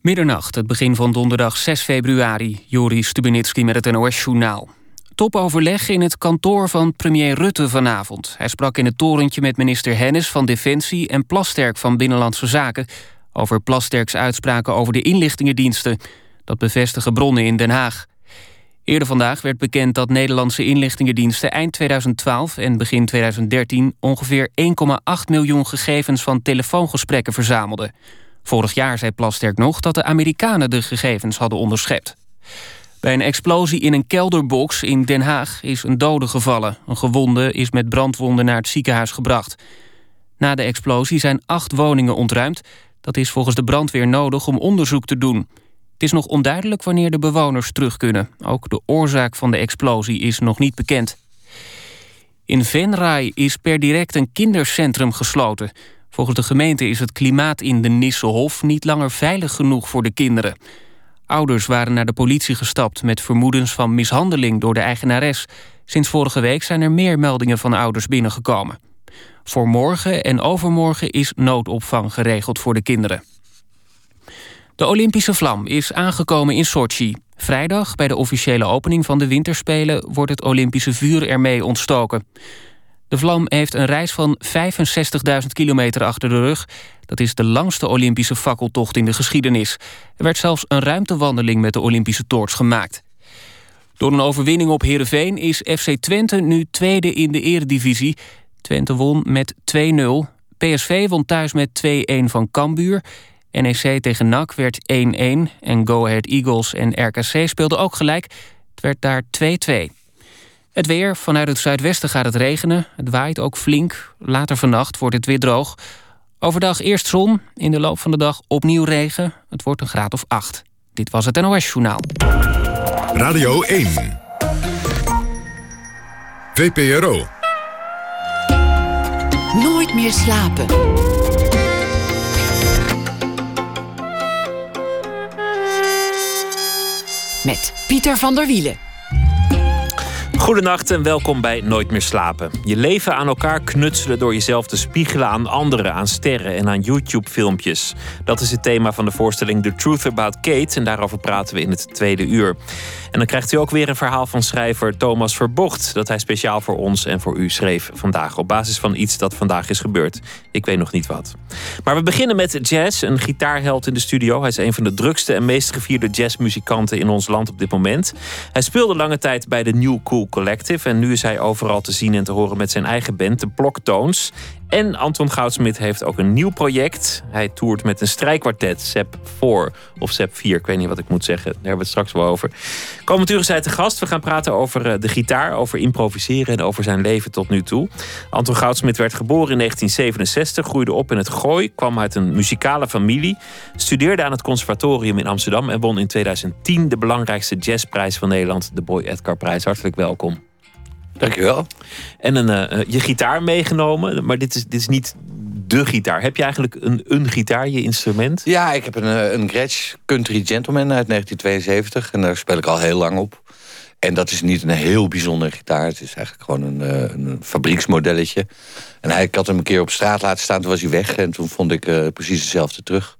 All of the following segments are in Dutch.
Middernacht, het begin van donderdag 6 februari. Joris Stubenitski met het NOS-journaal. Topoverleg in het kantoor van premier Rutte vanavond. Hij sprak in het torentje met minister Hennis van Defensie... en Plasterk van Binnenlandse Zaken... over Plasterks uitspraken over de inlichtingendiensten. Dat bevestigen bronnen in Den Haag. Eerder vandaag werd bekend dat Nederlandse inlichtingendiensten... eind 2012 en begin 2013 ongeveer 1,8 miljoen gegevens... van telefoongesprekken verzamelden... Vorig jaar zei Plasterk nog dat de Amerikanen de gegevens hadden onderschept. Bij een explosie in een kelderbox in Den Haag is een dode gevallen. Een gewonde is met brandwonden naar het ziekenhuis gebracht. Na de explosie zijn acht woningen ontruimd. Dat is volgens de brandweer nodig om onderzoek te doen. Het is nog onduidelijk wanneer de bewoners terug kunnen. Ook de oorzaak van de explosie is nog niet bekend. In Venray is per direct een kindercentrum gesloten. Volgens de gemeente is het klimaat in de Nisselhof niet langer veilig genoeg voor de kinderen. Ouders waren naar de politie gestapt met vermoedens van mishandeling door de eigenares. Sinds vorige week zijn er meer meldingen van ouders binnengekomen. Voor morgen en overmorgen is noodopvang geregeld voor de kinderen. De Olympische vlam is aangekomen in Sochi. Vrijdag, bij de officiële opening van de winterspelen... wordt het Olympische vuur ermee ontstoken. De vlam heeft een reis van 65.000 kilometer achter de rug. Dat is de langste Olympische fakkeltocht in de geschiedenis. Er werd zelfs een ruimtewandeling met de Olympische toorts gemaakt. Door een overwinning op Heerenveen is FC Twente nu tweede in de eredivisie. Twente won met 2-0. PSV won thuis met 2-1 van Cambuur. NEC tegen NAC werd 1-1. En Go Ahead Eagles en RKC speelden ook gelijk. Het werd daar 2-2. Het weer. Vanuit het zuidwesten gaat het regenen. Het waait ook flink. Later vannacht wordt het weer droog. Overdag eerst zon. In de loop van de dag opnieuw regen. Het wordt een graad of 8. Dit was het NOS Journaal. Radio 1. VPRO. Nooit meer slapen. Met Pieter van der Wielen. Goedenacht en welkom bij Nooit meer slapen. Je leven aan elkaar knutselen door jezelf te spiegelen aan anderen, aan sterren en aan YouTube-filmpjes. Dat is het thema van de voorstelling The Truth About Kate en daarover praten we in het tweede uur. En dan krijgt u ook weer een verhaal van schrijver Thomas Verbocht. Dat hij speciaal voor ons en voor u schreef vandaag. Op basis van iets dat vandaag is gebeurd. Ik weet nog niet wat. Maar we beginnen met jazz. Een gitaarheld in de studio. Hij is een van de drukste en meest gevierde jazzmuzikanten in ons land op dit moment. Hij speelde lange tijd bij de New Cool Collective. En nu is hij overal te zien en te horen met zijn eigen band, de Ploktones. En Anton Goudsmit heeft ook een nieuw project. Hij toert met een strijkkwartet, SEP 4 of SEP 4. Ik weet niet wat ik moet zeggen. Daar hebben we het straks wel over. Komend uur is te gast. We gaan praten over eh, de gitaar, over improviseren en over zijn leven tot nu toe. Anton Goudsmit werd geboren in 1967, groeide op in het Gooi, kwam uit een muzikale familie, studeerde aan het conservatorium in Amsterdam en won in 2010 de belangrijkste jazzprijs van Nederland, de Boy Edgar Prijs. Hartelijk welkom. Dankjewel. En een, uh, je gitaar meegenomen, maar dit is, dit is niet de gitaar. Heb je eigenlijk een, een gitaar, je instrument? Ja, ik heb een, eh, een Gretsch Country Gentleman uit 1972. En daar speel ik al heel lang op. En dat is niet een heel bijzondere gitaar. Het is eigenlijk gewoon een, een fabrieksmodelletje. En hij, ik had hem een keer op straat laten staan, toen was hij weg. En toen vond ik uh, precies hetzelfde terug.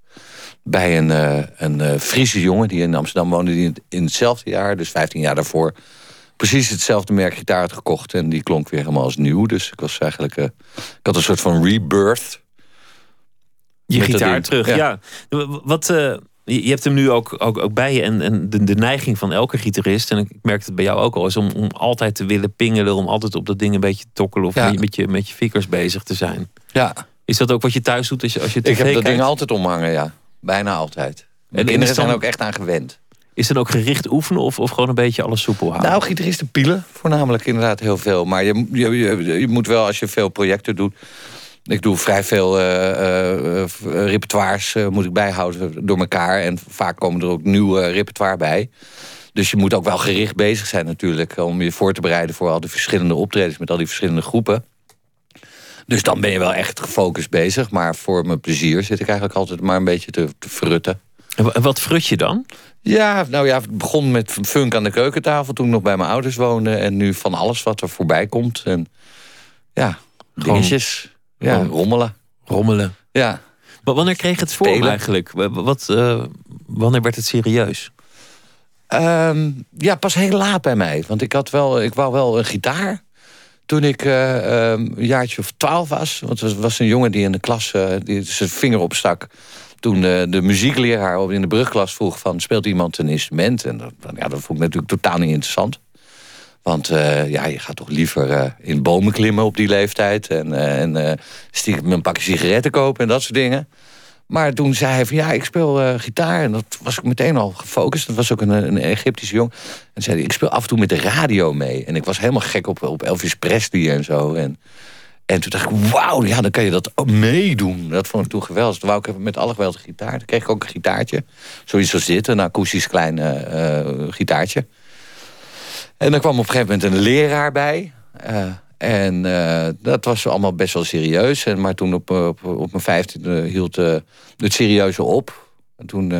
Bij een, uh, een Friese jongen die in Amsterdam woonde... die in hetzelfde jaar, dus 15 jaar daarvoor precies hetzelfde merk gitaar had gekocht. En die klonk weer helemaal als nieuw. Dus ik was eigenlijk... Uh, ik had een soort van rebirth. Je gitaar terug, ja. Wat... Uh, je hebt hem nu ook, ook, ook bij je. En, en de, de, neiging van elke gitarist, en ik merk het bij jou ook al, is om, om altijd te willen pingelen. Om altijd op dat ding een beetje te tokkelen. Of ja. met, je, met je bezig te zijn. Ja. Is dat ook wat je thuis doet als je, als je Ik heb dat ding altijd omhangen, ja. Bijna altijd. En de kinderen zijn ook echt aan gewend. Is het ook gericht oefenen of, of gewoon een beetje alles soepel houden? Nou, gitaristen pielen voornamelijk inderdaad heel veel. Maar je, je, je, je moet wel, als je veel projecten doet... Ik doe vrij veel uh, uh, repertoires moet ik bijhouden door elkaar. En vaak komen er ook nieuwe repertoire bij. Dus je moet ook wel gericht bezig zijn natuurlijk... om je voor te bereiden voor al die verschillende optredens... met al die verschillende groepen. Dus dan ben je wel echt gefocust bezig. Maar voor mijn plezier zit ik eigenlijk altijd maar een beetje te, te frutten. En wat frut je dan? Ja, nou ja, het begon met funk aan de keukentafel toen ik nog bij mijn ouders woonde. En nu van alles wat er voorbij komt. En ja, Gewoon, dingetjes. Ja, rommelen. Rommelen. Ja. Maar wanneer kreeg het voor eigenlijk? Wat, uh, wanneer werd het serieus? Ehm, ja, pas heel laat bij mij. Want ik, had wel, ik wou wel een gitaar. Toen ik uh, een jaartje of twaalf was. Want er was een jongen die in de klas uh, die zijn vinger opstak. Toen de, de muziekleraar in de brugklas vroeg van... speelt iemand een instrument? En dat, ja, dat vond ik natuurlijk totaal niet interessant. Want uh, ja, je gaat toch liever uh, in bomen klimmen op die leeftijd... en, uh, en stiekem een pakje sigaretten kopen en dat soort dingen. Maar toen zei hij van ja, ik speel gitaar. En dat was ik meteen al gefocust. Dat was ook een, een Egyptische jong. En zei hij, ik speel af en toe met de radio mee. En ik was helemaal gek op, op Elvis Presley en zo. En, en toen dacht ik, wauw, ja, dan kan je dat meedoen. Dat vond ik toen geweldig. Toen wou ik met alle geweld een gitaar. Toen kreeg ik ook een gitaartje. Zoiets als dit, een akoestisch klein gitaartje. En dan kwam op een gegeven moment een leraar bij. Uh, en dat was allemaal best wel serieus. En, maar toen op, op, op mijn vijftiende hield het serieuze op. En toen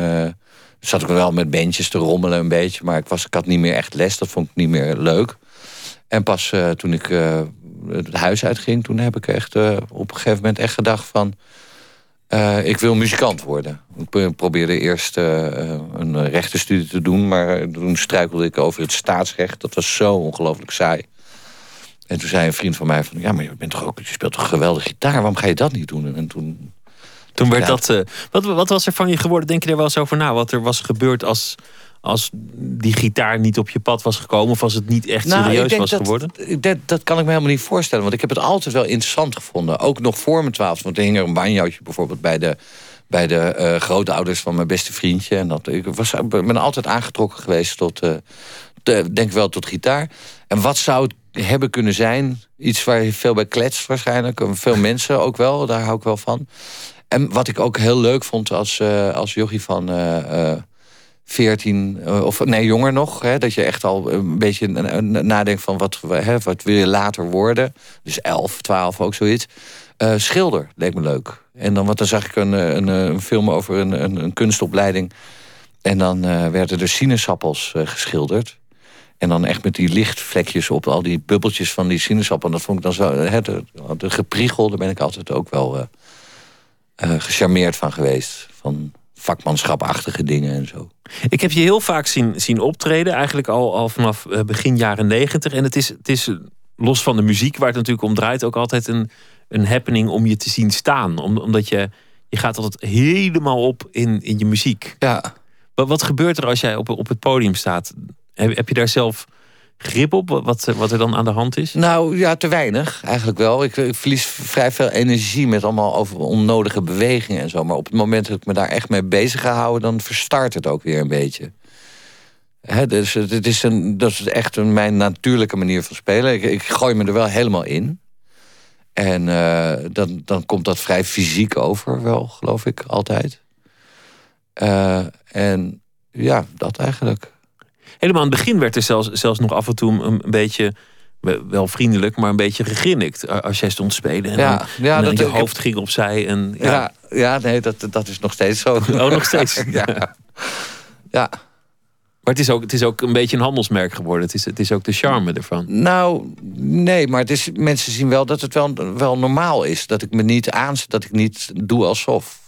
zat ik wel met bandjes te rommelen een beetje. Maar ik, was, ik had niet meer echt les. Dat vond ik niet meer leuk. En pas toen ik het huis uitging... toen heb ik echt op een gegeven moment echt gedacht van... Uh, ik wil muzikant worden. Ik probeerde eerst uh, een rechtenstudie te doen... maar toen struikelde ik over het staatsrecht. Dat was zo ongelooflijk saai. En toen zei een vriend van mij van... ja, maar je, bent toch ook, je speelt toch geweldig gitaar? Waarom ga je dat niet doen? En toen... Toen werd dat... Uh, wat, wat was er van je geworden? Denk je er wel eens over na? Wat er was gebeurd als als die gitaar niet op je pad was gekomen... of als het niet echt nou, serieus was dat, geworden? Dat, dat kan ik me helemaal niet voorstellen. Want ik heb het altijd wel interessant gevonden. Ook nog voor mijn twaalf. Want er hing er een banjootje bijvoorbeeld bij de, bij de uh, grootouders van mijn beste vriendje. En dat, ik was, ben altijd aangetrokken geweest tot... Uh, denk wel tot gitaar. En wat zou het hebben kunnen zijn? Iets waar je veel bij kletst waarschijnlijk. Veel mensen ook wel, daar hou ik wel van. En wat ik ook heel leuk vond als, uh, als jochie van... 14, eh, of nee, jonger nog. Hè, dat je echt al een beetje nadenkt van wat, hè, wat wil je later worden. Dus 11, 12 ook zoiets. Uh, schilder leek me leuk. En dan, want dan zag ik een, eh, een, een film over een, een, een, kunstopleiding. En dan werden er sinaasappels geschilderd. En dan echt met die lichtvlekjes op, al die bubbeltjes van die sinaasappel. dat vond ik dan zo, hè, de, de gepriegel, daar ben ik altijd ook wel gecharmeerd van geweest. Van vakmanschapachtige dingen en zo. Ik heb je heel vaak zien, zien optreden, eigenlijk al, al vanaf eh, begin jaren negentig. En het is, het is los van de muziek, waar het natuurlijk om draait, ook altijd een, een happening om je te zien staan. Om, omdat je, je gaat altijd helemaal op in, in je muziek. Ja. Wat, wat gebeurt er als jij op, op het podium staat? Heb, heb je daar zelf grip op wat, wat er dan aan de hand is? Nou ja, te weinig eigenlijk wel. Ik, ik, verlies vrij veel energie met allemaal over onnodige bewegingen en zo. Maar op het moment dat ik me daar echt mee bezig ga houden, dan verstart het ook weer een beetje. Dus het is een, dat is echt een, mijn natuurlijke manier van spelen. Ik, gooi me er wel helemaal in. En uh, dan, dan komt dat vrij fysiek over, wel, geloof ik, altijd. Uh, en ja, dat eigenlijk helemaal aan het begin werd er zelfs, zelfs nog af en toe een, beetje wel vriendelijk, maar een beetje gegrinnikt als jij stond spelen. En ja, dan, ja, en dan dat, je hoofd ging opzij. En, ja. ja, ja, nee, dat, dat is nog steeds zo. Oh, nog steeds? ja. ja. Maar het is, ook, het is ook een beetje een handelsmerk geworden. Het is, het is ook de charme ervan. Nou, nee, maar het is, mensen zien wel dat het wel, wel normaal is. Dat ik me niet aanzet, dat ik niet doe alsof.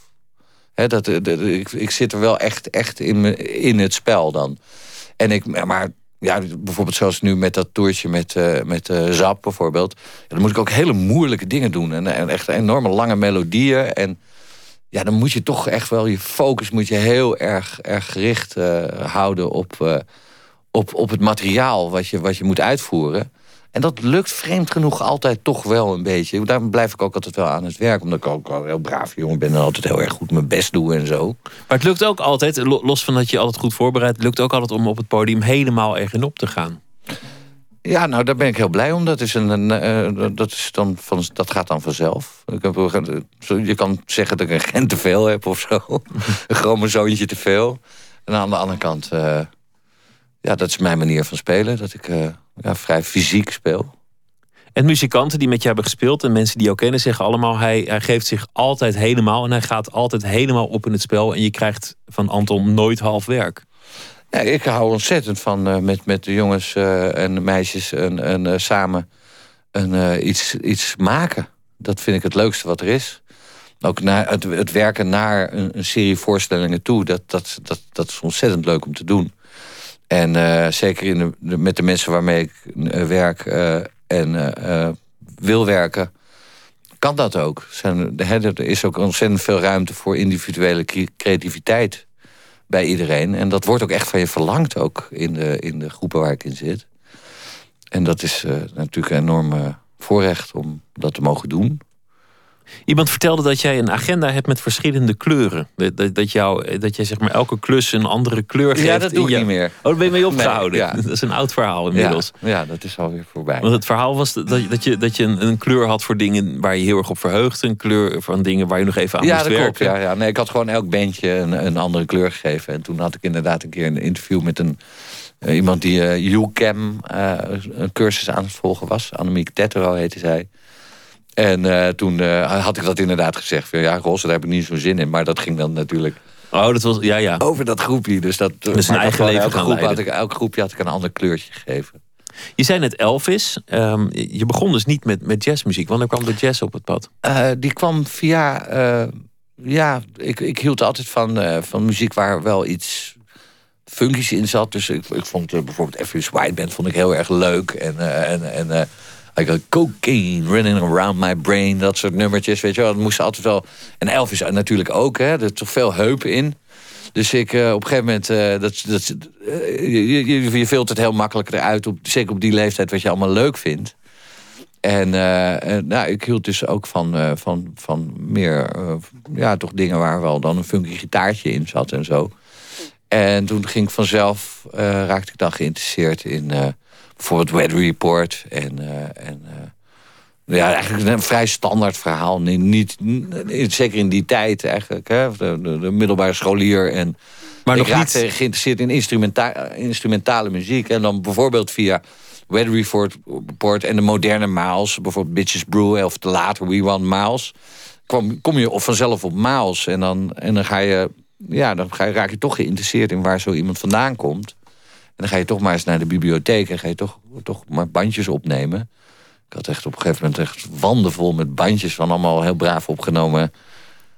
He, dat, ik, ik zit er wel echt, echt in, me, in het spel dan. En ik, maar ja, bijvoorbeeld zoals nu met dat toertje met, uh, met uh, Zap bijvoorbeeld. Dan moet ik ook hele moeilijke dingen doen. En, echt enorme lange melodieën. En ja, dan moet je toch echt wel je focus moet je heel erg, erg gericht uh, houden op, op, op het materiaal wat je, wat je moet uitvoeren. En dat lukt vreemd genoeg altijd toch wel een beetje. Daarom blijf ik ook altijd wel aan het werk. Omdat ik ook al heel braaf jongen ben en altijd heel erg goed mijn best doe en zo. Maar het lukt ook altijd, los van dat je altijd goed voorbereidt... het lukt ook altijd om op het podium helemaal erin op te gaan. Ja, nou, daar ben ik heel blij om. Dat, is een, een uh, dat, is dan van, dat gaat dan vanzelf. Ik heb, je kan zeggen dat ik een gen te veel heb of zo. een chromosoontje te veel. En aan de andere kant... Uh, ja, dat is mijn manier van spelen. Dat ik... Uh, ja, vrij fysiek speel. En muzikanten die met je hebben gespeeld en mensen die jou kennen zeggen allemaal: hij, hij geeft zich altijd helemaal en hij gaat altijd helemaal op in het spel. En je krijgt van Anton nooit half werk. Ja, ik hou ontzettend van uh, met, met de jongens uh, en meisjes en, en uh, samen een, iets, iets maken. Dat vind ik het leukste wat er is. ook het, het werken naar een, een, serie voorstellingen toe, dat, dat, dat, dat is ontzettend leuk om te doen. En uh, zeker in de, met de mensen waarmee ik uh, werk uh, en wil werken, kan dat ook. Er is ook ontzettend veel ruimte voor individuele creativiteit bij iedereen. En dat wordt ook echt van je verlangd ook in de, in de groepen waar ik in zit. En dat is natuurlijk een enorm voorrecht om dat te mogen doen. Iemand vertelde dat jij een agenda hebt met verschillende kleuren. Dat, dat, dat, jou, dat jij zeg maar elke klus een andere kleur geeft. Ja, dat doe ik niet meer. Oh, daar ben je mee opgehouden. ja. Dat is een oud verhaal inmiddels. Ja, ja, dat is alweer voorbij. Want het verhaal was dat, dat je, dat je een, een, kleur had voor dingen waar je heel erg op verheugde. Een kleur van dingen waar je nog even aan ja, moest dat werken. Klopt, ja, ja. Nee, ik had gewoon elk bandje een, een andere kleur gegeven. En toen had ik inderdaad een keer een interview met een... Uh, iemand die uh, UCAM uh, een cursus aan het volgen was. Annemiek Tetero heette zij. En uh, toen uh, had ik dat inderdaad gezegd. Van, ja, Rosse, daar heb ik niet zo'n zin in. Maar dat ging dan natuurlijk oh, dat was, ja, ja. over dat groepje. Dus dat, dus een eigen leven elke, groep had ik, elk groepje had ik een ander kleurtje gegeven. Je zei net Elvis. Um, je begon dus niet met, met jazzmuziek. Wanneer kwam de jazz op het pad? Uh, die kwam via... ja, ik, ik hield altijd van, van muziek waar wel iets funkies in zat. Dus ik, ik vond bijvoorbeeld Everest White Band vond ik heel erg leuk. En, en, en I got cocaine running around my brain. Dat soort nummertjes, weet je wel. Dat moest altijd wel... En Elvis natuurlijk ook, hè. Er toch veel heupen in. Dus ik uh, op een gegeven moment... Uh, dat, dat, uh, je, je, filtert heel makkelijk eruit. Op, zeker op die leeftijd wat je allemaal leuk vindt. En nou, ik hield dus ook van, van, van meer... ja, toch dingen waar wel dan een funky gitaartje in zat en zo. En toen ging ik vanzelf... raakte ik dan geïnteresseerd in voor het Weather Report. En, uh, en uh, ja, eigenlijk een vrij standaard verhaal. Niet, niet, zeker in die tijd eigenlijk. Hè? De, de, de middelbare scholier. En maar ik nog niet... geïnteresseerd in instrumenta instrumentale muziek. En dan bijvoorbeeld via Weather Report en de moderne Miles. Bijvoorbeeld Bitches Brew of de later We Want Miles. Kom, kom je vanzelf op Miles. En dan, en dan ga je... Ja, dan ga je, raak je toch geïnteresseerd in waar zo iemand vandaan komt. En dan ga je toch maar eens naar de bibliotheek en ga je toch, toch maar bandjes opnemen. Ik had echt op een gegeven moment echt wanden vol met bandjes van allemaal heel braaf opgenomen.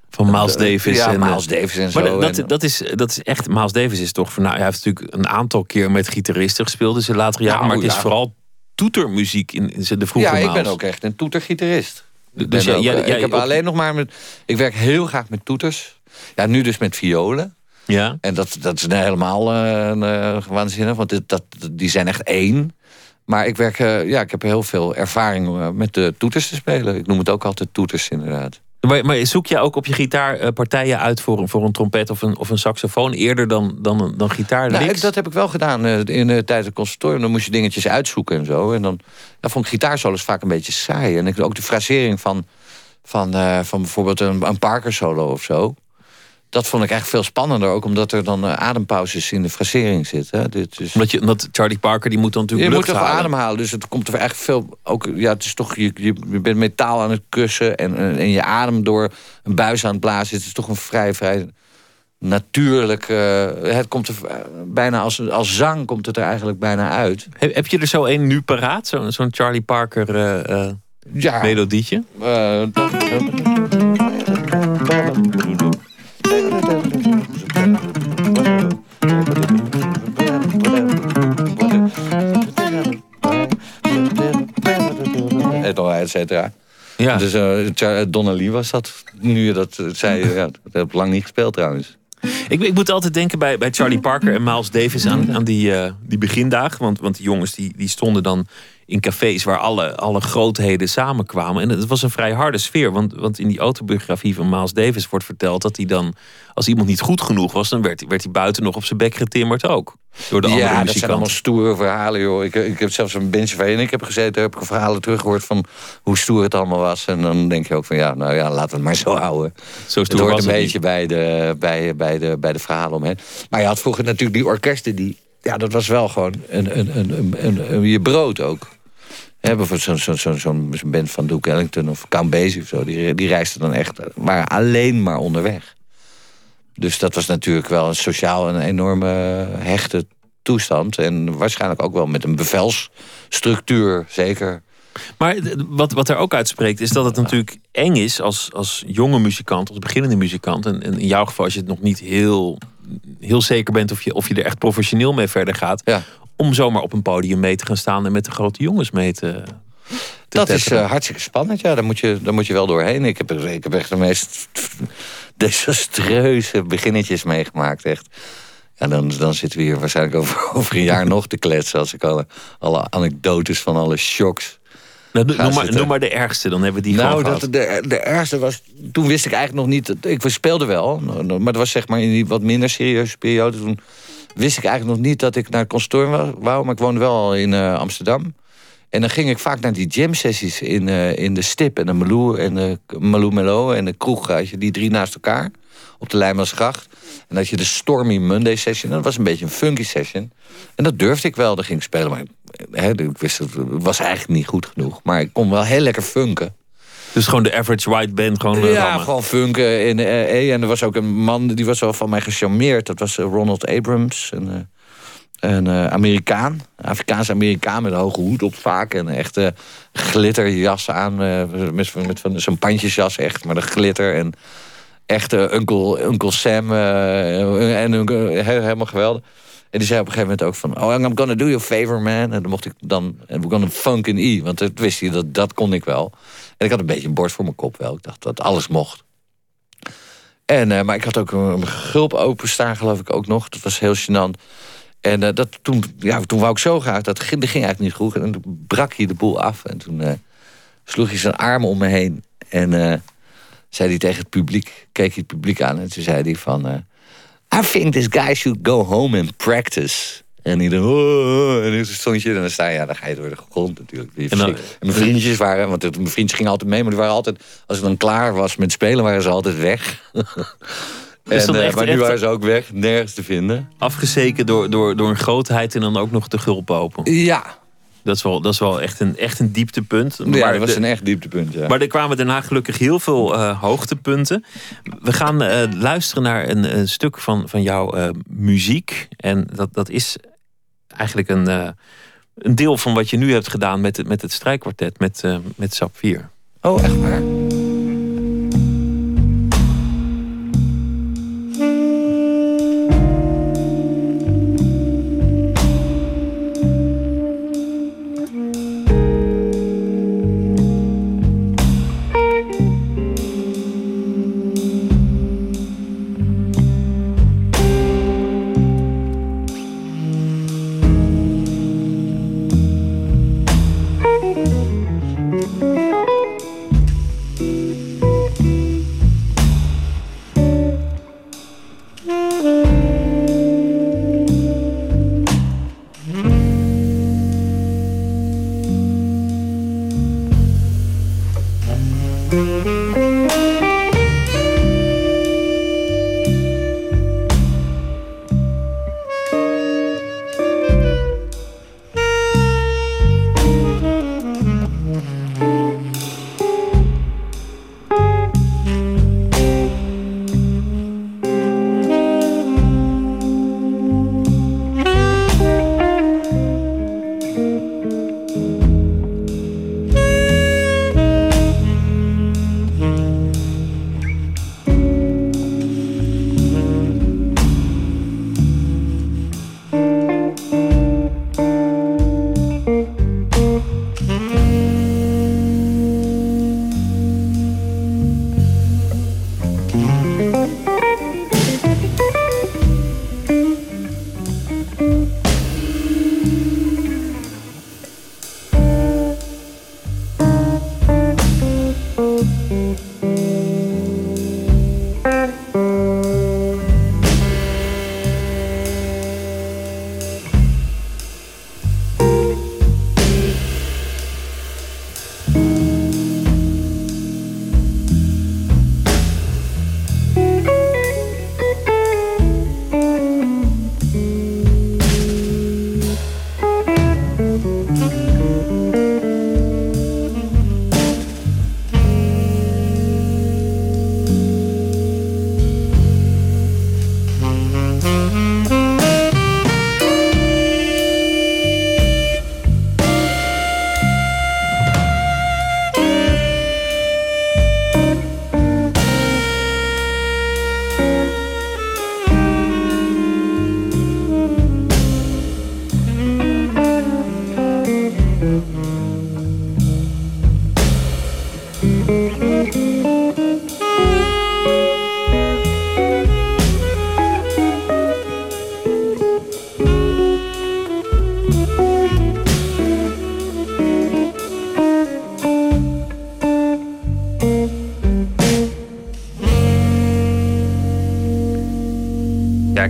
Van Miles Davis. Ja, en, Miles Davis en zo. Maar dat, dat, is, dat is echt, Miles Davis is toch, nou, hij heeft natuurlijk een aantal keer met gitaristen gespeeld in zijn latere jaren. Nou, maar het is ja. vooral toetermuziek in, in de vroege Ja, ik ben ook echt een toetergitarist. Ik, Dus jij- ook, jij- eh, jij ik heb alleen nog maar met... Ik werk heel graag met toeters. Ja, nu dus met violen. Ja. En dat, dat is helemaal eh, waanzinnig, want dit, dat, die zijn echt één. Maar ik, werk, eh, ja, ik heb heel veel ervaring met de toeters te spelen. Ik noem het ook altijd toeters, inderdaad. Maar, maar zoek je ook op je gitaar partijen uit voor, een- voor een trompet of een, of een saxofoon eerder dan, dan, dan gitaar? Nou, dat heb ik wel gedaan in de tijd het conservatorium. Dan moest je dingetjes uitzoeken en zo. En dan ja, vond ik gitaarsolos vaak een beetje saai. En ik, ook de frasering van, van, van bijvoorbeeld een, een Parker solo of zo. Dat vond ik eigenlijk veel spannender. Ook omdat er dan eh, adempauzes in de frasering zitten. Dit is... Omdat, je, omdat Charlie Parker die moet dan Je natuurlijk moet lucht toch halen. ademhalen, dus het komt er echt veel. Ook, ja, het is toch, je, je je bent metaal aan het kussen en, en en je adem door een buis aan het blazen. Het is toch een vrij, vrij natuurlijk. eh, het komt er eh, bijna als, als zang komt het er eigenlijk bijna uit. Heb, heb je er zo één nu paraat? Zo- Zo'n Charlie Parker Ja. melodietje? Eh, et cetera. Ja. Dus eh, Char- Donnelly was dat. Nu je dat eh, zei, ja, dat heb ik lang niet gespeeld trouwens. Ik, ik moet altijd denken bij, bij Charlie Parker en Miles Davis aan, aan die, eh, die begindagen. Want, want die jongens die, die stonden dan in cafés waar alle, alle grootheden samenkwamen. En het was een vrij harde sfeer. Want, want in die autobiografie van Miles Davis wordt verteld dat hij dan, als iemand niet goed genoeg was, dan werd, werd hij buiten nog op zijn bek getimmerd ook. Door de andere ja, dat zijn allemaal stoere verhalen, joh. Ik, ik heb zelfs een bandje waarin ik heb gezeten... heb ik verhalen teruggehoord van hoe stoer het allemaal was. En dan denk je ook van, ja, nou ja, laten we het maar zo houden. Zo Het stoer hoort was een het beetje bij de, bij, bij, de, bij de verhalen omheen. Maar je had vroeger natuurlijk die orkesten die... Ja, dat was wel gewoon een, een, een, een- je brood ook. Hè, bijvoorbeeld zo'n zo, zo, zo'n zo'n band van Duke Ellington of Count Basie of zo. Die, die reisden dan echt, maar alleen maar onderweg. Dus dat was natuurlijk wel een sociaal een enorme hechte toestand. En waarschijnlijk ook wel met een bevelsstructuur, zeker. Maar wat, wat er ook uitspreekt is dat het natuurlijk eng is als, als jonge muzikant, als beginnende muzikant. En, in jouw geval, als je het nog niet heel, heel zeker bent of je, of je er echt professioneel mee verder gaat. Ja. Om zomaar op een podium mee te gaan staan en met de grote jongens mee te. dat is uh, hartstikke spannend, ja. Daar moet, je, daar moet je wel doorheen. Ik heb, ik heb echt de meest desastreuze beginnetjes meegemaakt, echt. Ja, dan, dan zitten we hier waarschijnlijk over, over een jaar nog te kletsen... als ik alle, alle anekdotes van alle shocks... Nou, noem, maar, noem, maar, de ergste, dan hebben we die nou, dat, de, de ergste was... Toen wist ik eigenlijk nog niet... Ik speelde wel, maar dat was zeg maar in die wat minder serieuze periode. Toen wist ik eigenlijk nog niet dat ik naar het conservatorium wou... maar ik woonde wel in uh, Amsterdam. En dan ging ik vaak naar die jam sessies in, uh, in de Stip en de Malou en de Malou Melo en de kroeg. Als je die drie naast elkaar op de Leijmansgracht. En dat je de Stormy Monday session. Dat was een beetje een funky session. En dat durfde ik wel. Daar ging ik spelen. Maar hè, ik wist het was eigenlijk niet goed genoeg. Maar ik kon wel heel lekker funken. Dus gewoon de average white band gewoon uh, Ja, gewoon funken. In, uh, en er was ook een man, die was wel van mij gecharmeerd. Dat was Ronald Abrams. Een, een Amerikaan. Afrikaanse Amerikaan met een hoge hoed op vaak. En een echte glitterjas aan. met, met van zo'n pandjesjas echt. Maar de glitter en echte Uncle, Uncle Sam uh, en helemaal geweldig. En die zei op een gegeven moment ook van... Oh, I'm gonna do you a favor, man. En dan mocht ik dan... En we gonna funk in E. Want dat wist hij, dat, dat kon ik wel. En ik had een beetje een borst voor mijn kop wel. Ik dacht dat alles mocht. En, uh, maar ik had ook een gulp openstaan, geloof ik ook nog. Dat was heel gênant. En uh, dat, toen, ja, toen wou ik zo graag. Dat ging, ging eigenlijk niet goed. En toen brak hij de boel af. En toen uh, sloeg hij zijn armen om me heen. En zei hij tegen het publiek, keek hij het publiek aan en toen zei hij van... I think this guy should go home and practice. En hij oh, en stond je en dan sta je, ja, dan ga je door de grond natuurlijk. En, dan, en, mijn vriendjes waren, want mijn vriendjes gingen altijd mee, maar die waren altijd, als het dan klaar was met spelen, waren ze altijd weg. en, uh, maar nu waren ze ook weg, nergens te vinden. Afgezeken door, door, door een grootheid en dan ook nog de gulp open. Ja, dat is wel, dat is wel echt, een, echt een dieptepunt. Ja, maar dat was een echt dieptepunt. Ja. Maar er kwamen daarna gelukkig heel veel uh, hoogtepunten. We gaan uh, luisteren naar een, een, stuk van, van jouw uh, muziek. En dat, dat is eigenlijk een, een deel van wat je nu hebt gedaan met het, met het strijkkwartet, met, met SAP 4. Oh, echt waar?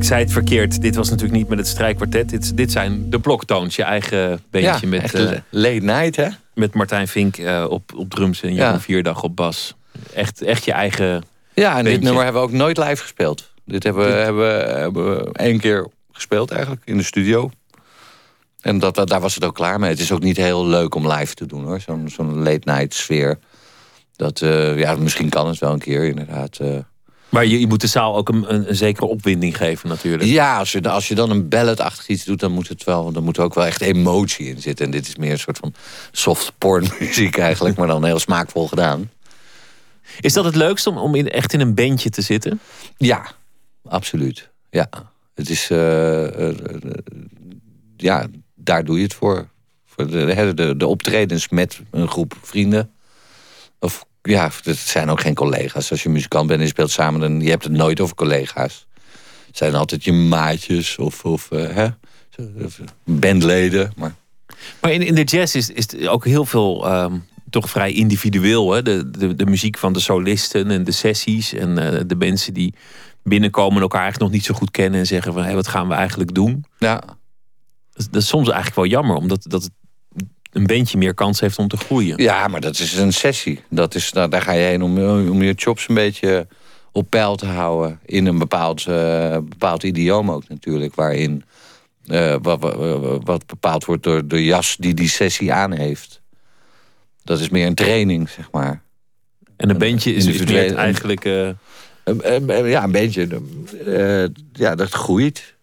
Zei het verkeerd. Dit was natuurlijk niet met het strijkkwartet. Dit, dit zijn de bloktoons, je eigen beentje ja, met, uh, late night, hè? Met Martijn Vink uh, op, op drums en Jeroen ja. Vierdag op bas. Echt, echt je eigen Ja, en dit nummer hebben we ook nooit live gespeeld. Dit hebben we, hebben, hebben we één keer gespeeld eigenlijk, in de studio. En dat, daar was het ook klaar mee. Het is ook niet heel leuk om live te doen, hoor. Zo'n zo'n late night sfeer. Dat, uh, ja, misschien kan het wel een keer, inderdaad... Maar je, je, moet de zaal ook een, een, een, zekere opwinding geven natuurlijk. Ja, als je, als je dan een balladachtig iets doet... dan moet, het wel, dan moet er ook wel echt emotie in zitten. En dit is meer een soort van soft porn muziek eigenlijk... maar dan heel smaakvol gedaan. Is dat het leukste om, om in, echt in een bandje te zitten? Ja, absoluut. Ja, het is... Uh, uh, ja, daar doe je het voor. Voor de, de, de optredens met een groep vrienden. Of ja, het zijn ook geen collega's. Als je muzikant bent en je speelt samen, dan je hebt het nooit over collega's. Het zijn altijd je maatjes of, of uh, hè, bandleden. Maar, maar in, in de jazz is, is het ook heel veel um, toch vrij individueel. Hè? De, de, de muziek van de solisten en de sessies en uh, de mensen die binnenkomen en elkaar eigenlijk nog niet zo goed kennen en zeggen van hé, hey, wat gaan we eigenlijk doen? Ja. Dat, dat is soms eigenlijk wel jammer, omdat dat het een bandje meer kans heeft om te groeien. Ja, maar dat is een sessie. Dat is, daar, daar ga je heen om, om je chops een beetje op peil te houden. In een bepaald, uh, bepaald idioom ook natuurlijk. Waarin uh, wat, wat, bepaald wordt door de jas die die sessie aan heeft. Dat is meer een training, zeg maar. En een bandje is, is meer eigenlijk... Uh... ja, een beetje. ja, dat groeit.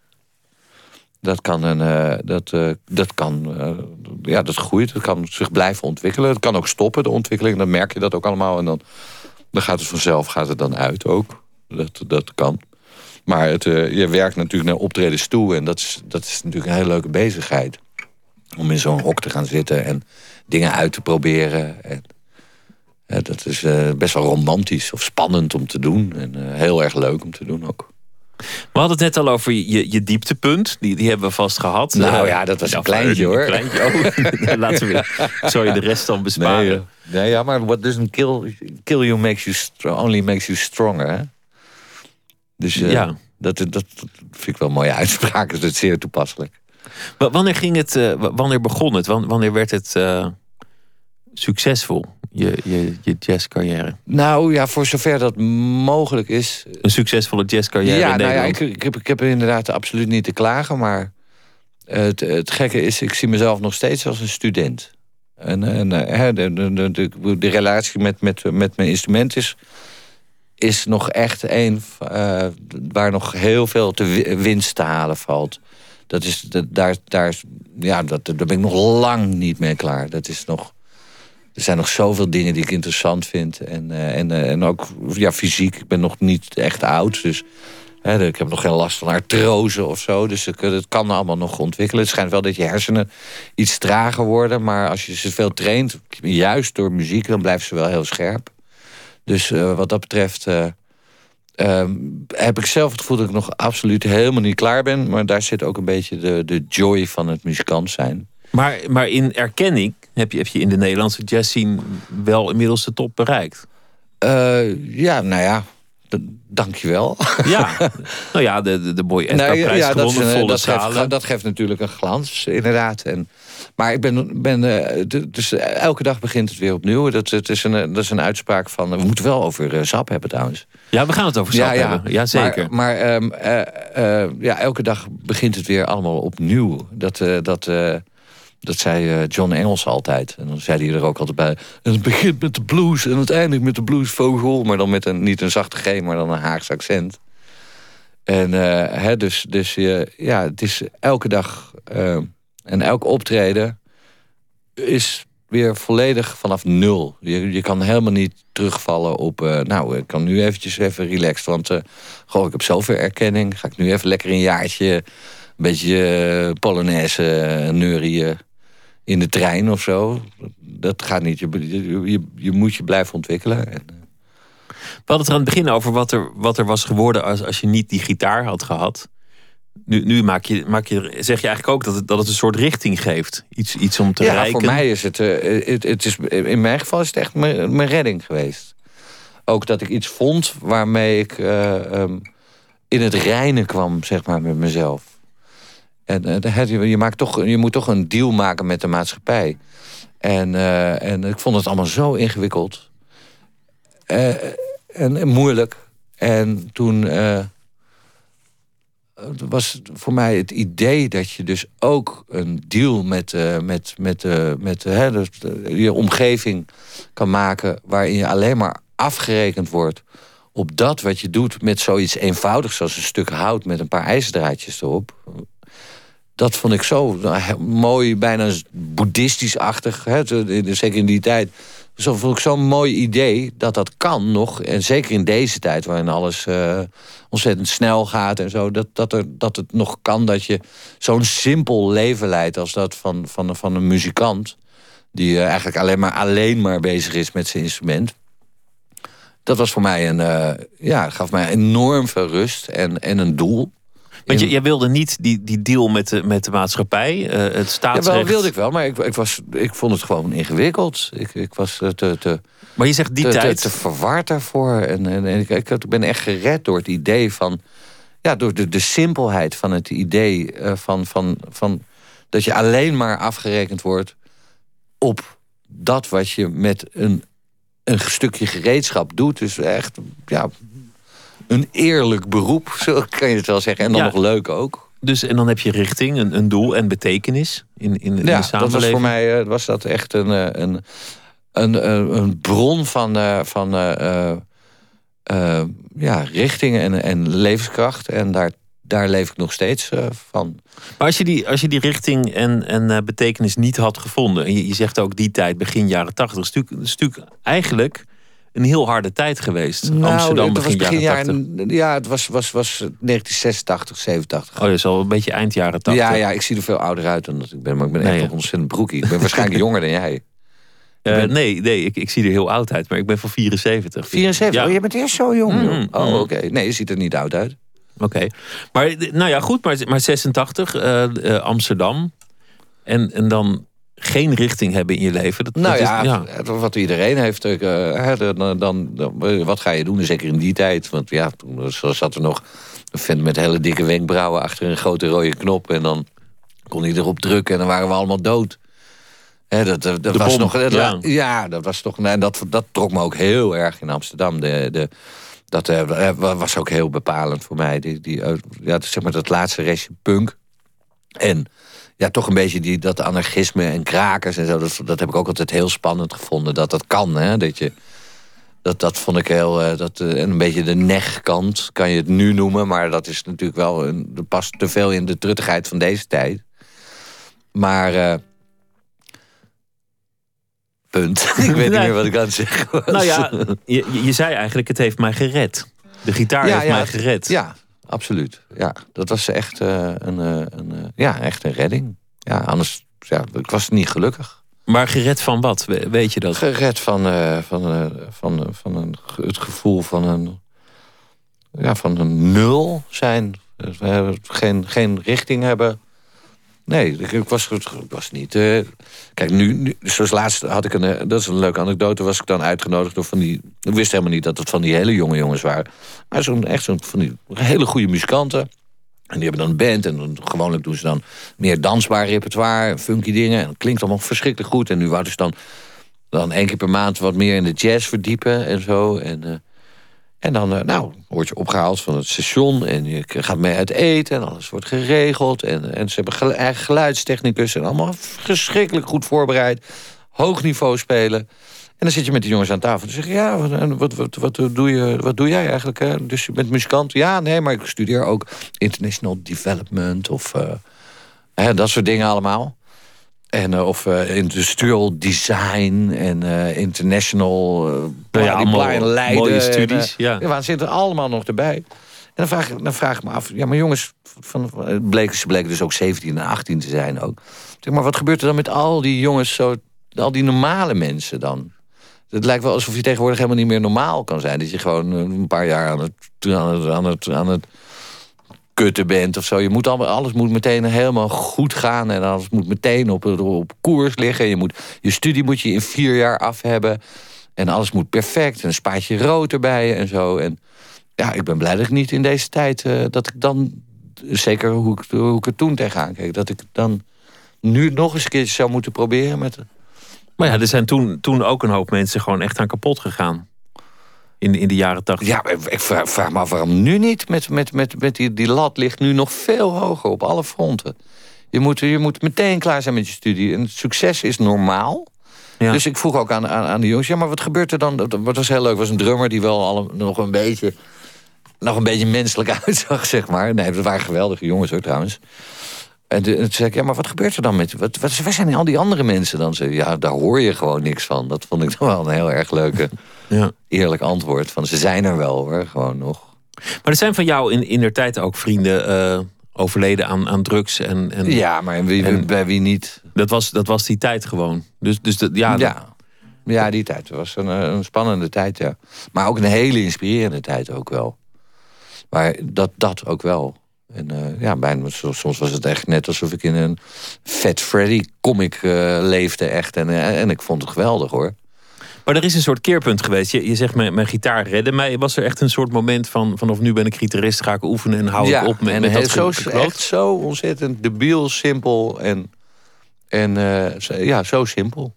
Dat kan, een, uh, dat, uh, dat kan, uh, ja, dat groeit. Dat kan zich blijven ontwikkelen. Het kan ook stoppen, de ontwikkeling. Dan merk je dat ook allemaal. En dan, dan gaat het vanzelf gaat het dan uit ook. Dat, dat kan. Maar het, je werkt natuurlijk naar optredens toe. En dat is, dat is natuurlijk een hele leuke bezigheid. Om in zo'n hok te gaan zitten en dingen uit te proberen. En, dat is best wel romantisch of spannend om te doen. En heel erg leuk om te doen ook. We hadden het net al over je, je dieptepunt. Die, die hebben we vast gehad. Nou ja, dat was ja, een kleintje hoor. Een kleintje. Oh, laten we Zou je de rest dan besparen? Nee, nee ja, maar what doesn't kill, kill you makes you only makes you stronger. Hè? Dus uh, ja. dat, dat, dat vind ik wel een mooie uitspraak. Dat is zeer toepasselijk. Maar wanneer ging het, uh, wanneer begon het? Wanneer werd het uh, succesvol? Je, je, je jazzcarrière? Nou ja, voor zover dat mogelijk is. Een succesvolle jazzcarrière ja, in nou Nederland? Ja, ik, ik, heb, ik heb inderdaad absoluut niet te klagen. Maar het, het gekke is, ik zie mezelf nog steeds als een student. En, en de, de, de, de, relatie met, met, met mijn instrument is, is nog echt een uh, waar nog heel veel te winst te halen valt. Dat is, dat, daar, daar, ja, dat, daar ben ik nog lang niet mee klaar. Dat is nog er zijn nog zoveel dingen die ik interessant vind. En, uh, en, uh, en ook ja, fysiek. Ik ben nog niet echt oud. Dus hè, ik heb nog geen last van artrose of zo. Dus het kan allemaal nog ontwikkelen. Het schijnt wel dat je hersenen iets trager worden. Maar als je ze veel traint, juist door muziek... dan blijven ze wel heel scherp. Dus wat dat betreft... heb ik zelf het gevoel dat ik nog absoluut helemaal niet klaar ben. Maar daar zit ook een beetje de, de joy van het muzikant zijn. Maar, maar in erkenning heb je, heb je in de Nederlandse jazz scene wel inmiddels de top bereikt. Uh, ja, nou ja, dankjewel. Ja, nou ja, de, de, de Boy Edgar prijs ja, gewonnen, dat, volle dat zalen. Geeft, dat geeft natuurlijk een glans, inderdaad. En, maar ik ben, ben uh, dus elke dag begint het weer opnieuw. Dat, het is een, dat is een uitspraak van, we moeten wel over SAP hebben trouwens. Ja, we gaan het over SAP ja, hebben, ja zeker. Maar, maar um, ja, elke dag begint het weer allemaal opnieuw. Dat... dat dat zei John Engels altijd. En dan zei hij er ook altijd bij. Het begint met de blues en het eindigt met de bluesvogel. Maar dan met een, niet een zachte G, maar dan een Haagse accent. En uh, hè, dus, dus uh, ja, het is elke dag en elk optreden is weer volledig vanaf nul. Je, je kan helemaal niet terugvallen op... nou, ik kan nu eventjes even relaxed. Want goh, ik heb zoveel erkenning. Ga ik nu even lekker een jaartje... een beetje Polonaise neurieën in de trein of zo. Dat gaat niet. Je, je, je moet je blijven ontwikkelen. En, we hadden het er aan het begin over wat er, wat er was geworden als, als je niet die gitaar had gehad. Nu, nu maak je, maak je, zeg je eigenlijk ook dat het, dat het een soort richting geeft. Iets, iets om te ja, voor mij is het, uh, het, het is, in mijn geval is het echt mijn, mijn redding geweest. Ook dat ik iets vond waarmee ik uh, um, in het reinen kwam, zeg maar, met mezelf. En uh, je, maakt toch, je moet toch een deal maken met de maatschappij. En, uh, en ik vond het allemaal zo ingewikkeld. Uh, en, moeilijk. En toen was voor mij het idee dat je dus ook een deal met, met, met, met dus, je omgeving kan maken... waarin je alleen maar afgerekend wordt op dat wat je doet... met zoiets eenvoudigs als een stuk hout met een paar ijzerdraadjes erop. Dat vond ik zo mooi, bijna boeddhistisch-achtig. Zeker in die tijd zo vond ik zo'n mooi idee dat dat kan nog. En zeker in deze tijd waarin alles uh, ontzettend snel gaat en zo. Dat, dat, er, dat het nog kan dat je zo'n simpel leven leidt als dat van, van, van een muzikant. Die uh, eigenlijk alleen maar, alleen maar bezig is met zijn instrument. Dat was voor mij een, uh, ja, gaf mij enorm veel rust en, en een doel. Want je, jij wilde niet die, die deal met de, met de maatschappij, uh, het staatsrecht... Ja, wel wilde ik wel, maar ik, ik, was, ik vond het gewoon ingewikkeld. Ik, ik was te, te, maar je zegt die te, tijd... Te, te verward daarvoor. En, en, en ik, ik, ben echt gered door het idee van... Ja, door de, de simpelheid van het idee uh, van, van, van... dat je alleen maar afgerekend wordt op dat wat je met een, een stukje gereedschap doet. Dus echt, ja, een eerlijk beroep, zo kan je het wel zeggen. En dan nog leuk ook. Dus en dan heb je richting, een, een doel en betekenis in, in, in ja, de samenleving. dat was voor mij uh, was dat echt een, uh, een, een, een bron van, uh, van ja, richting en, en levenskracht. En daar, daar leef ik nog steeds van. Maar als je die, als je die richting en, en betekenis niet had gevonden... en je, je zegt ook die tijd, begin jaren tachtig... is natuurlijk, is natuurlijk eigenlijk een heel harde tijd geweest. Nou, Amsterdam begin, begin jaren jaren, Ja, het was, was, was 1986, 87. Oh, dat is al een beetje eind jaren 80. Ja, ja, ik zie er veel ouder uit dan dat ik ben. Maar ik ben echt nog ja. ontzettend broekie. Ik ben waarschijnlijk jonger dan jij. Eh, nee, nee ik, ik zie er heel oud uit, maar ik ben van 74. 74? Ja. Oh, jij bent eerst zo jong. joh. Mm, oh, mm. oké. Nee, je ziet er niet oud uit. Oké. Maar eh, nou ja, goed, maar, maar 86, eh, eh, Amsterdam. En, en dan geen richting hebben in je leven. Dat, Nou dat ja, is, ja. wat iedereen heeft. eh, dan, dan, dan- wat ga je doen? Zeker in die tijd. Want ja, toen zat er nog een vent met hele dikke wenkbrauwen... achter een grote rode knop. En dan kon hij erop drukken en dan waren we allemaal dood. Dat, dat, dat De was bom, nog, dat- ja. ja. dat was toch. En dat, dat trok me ook heel erg in Amsterdam. De, de, dat eh, was ook heel bepalend voor mij. Die, die, eh, ja, zeg maar dat laatste restje punk. En ja, toch een beetje die, dat anarchisme en krakers en zo. Dat, dat heb ik ook altijd heel spannend gevonden. Dat dat kan, hè. Dat je, dat, dat vond ik heel... eh, dat, eh, en een beetje de negkant kan je het nu noemen. Maar dat is natuurlijk wel... Een, dat past te veel in de truttigheid van deze tijd. Maar... eh, punt. ik weet niet meer wat ik aan het zeggen was. Nou ja, je, je- je zei eigenlijk, het heeft mij gered. De gitaar Ja, heeft ja, mij gered. Ja, absoluut. Ja, dat was echt, eh, een, eh, een, eh, ja, echt een redding. Ja, anders... Ja, ik was niet gelukkig. Maar gered van wat? We- Weet je dat? Gered van, van, van, van een, het gevoel van een, ja, van een nul zijn. Dus we hebben geen, geen richting hebben. Nee, ik, was, ik was niet... eh, kijk, nu, zoals laatst had ik een... eh, dat is een leuke anekdote. Was ik dan uitgenodigd door van die... Ik wist helemaal niet dat het van die hele jonge jongens waren. Maar zo'n echt zo'n van die hele goede muzikanten. En die hebben dan een band. En dan, gewoonlijk doen ze dan meer dansbaar repertoire. Funky dingen. En dat klinkt allemaal verschrikkelijk goed. En nu wouden ze dan, dan één keer per maand wat meer in de jazz verdiepen. En zo. En, eh, en dan, eh, nou, word je opgehaald van het station. En je gaat mee uit eten. En alles wordt geregeld. En, en ze hebben eigen geluidstechnicus. En allemaal verschrikkelijk goed voorbereid. Hoog niveau spelen. En dan zit je met die jongens aan tafel. En zeg je, ja, wat, wat, wat, wat, doe, je, wat doe jij eigenlijk? Hè? Dus je bent muzikant? Ja, nee, maar ik studeer ook international development. Of eh, hè, dat soort dingen allemaal. En, eh, of eh, industrial design en eh, international uh, ja, Leiden. mooie studies, ja. ja, zitten allemaal nog erbij. En dan vraag, ik- dan vraag ik me af, ja, maar jongens, van, bleken, ze bleken dus ook 17 en 18 te zijn ook. Zeg maar, wat gebeurt er dan met al die jongens, zo, al die normale mensen dan? Het lijkt wel alsof je tegenwoordig helemaal niet meer normaal kan zijn. Dat je gewoon een paar jaar aan het, aan het, aan het, aan het kutten bent of zo. Je moet allemaal, alles moet meteen helemaal goed gaan. En alles moet meteen op, op koers liggen. Je, moet, je studie moet je in vier jaar af hebben. En alles moet perfect. En een spaatje rood erbij en zo. En, ja, ik ben blij dat ik niet in deze tijd... Uh, dat ik dan, zeker hoe ik, hoe ik er toen tegenaan keek... dat ik dan nu nog eens een keer zou moeten proberen met... Maar ja, er zijn toen, toen ook een hoop mensen gewoon echt aan kapot gegaan. In, in de jaren tachtig. Ja, ik vraag, vraag me af waarom nu niet. Met, met, met, met die, die lat ligt nu nog veel hoger op alle fronten. Je moet, je moet meteen klaar zijn met je studie. En succes is normaal. Ja. Dus ik vroeg ook aan, aan, aan de jongens... ja, maar wat gebeurt er dan? Wat was heel leuk, was een drummer die wel al nog een beetje... nog een beetje menselijk uitzag, zeg maar. Nee, dat waren geweldige jongens ook trouwens. En toen zei ik, ja, maar wat gebeurt er dan met... Wat, wat, waar zijn al die andere mensen dan? Ze, ja, daar hoor je gewoon niks van. Dat vond ik dan wel een heel erg leuke, ja. eerlijk antwoord. Van, ze zijn er wel, hoor, gewoon nog. Maar er zijn van jou in, in der tijd ook vrienden... Uh, overleden aan, aan drugs en, en... Ja, maar wie, bij wie niet? Dat was, dat was die tijd gewoon. Dus, dus dat, ja, ja. ja, die tijd was een, een spannende tijd, ja. Maar ook een hele inspirerende tijd ook wel. Maar dat, dat ook wel. En uh, ja, bijna, soms was het echt net alsof ik in een Fat Freddy comic uh, leefde echt. En, uh, en ik vond het geweldig hoor. Maar er is een soort keerpunt geweest. Je, je zegt, mijn, mijn gitaar redde mij. Was er echt een soort moment van, van of nu ben ik gitarist, ga ik oefenen en hou ik op met, en met dat zo, echt zo ontzettend debiel, simpel en, en ja, zo simpel.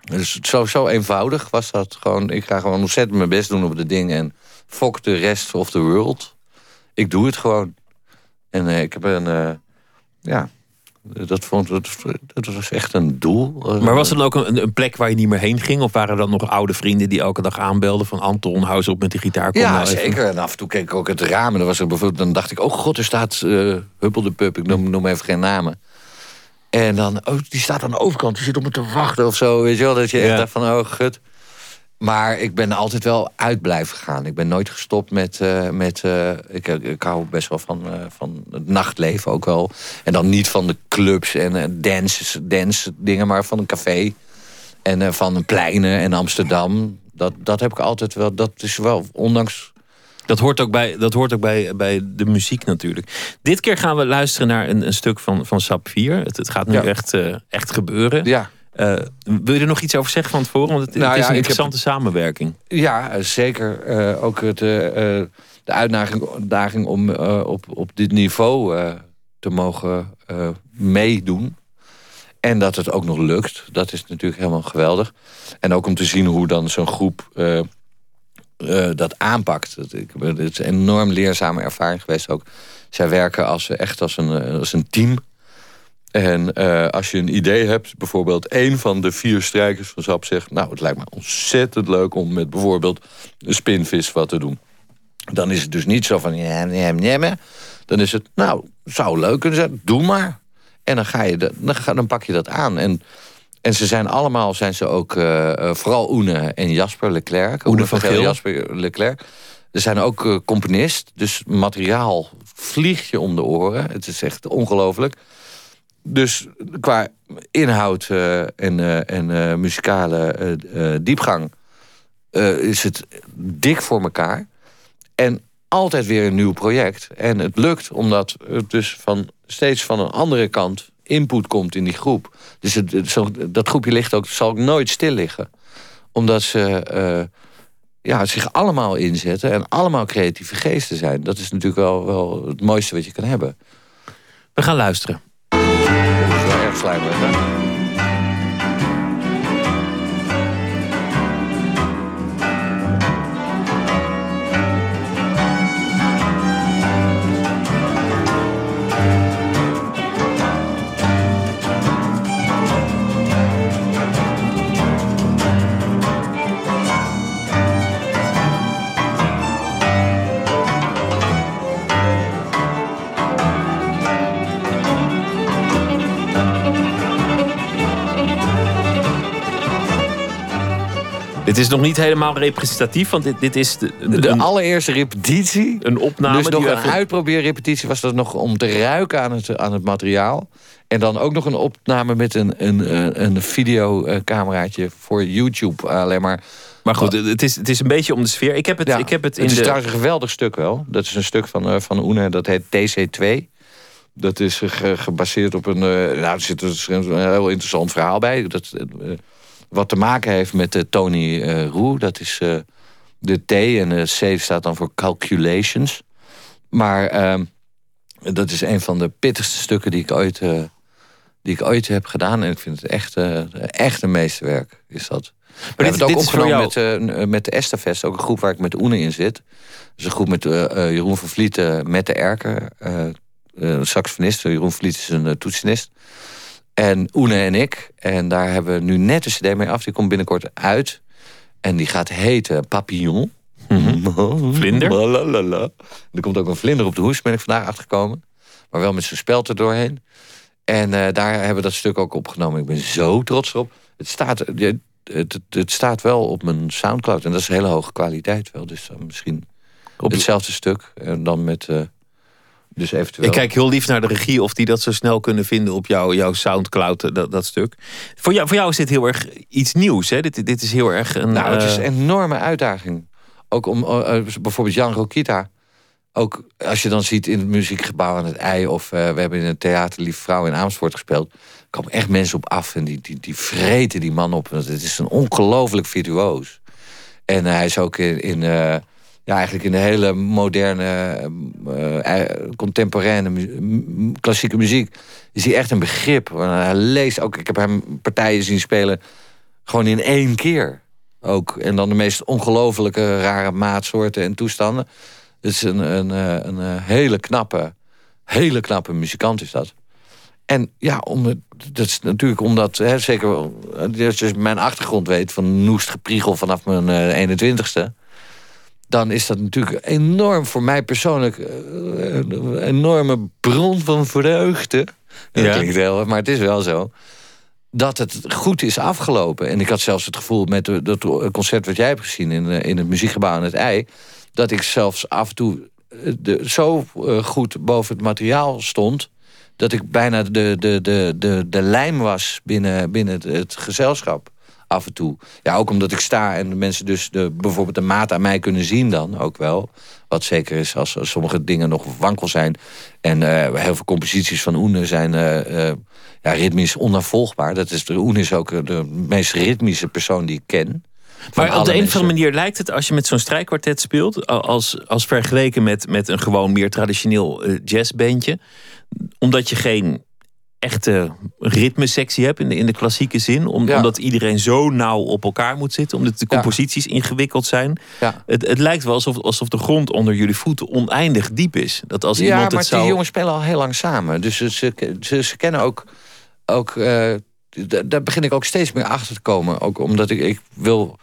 Dus zo, zo eenvoudig was dat gewoon. Ik ga gewoon ontzettend mijn best doen op de ding en fuck de rest of the world. Ik doe het gewoon. En uh, ik heb een, uh, ja, dat, vond, dat, dat was echt een doel. Eh. Maar was dan ook een, een, plek waar je niet meer heen ging? Of waren er dan nog oude vrienden die elke dag aanbelden van Anton, hou eens op met die gitaar? Kom ja, nou zeker. En af en toe keek ik ook het raam en dan, was er bijvoorbeeld, dan dacht ik, oh god, er staat uh, Huppel de Pup, ik noem, noem even geen namen. En dan, oh, die staat aan de overkant, die zit op me te wachten of zo. Weet je wel, dat je echt dacht van, oh gut. Maar ik ben altijd wel uit blijven gaan. Ik ben nooit gestopt met... Uh, met uh, ik, ik hou best wel van, uh, van het nachtleven ook wel. En dan niet van de clubs en dance, dance dingen... maar van een café en van een pleinen en Amsterdam. Dat, dat heb ik altijd wel... Dat is wel, ondanks... Dat hoort ook bij, dat hoort ook bij, bij de muziek natuurlijk. Dit keer gaan we luisteren naar een, een stuk van, van Sap 4. Het, het gaat nu echt, echt gebeuren. Ja. Uh, wil je er nog iets over zeggen van tevoren? Want het, nou, het is een interessante samenwerking. Ja, zeker. Uh, ook het, uh, de uitdaging om op, op dit niveau te mogen meedoen. En dat het ook nog lukt. Dat is natuurlijk helemaal geweldig. En ook om te zien hoe dan zo'n groep dat aanpakt. Het is een enorm leerzame ervaring geweest ook. Zij werken als, echt als een, als een team. En uh, als je een idee hebt, bijvoorbeeld één van de vier strijkers van SAP zegt... nou, het lijkt me ontzettend leuk om met bijvoorbeeld een spinvis wat te doen. Dan is het dus niet zo van, ja, nee, nee, Dan is het, nou, zou leuk kunnen zijn, doe maar. En dan, ga je dat, dan, ga, dan pak je dat aan. En, en ze zijn allemaal, zijn ze ook, uh, vooral Oene en Jasper Leclerc. Oene van Geel. Jasper Leclerc. Er zijn ook uh, componist, dus materiaal vliegt je om de oren. Het is echt ongelooflijk dus qua inhoud uh, en, uh, en uh, muzikale diepgang is het dik voor elkaar. En altijd weer een nieuw project. En het lukt omdat het dus van, steeds van een andere kant input komt in die groep. Dus het, zo, dat groepje ligt ook, zal ook nooit stil liggen. Omdat ze ja, zich allemaal inzetten en allemaal creatieve geesten zijn. Dat is natuurlijk wel, wel het mooiste wat je kan hebben. We gaan luisteren. slam with her. Het is nog niet helemaal representatief, want dit, dit is... De, de, allereerste repetitie. Een opname. Dus nog een even... uitprobeerrepetitie was dat nog om te ruiken aan het, aan het materiaal. En dan ook nog een opname met een, een, een videocameraatje voor YouTube. Alleen maar... Maar goed, het is, het is een beetje om de sfeer. Ik heb het, ik heb het in Het is trouwens een geweldig stuk wel. Dat is een stuk van, uh, van Oene, dat heet TC2. Dat is gebaseerd op een... Nou, er zit een heel interessant verhaal bij. Dat, wat te maken heeft met uh, Tony uh, Roe. Dat is uh, de T en de C staat dan voor calculations. Maar ehm, dat is een van de pittigste stukken die ik ooit, uh, die ik ooit heb gedaan. En ik vind het echt, uh, echt een meesterwerk, is dat. Maar we hebben het ook opgenomen met, uh, met de Esterfest, ook een groep waar ik met Oene in zit. Dus een groep met Jeroen van Vlieten, met de Erker, saxofonist. Jeroen Vliet is een toetsenist. En Oene en ik. En daar hebben we nu net een cd mee af. Die komt binnenkort uit. En die gaat heten Papillon. Mhm. Vlinder? Er komt ook een vlinder op de hoes, ben ik vandaag achtergekomen. Maar wel met zijn speld er doorheen. En uh, daar hebben we dat stuk ook opgenomen. Ik ben zo trots op. Het staat, het, het, het, staat wel op mijn Soundcloud. En dat is een hele hoge kwaliteit wel. Dus uh, misschien op hetzelfde stuk. En dan met... Uh, dus eventueel... Ik kijk heel lief naar de regie of die dat zo snel kunnen vinden op jou, jouw Soundcloud, dat, dat stuk. Voor jou, voor jou is dit heel erg iets nieuws, hè? Dit, dit is heel erg een. Nou, het is een enorme uitdaging. Ook om uh, bijvoorbeeld Jan Rokita. Ook als je dan ziet in het muziekgebouw aan het ei... of uh, we hebben in het theater Lieve Vrouw in Amersfoort gespeeld... er komen echt mensen op af en die, die, die vreten die man op. Het is een ongelooflijk virtuoos. En hij is ook in... in uh, ja, eigenlijk in de hele moderne, uh, contemporaine klassieke muziek... is hij echt een begrip. Hij leest ook... Ik heb hem partijen zien spelen gewoon in één keer ook. En dan de meest ongelofelijke rare maatsoorten en toestanden. Het is een, een, eh, een, hele knappe, hele knappe muzikant is dat. En ja, om, dat is natuurlijk omdat, hè, zeker als je mijn achtergrond weet... van noest gepriegel vanaf mijn 21ste... Dan is dat natuurlijk enorm voor mij persoonlijk... Eh, een enorme bron van vreugde. Dat ja. klinkt heel, maar het is wel zo dat het goed is afgelopen. En ik had zelfs het gevoel met dat concert wat jij hebt gezien... in, eh, in het muziekgebouw aan het ei... dat ik zelfs af en toe eh, de, zo goed boven het materiaal stond... dat ik bijna de, de, de, de, de lijm was binnen, binnen het, het gezelschap af en toe. Ja, ook omdat ik sta en de mensen dus de, bijvoorbeeld de maat aan mij kunnen zien dan ook wel. Wat zeker is als, sommige dingen nog wankel zijn. En heel veel composities van Oene zijn ja, ritmisch onafvolgbaar. Dat is, de Oen is ook de meest ritmische persoon die ik ken. Maar op de een of andere manier lijkt het, als je met zo'n strijkkwartet speelt, als, als vergeleken met, met een gewoon meer traditioneel jazzbandje, omdat je geen echte ritmesectie hebt in de, in de klassieke zin, omdat iedereen zo nauw op elkaar moet zitten, omdat de composities ingewikkeld zijn. Ja. Het, het lijkt wel alsof, alsof de grond onder jullie voeten oneindig diep is. Dat als iemand maar het zou... die jongens spelen al heel lang samen. Dus ze, ze, ze kennen ook ook, uh, daar begin ik ook steeds meer achter te komen. Ook omdat ik, ik wil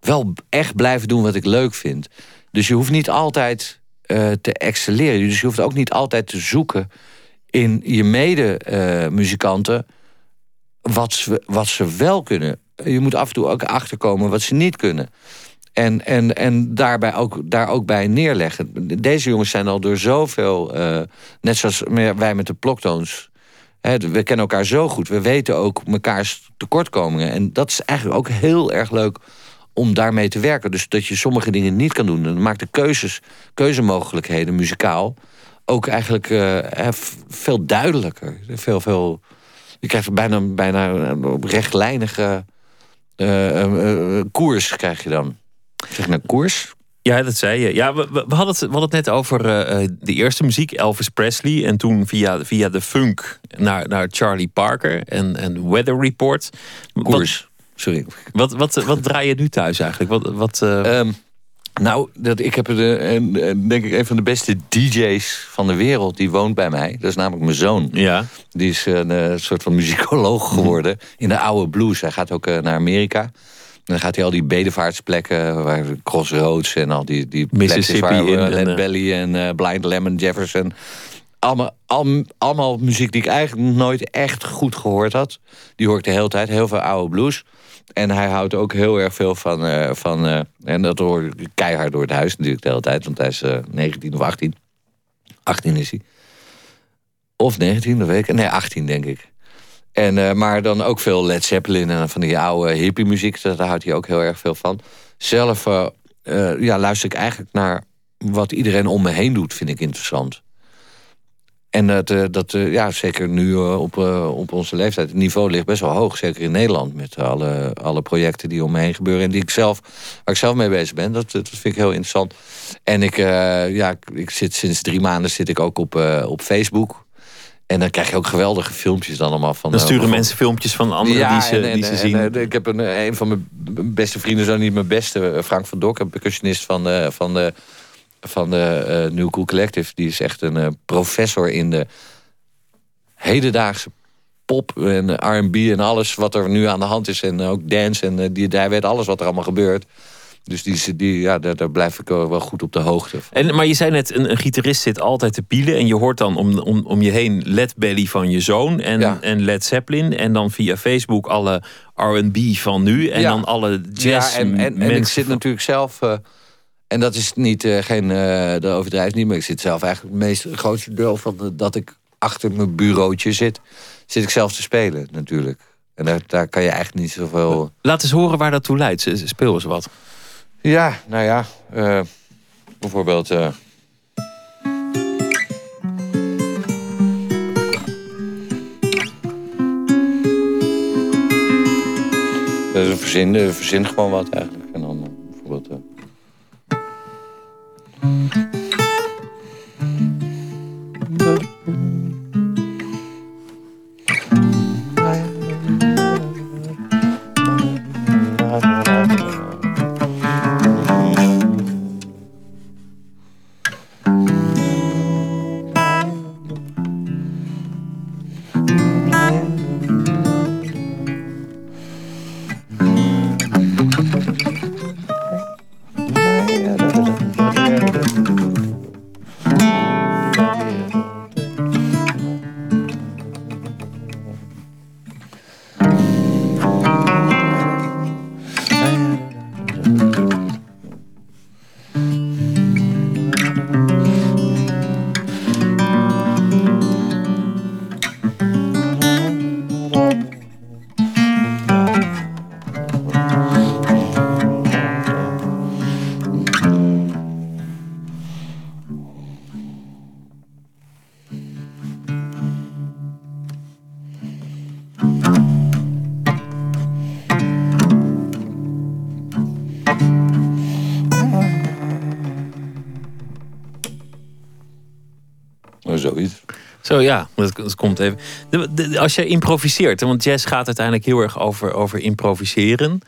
wel echt blijven doen wat ik leuk vind. Dus je hoeft niet altijd uh, te excelleren. Dus je hoeft ook niet altijd te zoeken in je mede-muzikanten... Wat, ze, wat ze wel kunnen. Je moet af en toe ook achterkomen wat ze niet kunnen. En, en, en daarbij ook, daar ook bij neerleggen. Deze jongens zijn al door zoveel... Uh, net zoals wij met de ploktoons we kennen elkaar zo goed. We weten ook mekaars tekortkomingen. En dat is eigenlijk ook heel erg leuk om daarmee te werken. Dus dat je sommige dingen niet kan doen. Dan maakt de keuzes, keuzemogelijkheden muzikaal ook eigenlijk uh, veel duidelijker. Veel, veel, je krijgt bijna, bijna een rechtlijnige uh, uh, koers krijg je dan. Zeg nou koers? Ja, dat zei je. Ja, we, we, hadden, het, we hadden het net over uh, de eerste muziek, Elvis Presley. En toen via, via de funk naar, naar Charlie Parker en, en Weather Report. Koers, sorry. Wat, wat, wat draai je nu thuis eigenlijk? Wat, wat, uh... um, nou, dat, ik heb de, denk ik een van de beste DJ's van de wereld. Die woont bij mij. Dat is namelijk mijn zoon. Ja. Die is een soort van muzikoloog geworden. In de oude blues. Hij gaat ook naar Amerika dan gaat hij al die bedevaartsplekken, waar Crossroads en al die, die Mississippi waar we, en, Led Belly en uh, Blind Lemon Jefferson. Allemaal, al, allemaal muziek die ik eigenlijk nooit echt goed gehoord had. Die hoor ik de hele tijd, heel veel oude blues. En hij houdt ook heel erg veel van... Uh, van uh, en dat hoor ik keihard door het huis natuurlijk de hele tijd. Want hij is 19 of 18. 18 is hij. Of 19, dat weet ik. Nee, 18 denk ik. En, uh, maar dan ook veel Led Zeppelin en van die oude hippie muziek. Daar houdt hij ook heel erg veel van. Zelf uh, uh, ja, luister ik eigenlijk naar wat iedereen om me heen doet, vind ik interessant. En dat, uh, dat uh, ja, zeker nu uh, op, op onze leeftijd, het niveau ligt best wel hoog. Zeker in Nederland, met alle, alle projecten die om me heen gebeuren... en die ik zelf, waar ik zelf mee bezig ben. Dat, dat vind ik heel interessant. En ik, ja, ik zit sinds drie maanden zit ik ook op, op Facebook... En dan krijg je ook geweldige filmpjes dan allemaal van... Dan sturen mensen filmpjes van anderen die ze, en, die ze zien. En, ik heb een, een van mijn beste vrienden, zo niet mijn beste... Frank van Dok, een percussionist van de, van de van de uh, New Cool Collective. Die is echt een uh, professor in de hedendaagse pop en R&B en alles wat er nu aan de hand is. En ook dance en uh, die, hij weet alles wat er allemaal gebeurt. Dus die, die, ja, daar, daar blijf ik wel goed op de hoogte. En, maar je zei net, een, een gitarist zit altijd te pielen. En je hoort dan om, om, om je heen Led Belly van je zoon en, ja. en Led Zeppelin. En dan via Facebook alle R&B van nu. En ja. dan alle jazz ja, en, en, en ik zit natuurlijk zelf... En dat is niet, uh, geen, uh, de overdrijf niet, maar ik zit zelf eigenlijk het meest, grootste deel van de, dat ik achter mijn bureautje zit, zit ik zelf te spelen natuurlijk. En daar, daar kan je eigenlijk niet zoveel... Laat eens horen waar dat toe leidt. Speel eens wat. Ja, nou ja. Uh, bijvoorbeeld... verzin, verzin gewoon wat eigenlijk. Mm-hmm. Dat, komt even. als je improviseert, want jazz gaat uiteindelijk heel erg over, over improviseren.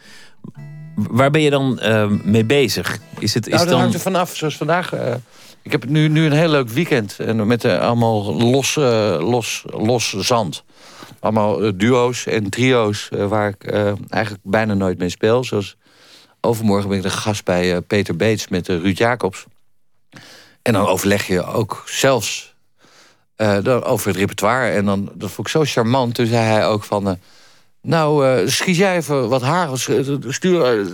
Waar ben je dan uh, mee bezig? Is het, is nou, dat dan... hangt er vanaf. Zoals vandaag. Uh, ik heb nu, nu een heel leuk weekend. En met uh, allemaal los, los, los zand. Allemaal duo's en trio's waar ik eigenlijk bijna nooit mee speel. Zoals overmorgen ben ik de gast bij Peter Beets met Ruud Jacobs. En dan overleg je ook zelfs uh, over het repertoire. En dan, dat vond ik zo charmant. Toen zei hij ook van... Uh, nou, uh, schiet jij even wat hagel... Stuur,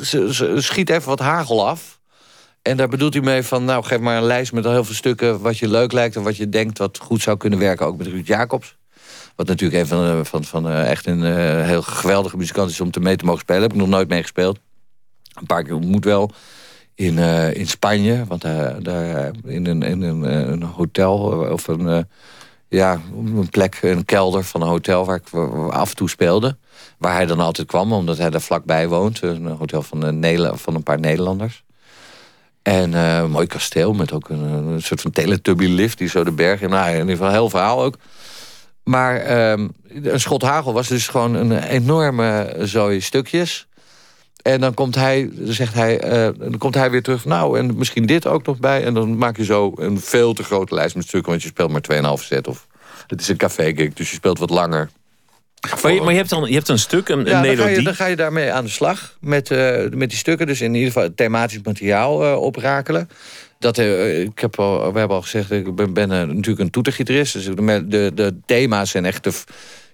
schiet even wat hagel af. En daar bedoelt hij mee van... nou, geef maar een lijst met heel veel stukken... wat je leuk lijkt en wat je denkt wat goed zou kunnen werken. Ook met Ruud Jacobs. Wat natuurlijk een van, van, van echt een heel geweldige muzikant is... om te mee te mogen spelen. Heb ik nog nooit mee gespeeld. Een paar keer ontmoet wel in, in Spanje. Want daar in, een, in een, een hotel of een ja, een plek, een kelder van een hotel waar ik af en toe speelde. Waar hij dan altijd kwam, omdat hij daar vlakbij woont. Een hotel van een, een paar Nederlanders. En een mooi kasteel met ook een, soort van teletubby lift die zo de berg in. Nou, in ieder geval heel verhaal ook. Maar um, een schot hagel was dus gewoon een enorme zooi stukjes. En dan komt hij, zegt hij, uh, dan komt hij weer terug. Nou, en misschien dit ook nog bij. En dan maak je zo een veel te grote lijst met stukken. Want je speelt maar 2,5 set. Of het is een café gig, dus je speelt wat langer. Maar je, maar je, hebt, dan, je hebt een stuk, een, ja, melodie. Dan ga, je, dan ga je daarmee aan de slag met, uh, met die stukken. Dus in ieder geval thematisch materiaal uh, oprakelen. Dat, uh, ik heb al, we hebben al gezegd, ik ben, ben natuurlijk een toetergitarist. Dus de, de, de thema's zijn echt de,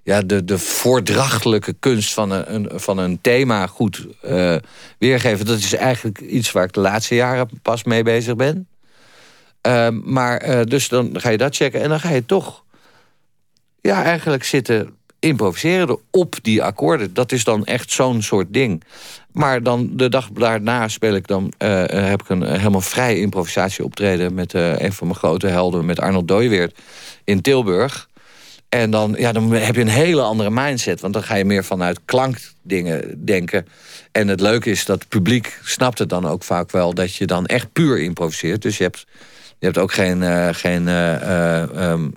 ja, de, de voordrachtelijke kunst van een, van een thema goed uh, weergeven. Dat is eigenlijk iets waar ik de laatste jaren pas mee bezig ben. Uh, maar uh, dus dan ga je dat checken en dan ga je toch ja, eigenlijk zitten improviseren op die akkoorden. Dat is dan echt zo'n soort ding. Maar dan de dag daarna speel ik dan, uh, heb ik een helemaal vrij improvisatie optreden... met een van mijn grote helden, met Arnold Dooiweert in Tilburg. En dan, ja, dan heb je een hele andere mindset. Want dan ga je meer vanuit klankdingen denken. En het leuke is dat het publiek snapt het dan ook vaak wel... dat je dan echt puur improviseert. Dus je hebt, je hebt ook geen, uh, geen um,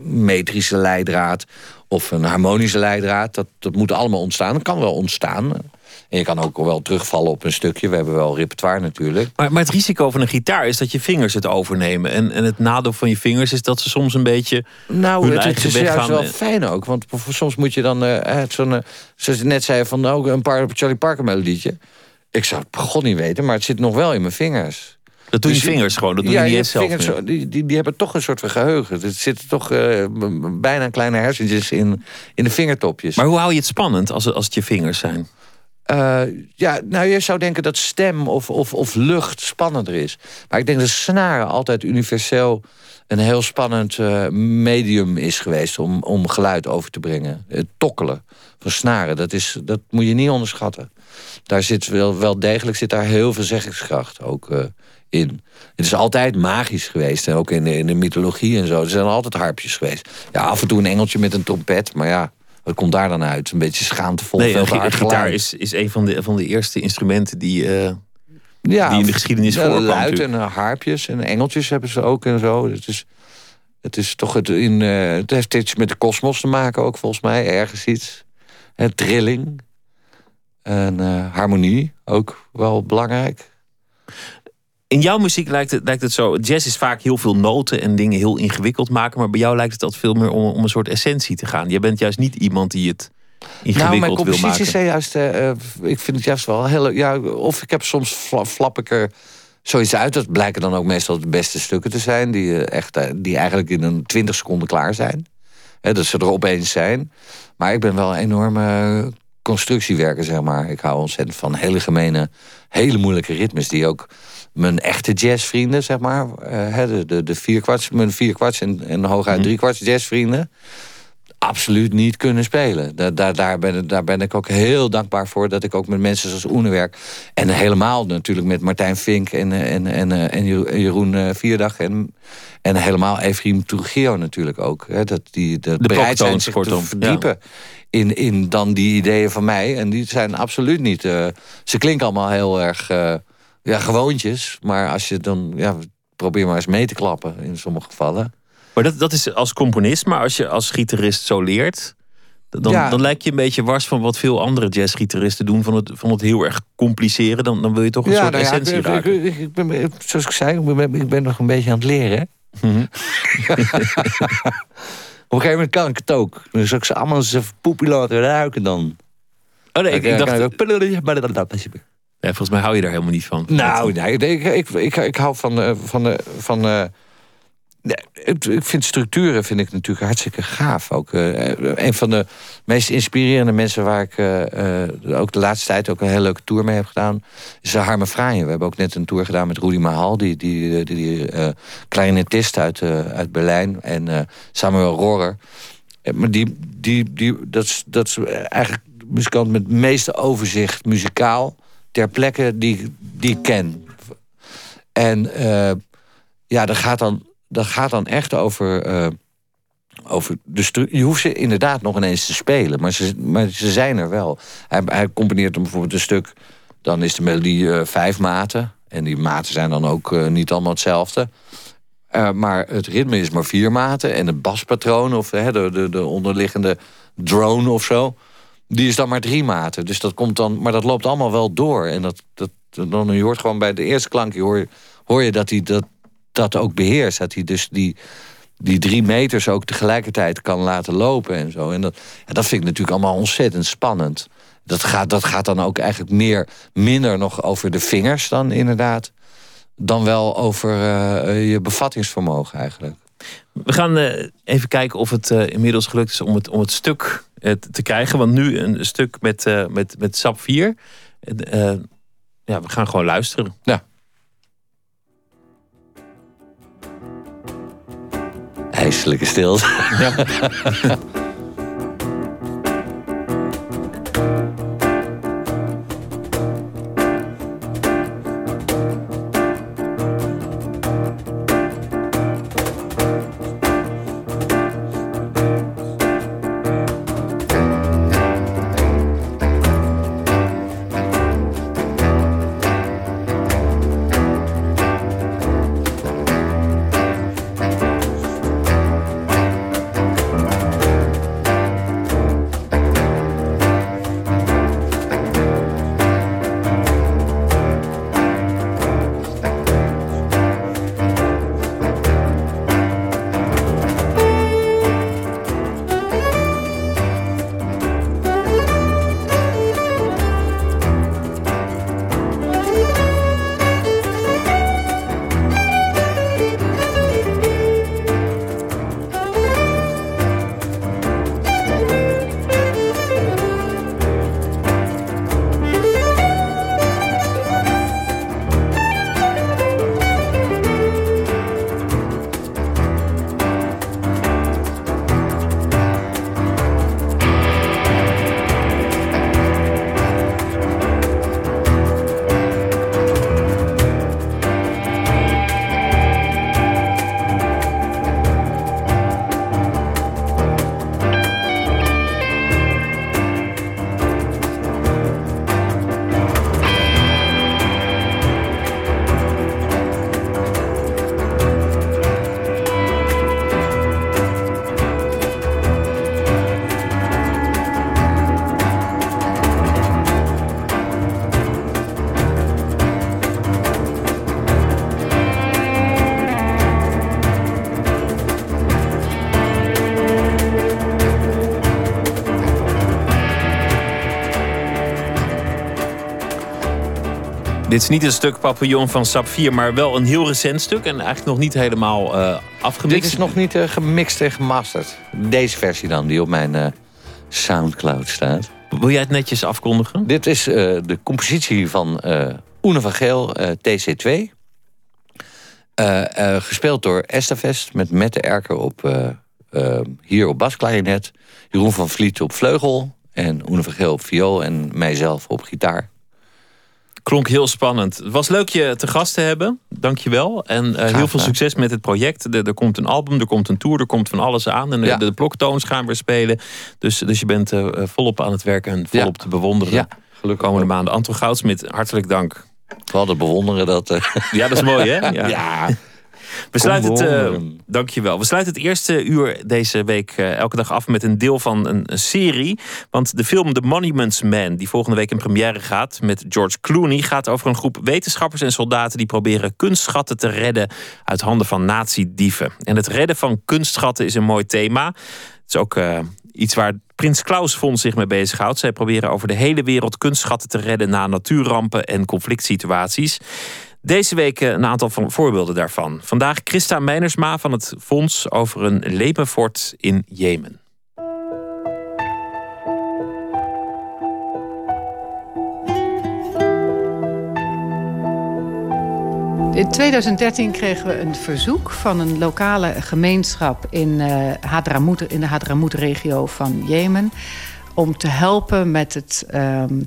metrische leidraad of een harmonische leidraad. Dat, dat moet allemaal ontstaan. Dat kan wel ontstaan. En je kan ook wel terugvallen op een stukje. We hebben wel repertoire natuurlijk. Maar, maar het risico van een gitaar is dat je vingers het overnemen. En, en het nadeel van je vingers is dat ze soms een beetje. Nou, het, het, is juist wel fijn ook. Want soms moet je dan. Uh, zo'n, uh, zoals je net zei, van nou, een paar Charlie Parker melodietje. Ik zou het god niet weten, maar het zit nog wel in mijn vingers. Dat doen je dus vingers gewoon, dat doe ja, je niet eens zelf vingers, die, die, die, hebben toch een soort van geheugen. Er zitten toch uh, bijna kleine hersentjes in, in de vingertopjes. Maar hoe hou je het spannend als, als het je vingers zijn? Uh, ja, nou, je zou denken dat stem of, of, of lucht spannender is. Maar ik denk dat snaren altijd universeel een heel spannend uh, medium is geweest... om, om geluid over te brengen. Het tokkelen van snaren, dat, is, dat moet je niet onderschatten. Daar zit wel, wel degelijk zit daar heel veel zeggingskracht ook in. Het is altijd magisch geweest. En ook in de, in de mythologie en zo. Er zijn altijd harpjes geweest. Ja, af en toe een engeltje met een trompet. Maar ja, wat komt daar dan uit? Een beetje schaamtevol. Nee, gitaar is, is een van de, van de eerste instrumenten die, uh, ja, die in de geschiedenis ja, voorkwam. Luid en uh, harpjes en engeltjes hebben ze ook en zo. Het is, het is toch het, in, uh, het heeft iets met de kosmos te maken ook volgens mij. Ergens iets. En trilling. En harmonie ook wel belangrijk in jouw muziek lijkt het, lijkt het zo. Jazz is vaak heel veel noten en dingen heel ingewikkeld maken. Maar bij jou lijkt het altijd veel meer om, om een soort essentie te gaan. Je bent juist niet iemand die het ingewikkeld nou, wil maken. Is juist, uh, ik vind het juist wel heel. Ja, of ik heb soms flap ik er zoiets uit. Dat blijken dan ook meestal de beste stukken te zijn. Die, uh, echt, die eigenlijk in een twintig seconden klaar zijn. dat ze er opeens zijn. Maar ik ben wel een enorme constructiewerker, zeg maar. Ik hou ontzettend van hele gemene, hele moeilijke ritmes... die ook mijn echte jazzvrienden, zeg maar. Uh, de, de, de vierkwarts, mijn vierkwarts en, en hooguit driekwarts jazzvrienden... absoluut niet kunnen spelen. Daar, daar, daar, ben, daar ben ik ook heel dankbaar voor... dat ik ook met mensen zoals Oene werk. En helemaal natuurlijk met Martijn Vink en, en, en, en Jeroen Vierdag... en, en helemaal Efrim Trujillo natuurlijk ook. Hè, dat die de, de bereid zijn zich te verdiepen... In, in dan die ideeën van mij. En die zijn absoluut niet... Uh, ze klinken allemaal heel erg... Uh, ja, gewoontjes. Maar als je dan, ja, probeer maar eens mee te klappen in sommige gevallen. Maar dat, dat is als componist, maar als je als gitarist zo leert, dan, dan lijk je een beetje wars van wat veel andere jazzgitaristen doen, van het, van het heel erg compliceren. Dan, dan wil je toch een soort nou essentie ik, raken. Ik, ik, ben, zoals ik zei, ik ben, ik ben nog een beetje aan het leren. Mhm. Op een gegeven moment kan ik het ook. Dus ik ze allemaal eens even poepie laten ruiken dan. Oh nee, ik, ik dacht... Ja, volgens mij hou je daar helemaal niet van. Nou, nee, ik, ik, ik, ik hou van, uh, van, uh, van uh, ik vind structuren vind ik natuurlijk hartstikke gaaf. Ook een van de meest inspirerende mensen waar ik ook de laatste tijd ook een hele leuke tour mee heb gedaan, is Harme Fraaien. We hebben ook net een tour gedaan met Rudy Mahal, die, die, die, die clarinetist uit, uit Berlijn, en Samuel Rohrer. Maar die, die, die, dat, is, dat is eigenlijk muzikant met het meeste overzicht muzikaal ter plekke die, die ik ken. En uh, ja, dat gaat, dan, dat gaat dan echt over... Uh, over de je hoeft ze inderdaad nog ineens te spelen, maar ze, maar ze zijn er wel. Hij, hij componeert dan bijvoorbeeld een stuk, dan is de melodie uh, vijf maten. En die maten zijn dan ook niet allemaal hetzelfde. maar het ritme is maar vier maten. En het baspatroon of de, de, de onderliggende drone of zo... Die is dan maar drie maten. Dus dat komt dan, maar dat loopt allemaal wel door. En dat, dat, dan, je hoort gewoon bij de eerste klank hoor, je dat hij dat, dat ook beheerst. Dat hij dus die, die drie meters ook tegelijkertijd kan laten lopen en zo. En dat, dat vind ik natuurlijk allemaal ontzettend spannend. Dat gaat, dat gaat dan ook eigenlijk meer, minder nog over de vingers dan inderdaad. Dan wel over uh, je bevattingsvermogen eigenlijk. We gaan uh, even kijken of het uh, inmiddels gelukt is om het, om het stuk te krijgen. Want nu een stuk met, uh, met, met SAP 4. Uh, ja, we gaan gewoon luisteren. Ja. IJselijke stilte. Ja. Dit is niet een stuk papillon van Sap 4, maar wel een heel recent stuk. En eigenlijk nog niet helemaal uh, afgemixt. Dit is nog niet uh, gemixt en gemasterd. Deze versie dan, die op mijn uh, Soundcloud staat. Wil jij het netjes afkondigen? Dit is de compositie van Oene van Geel, TC2. gespeeld door Estavest met Mette Erker op, hier op basklarinet. Jeroen van Vliet op vleugel. En Oene van Geel op viool en mijzelf op gitaar. Klonk heel spannend. Het was leuk je te gast te hebben. Dank je wel. En uh, heel veel succes met het project. Er, er, komt een album, er komt een tour, er komt van alles aan. En de, de bloktoons gaan weer spelen. Dus, dus je bent uh, volop aan het werken en volop te bewonderen. Ja, gelukkig. Komende maanden. Anton Goudsmit, hartelijk dank. We hadden bewonderen dat... Uh... Ja, dat is mooi hè? ja. We sluiten het, uh, dankjewel. We sluiten het eerste uur deze week uh, elke dag af met een deel van een, een, serie. Want de film The Monuments Man, die volgende week in première gaat met George Clooney, gaat over een groep wetenschappers en soldaten die proberen kunstschatten te redden uit handen van nazi-dieven. En het redden van kunstschatten is een mooi thema. Het is ook uh, iets waar Prins Klaus Fonds zich mee bezighoudt. Zij proberen over de hele wereld kunstschatten te redden na natuurrampen en conflict situaties. Deze week een aantal van voorbeelden daarvan. Vandaag Christa Meinersma van het Fonds over een lepenfort in Jemen. In 2013 kregen we een verzoek van een lokale gemeenschap in, uh, Hadramout, in de Hadramout-regio van Jemen om te helpen met het, ehm,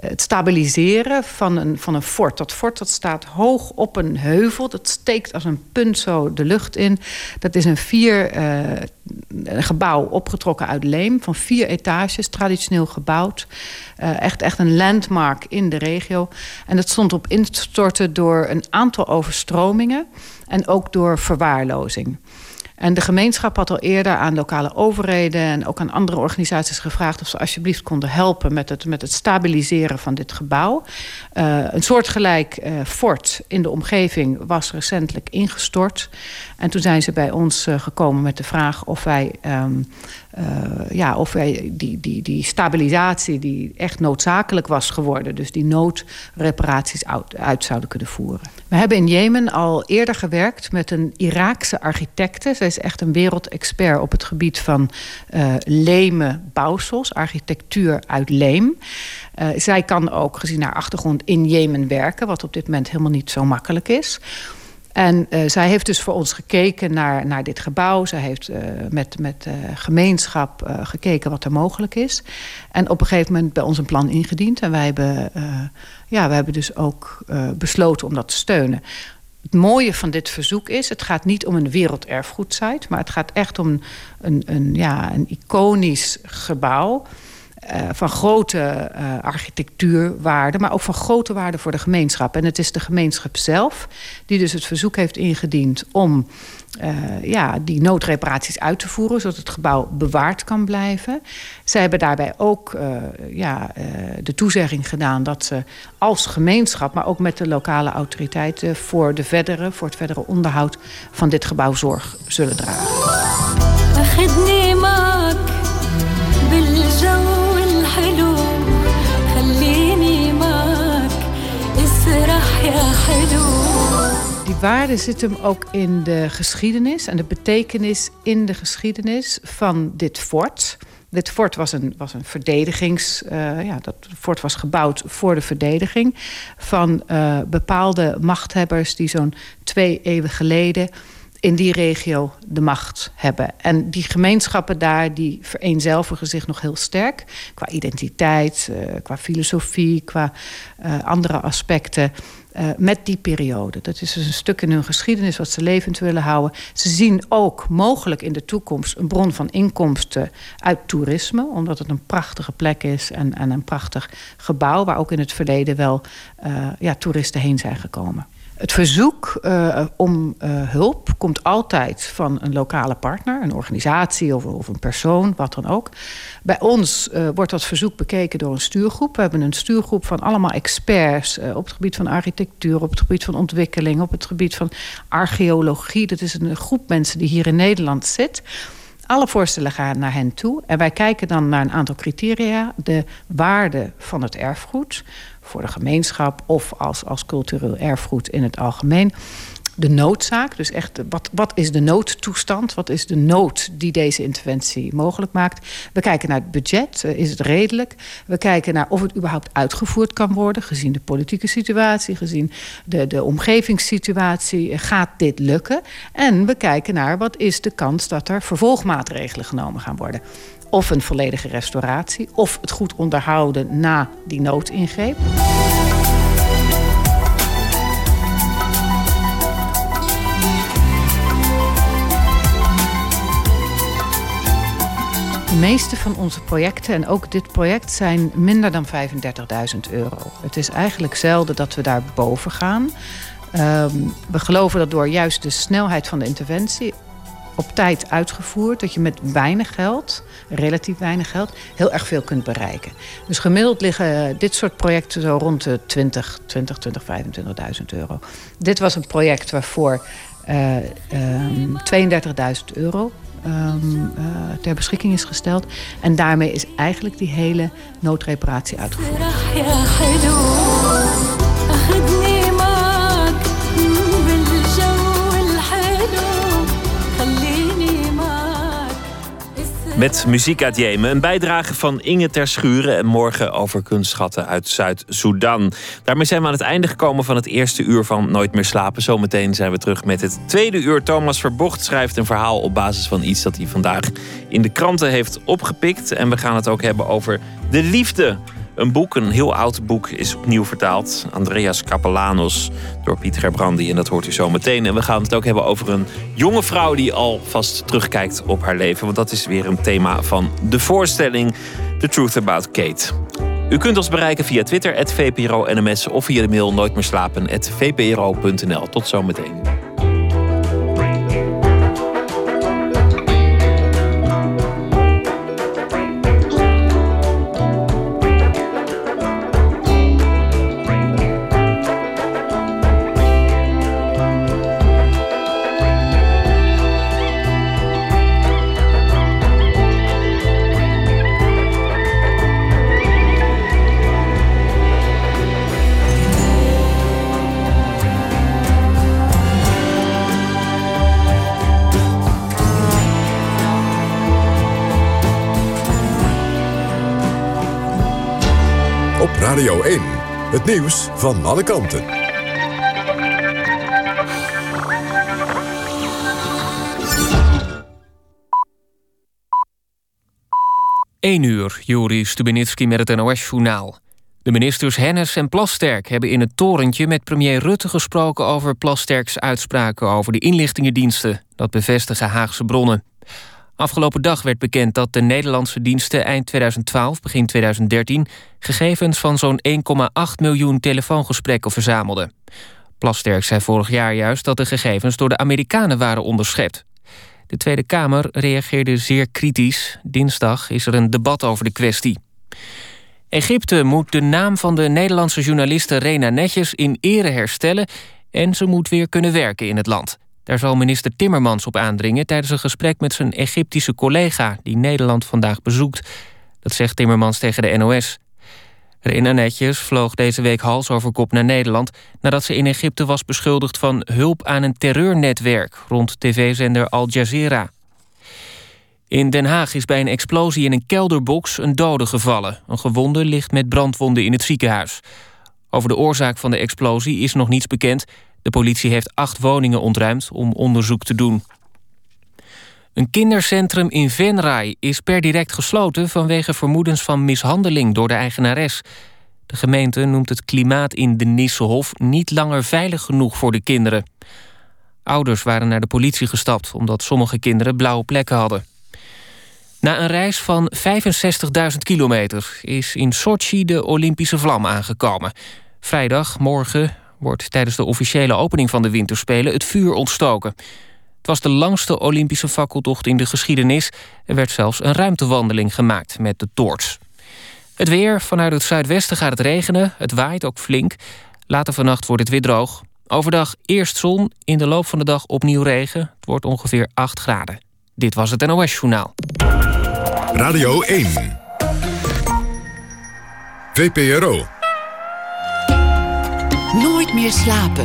het, stabiliseren van een, van een fort. Dat fort dat staat hoog op een heuvel. Dat steekt als een punt zo de lucht in. Dat is een vier uh, gebouw opgetrokken uit leem. Van vier etages, traditioneel gebouwd. Uh, echt, echt een landmark in de regio. En dat stond op instorten door een aantal overstromingen. En ook door verwaarlozing. En de gemeenschap had al eerder aan lokale overheden en ook aan andere organisaties gevraagd of ze alsjeblieft konden helpen met het, met het stabiliseren van dit gebouw. Uh, een soortgelijk uh, fort in de omgeving was recentelijk ingestort. En toen zijn ze bij ons uh, gekomen met de vraag of wij, um, ja, of wij die, die, die stabilisatie die echt noodzakelijk was geworden, dus die noodreparaties uit, zouden kunnen voeren. We hebben in Jemen al eerder gewerkt met een Iraakse architecte. Zij is echt een wereldexpert op het gebied van uh, bouwsels, architectuur uit leem. Zij kan ook, gezien haar achtergrond, in Jemen werken, wat op dit moment helemaal niet zo makkelijk is. En uh, zij heeft dus voor ons gekeken naar, naar dit gebouw. Zij heeft uh, met, met uh, gemeenschap gekeken wat er mogelijk is. En op een gegeven moment bij ons een plan ingediend. En wij hebben, ja, wij hebben dus ook besloten om dat te steunen. Het mooie van dit verzoek is, het gaat niet om een werelderfgoedsite... maar het gaat echt om een, een, ja, een iconisch gebouw... Uh, van grote uh, architectuurwaarde, maar ook van grote waarde voor de gemeenschap. En het is de gemeenschap zelf die dus het verzoek heeft ingediend om uh, ja, die noodreparaties uit te voeren, zodat het gebouw bewaard kan blijven. Zij hebben daarbij ook ja, de toezegging gedaan dat ze als gemeenschap, maar ook met de lokale autoriteiten, voor, de verdere, voor het verdere onderhoud van dit gebouw zorg zullen dragen. Waarde zit hem ook in de geschiedenis en de betekenis in de geschiedenis van dit fort. Dit fort was een, was een verdedigings. Uh, ja, dat fort was gebouwd voor de verdediging van uh, bepaalde machthebbers die zo'n twee eeuwen geleden in die regio de macht hebben. En die gemeenschappen daar, die vereenzelvigen zich nog heel sterk. Qua identiteit, uh, qua filosofie, qua andere aspecten. Uh, met die periode. Dat is dus een stuk in hun geschiedenis wat ze levend willen houden. Ze zien ook mogelijk in de toekomst een bron van inkomsten uit toerisme, omdat het een prachtige plek is en, en een prachtig gebouw waar ook in het verleden wel uh, ja, toeristen heen zijn gekomen. Het verzoek uh, om uh, hulp komt altijd van een lokale partner, een organisatie of, of een persoon, wat dan ook. Bij ons uh, wordt dat verzoek bekeken door een stuurgroep. We hebben een stuurgroep van allemaal experts op het gebied van architectuur, op het gebied van ontwikkeling, op het gebied van archeologie. Dat is een groep mensen die hier in Nederland zit. Alle voorstellen gaan naar hen toe. En wij kijken dan naar een aantal criteria. De waarde van het erfgoed voor de gemeenschap of als, als cultureel erfgoed in het algemeen de noodzaak. Dus echt, wat, wat is de noodtoestand? Wat is de nood die deze interventie mogelijk maakt? We kijken naar het budget. Eh, is het redelijk? We kijken naar of het überhaupt uitgevoerd kan worden... gezien de politieke situatie, gezien de, de omgevingssituatie. Gaat dit lukken? En we kijken naar wat is de kans dat er vervolgmaatregelen genomen gaan worden of een volledige restauratie, of het goed onderhouden na die noodingreep. De meeste van onze projecten, en ook dit project, zijn minder dan 35.000 euro. Het is eigenlijk zelden dat we daar boven gaan. Ehm, we geloven dat door juist de snelheid van de interventie op tijd uitgevoerd, dat je met weinig geld, relatief weinig geld, heel erg veel kunt bereiken. Dus gemiddeld liggen dit soort projecten zo rond de 20, 20, 20, 25.000 euro. Dit was een project waarvoor uh, um, 32.000 euro um, uh, ter beschikking is gesteld. En daarmee is eigenlijk die hele noodreparatie uitgevoerd. Met muziek uit Jemen. Een bijdrage van Inge Ter Schuren. En morgen over kunstschatten uit Zuid-Soedan. Daarmee zijn we aan het einde gekomen van het eerste uur van Nooit meer slapen. Zometeen zijn we terug met het tweede uur. Thomas Verbocht schrijft een verhaal op basis van iets dat hij vandaag in de kranten heeft opgepikt. En we gaan het ook hebben over de liefde. Een boek, een heel oud boek, is opnieuw vertaald. Andreas Capelanos door Piet Gerbrandi. En dat hoort u zo meteen. En we gaan het ook hebben over een jonge vrouw die alvast terugkijkt op haar leven. Want dat is weer een thema van de voorstelling The Truth About Kate. U kunt ons bereiken via Twitter, VPRO-NMS... of via de mail nooitmeerslapen.vpro.nl. Tot zometeen. Radio 1. Het nieuws van alle kanten. 1 uur, Juri Stubenitski met het NOS-journaal. De ministers Hennis en Plasterk hebben in het torentje met premier Rutte gesproken over Plasterks uitspraken over de inlichtingendiensten. Dat bevestigen Haagse bronnen. Afgelopen dag werd bekend dat de Nederlandse diensten eind 2012, begin 2013 gegevens van zo'n 1,8 miljoen telefoongesprekken verzamelden. Plasterk zei vorig jaar juist dat de gegevens door de Amerikanen waren onderschept. De Tweede Kamer reageerde zeer kritisch. Dinsdag is er een debat over de kwestie. Egypte moet de naam van de Nederlandse journaliste Rena Netjes in ere herstellen en ze moet weer kunnen werken in het land. Daar zal minister Timmermans op aandringen tijdens een gesprek met zijn Egyptische collega die Nederland vandaag bezoekt. Dat zegt Timmermans tegen de NOS. Rena Netjes vloog deze week hals over kop naar Nederland nadat ze in Egypte was beschuldigd van hulp aan een terreurnetwerk rond tv-zender Al Jazeera. In Den Haag is bij een explosie in een kelderbox een dode gevallen. Een gewonde ligt met brandwonden in het ziekenhuis. Over de oorzaak van de explosie is nog niets bekend. De politie heeft acht woningen ontruimd om onderzoek te doen. Een kindercentrum in Venray is per direct gesloten... vanwege vermoedens van mishandeling door de eigenares. De gemeente noemt het klimaat in de Nissehof... niet langer veilig genoeg voor de kinderen. Ouders waren naar de politie gestapt... omdat sommige kinderen blauwe plekken hadden. Na een reis van 65.000 kilometer is in Sochi de Olympische vlam aangekomen. Vrijdag, morgen, wordt tijdens de officiële opening van de Winterspelen het vuur ontstoken. Het was de langste Olympische fakkeltocht in de geschiedenis. Er werd zelfs een ruimtewandeling gemaakt met de toorts. Het weer, vanuit het zuidwesten gaat het regenen. Het waait ook flink. Later vannacht wordt het weer droog. Overdag eerst zon, in de loop van de dag opnieuw regen. Het wordt ongeveer 8 graden. Dit was het NOS Journaal. Radio 1. VPRO. Nooit meer slapen.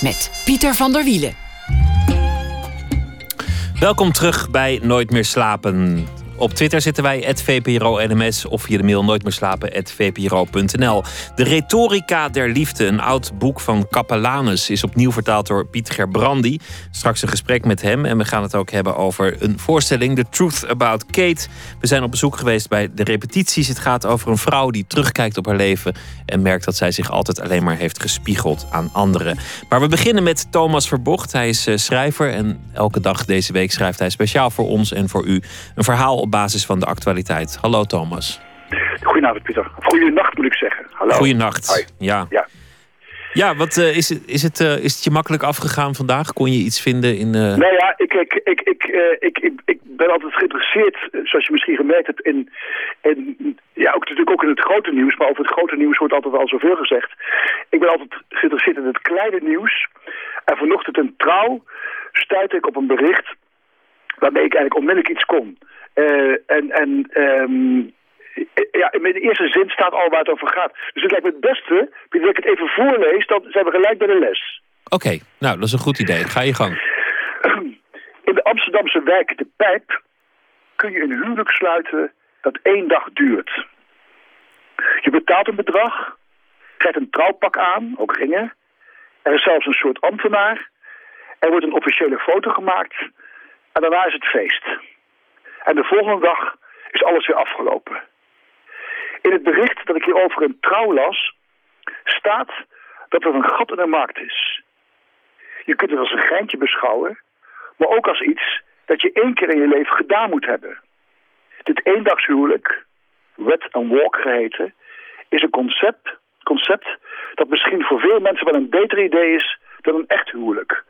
Met Pieter van der Wielen. Welkom terug bij Nooit meer slapen. Op Twitter zitten wij, @vpro_nms of via de mail nooit meer slapen, @vpro.nl. De Retorica der Liefde, een oud boek van Capellanus, is opnieuw vertaald door Pieter Gerbrandi. Straks een gesprek met hem en we gaan het ook hebben over een voorstelling, The Truth About Kate. We zijn op bezoek geweest bij de repetities. Het gaat over een vrouw die terugkijkt op haar leven en merkt dat zij zich altijd alleen maar heeft gespiegeld aan anderen. Maar we beginnen met Thomas Verbocht. Hij is eh, schrijver en elke dag deze week schrijft hij speciaal voor ons en voor u een verhaal op basis van de actualiteit. Hallo Thomas. Goedenavond Pieter. Goedenacht moet ik zeggen. Hallo. Goedenacht. Ja. Ja. Ja, wat eh, is, het, is, het, eh, is het je makkelijk afgegaan vandaag? Kon je iets vinden in. eh, Nou ja, ik, ik, ik, ik, ik, ik, ik ben altijd geïnteresseerd, zoals je misschien gemerkt hebt, in, in ja, ook natuurlijk ook in het grote nieuws, maar over het grote nieuws wordt altijd al zoveel gezegd. Ik ben altijd geïnteresseerd in het kleine nieuws. En vanochtend in Trouw stuitte ik op een bericht waarmee ik eigenlijk onmiddellijk iets kon. Eh, en en ehm, ja, in de eerste zin staat al waar het over gaat. Dus het lijkt me het beste, dat ik het even voorlees, dan zijn we gelijk bij de les. Oké, nou, dat is een goed idee. Ga je gang. In de Amsterdamse wijk De Pijp kun je een huwelijk sluiten dat één dag duurt. Je betaalt een bedrag, krijgt een trouwpak aan, ook ringen. Er is zelfs een soort ambtenaar. Er wordt een officiële foto gemaakt. En daarna is het feest. En de volgende dag is alles weer afgelopen. In het bericht dat ik hierover in trouw las, staat dat er een gat in de markt is. Je kunt het als een geintje beschouwen, maar ook als iets dat je één keer in je leven gedaan moet hebben. Dit eendagshuwelijk, wet and walk geheten, is een concept, concept dat misschien voor veel mensen wel een beter idee is dan een echt huwelijk.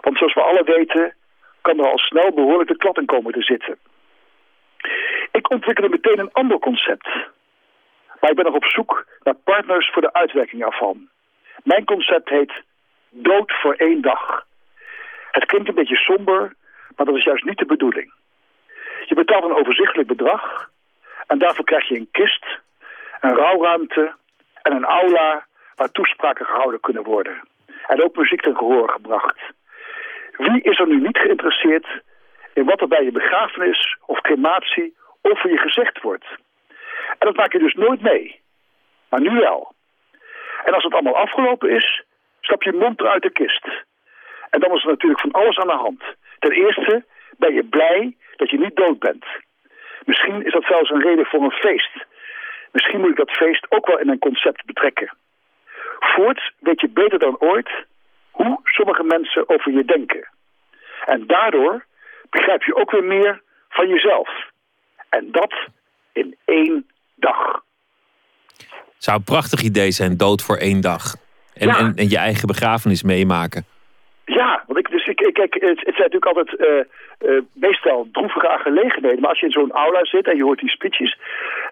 Want zoals we alle weten, kan er al snel behoorlijk de klad in komen te zitten. Ik ontwikkelde meteen een ander concept. Maar ik ben nog op zoek naar partners voor de uitwerking ervan. Mijn concept heet dood voor één dag. Het klinkt een beetje somber, maar dat is juist niet de bedoeling. Je betaalt een overzichtelijk bedrag en daarvoor krijg je een kist, een rouwruimte en een aula waar toespraken gehouden kunnen worden. En ook muziek ten gehoor gebracht. Wie is er nu niet geïnteresseerd in wat er bij je begrafenis of crematie over je gezegd wordt? En dat maak je dus nooit mee. Maar nu wel. En als het allemaal afgelopen is, stap je mond eruit de kist. En dan is er natuurlijk van alles aan de hand. Ten eerste ben je blij dat je niet dood bent. Misschien is dat zelfs een reden voor een feest. Misschien moet ik dat feest ook wel in mijn concept betrekken. Voorts weet je beter dan ooit hoe sommige mensen over je denken. En daardoor begrijp je ook weer meer van jezelf. En dat in één dag. Zou een prachtig idee zijn, dood voor één dag. En, Ja. en, en je eigen begrafenis meemaken. Ja, want ik, dus ik, ik, kijk, het, het zijn natuurlijk altijd eh, eh, meestal droevige aangelegenheden. Maar als je in zo'n aula zit en je hoort die speeches.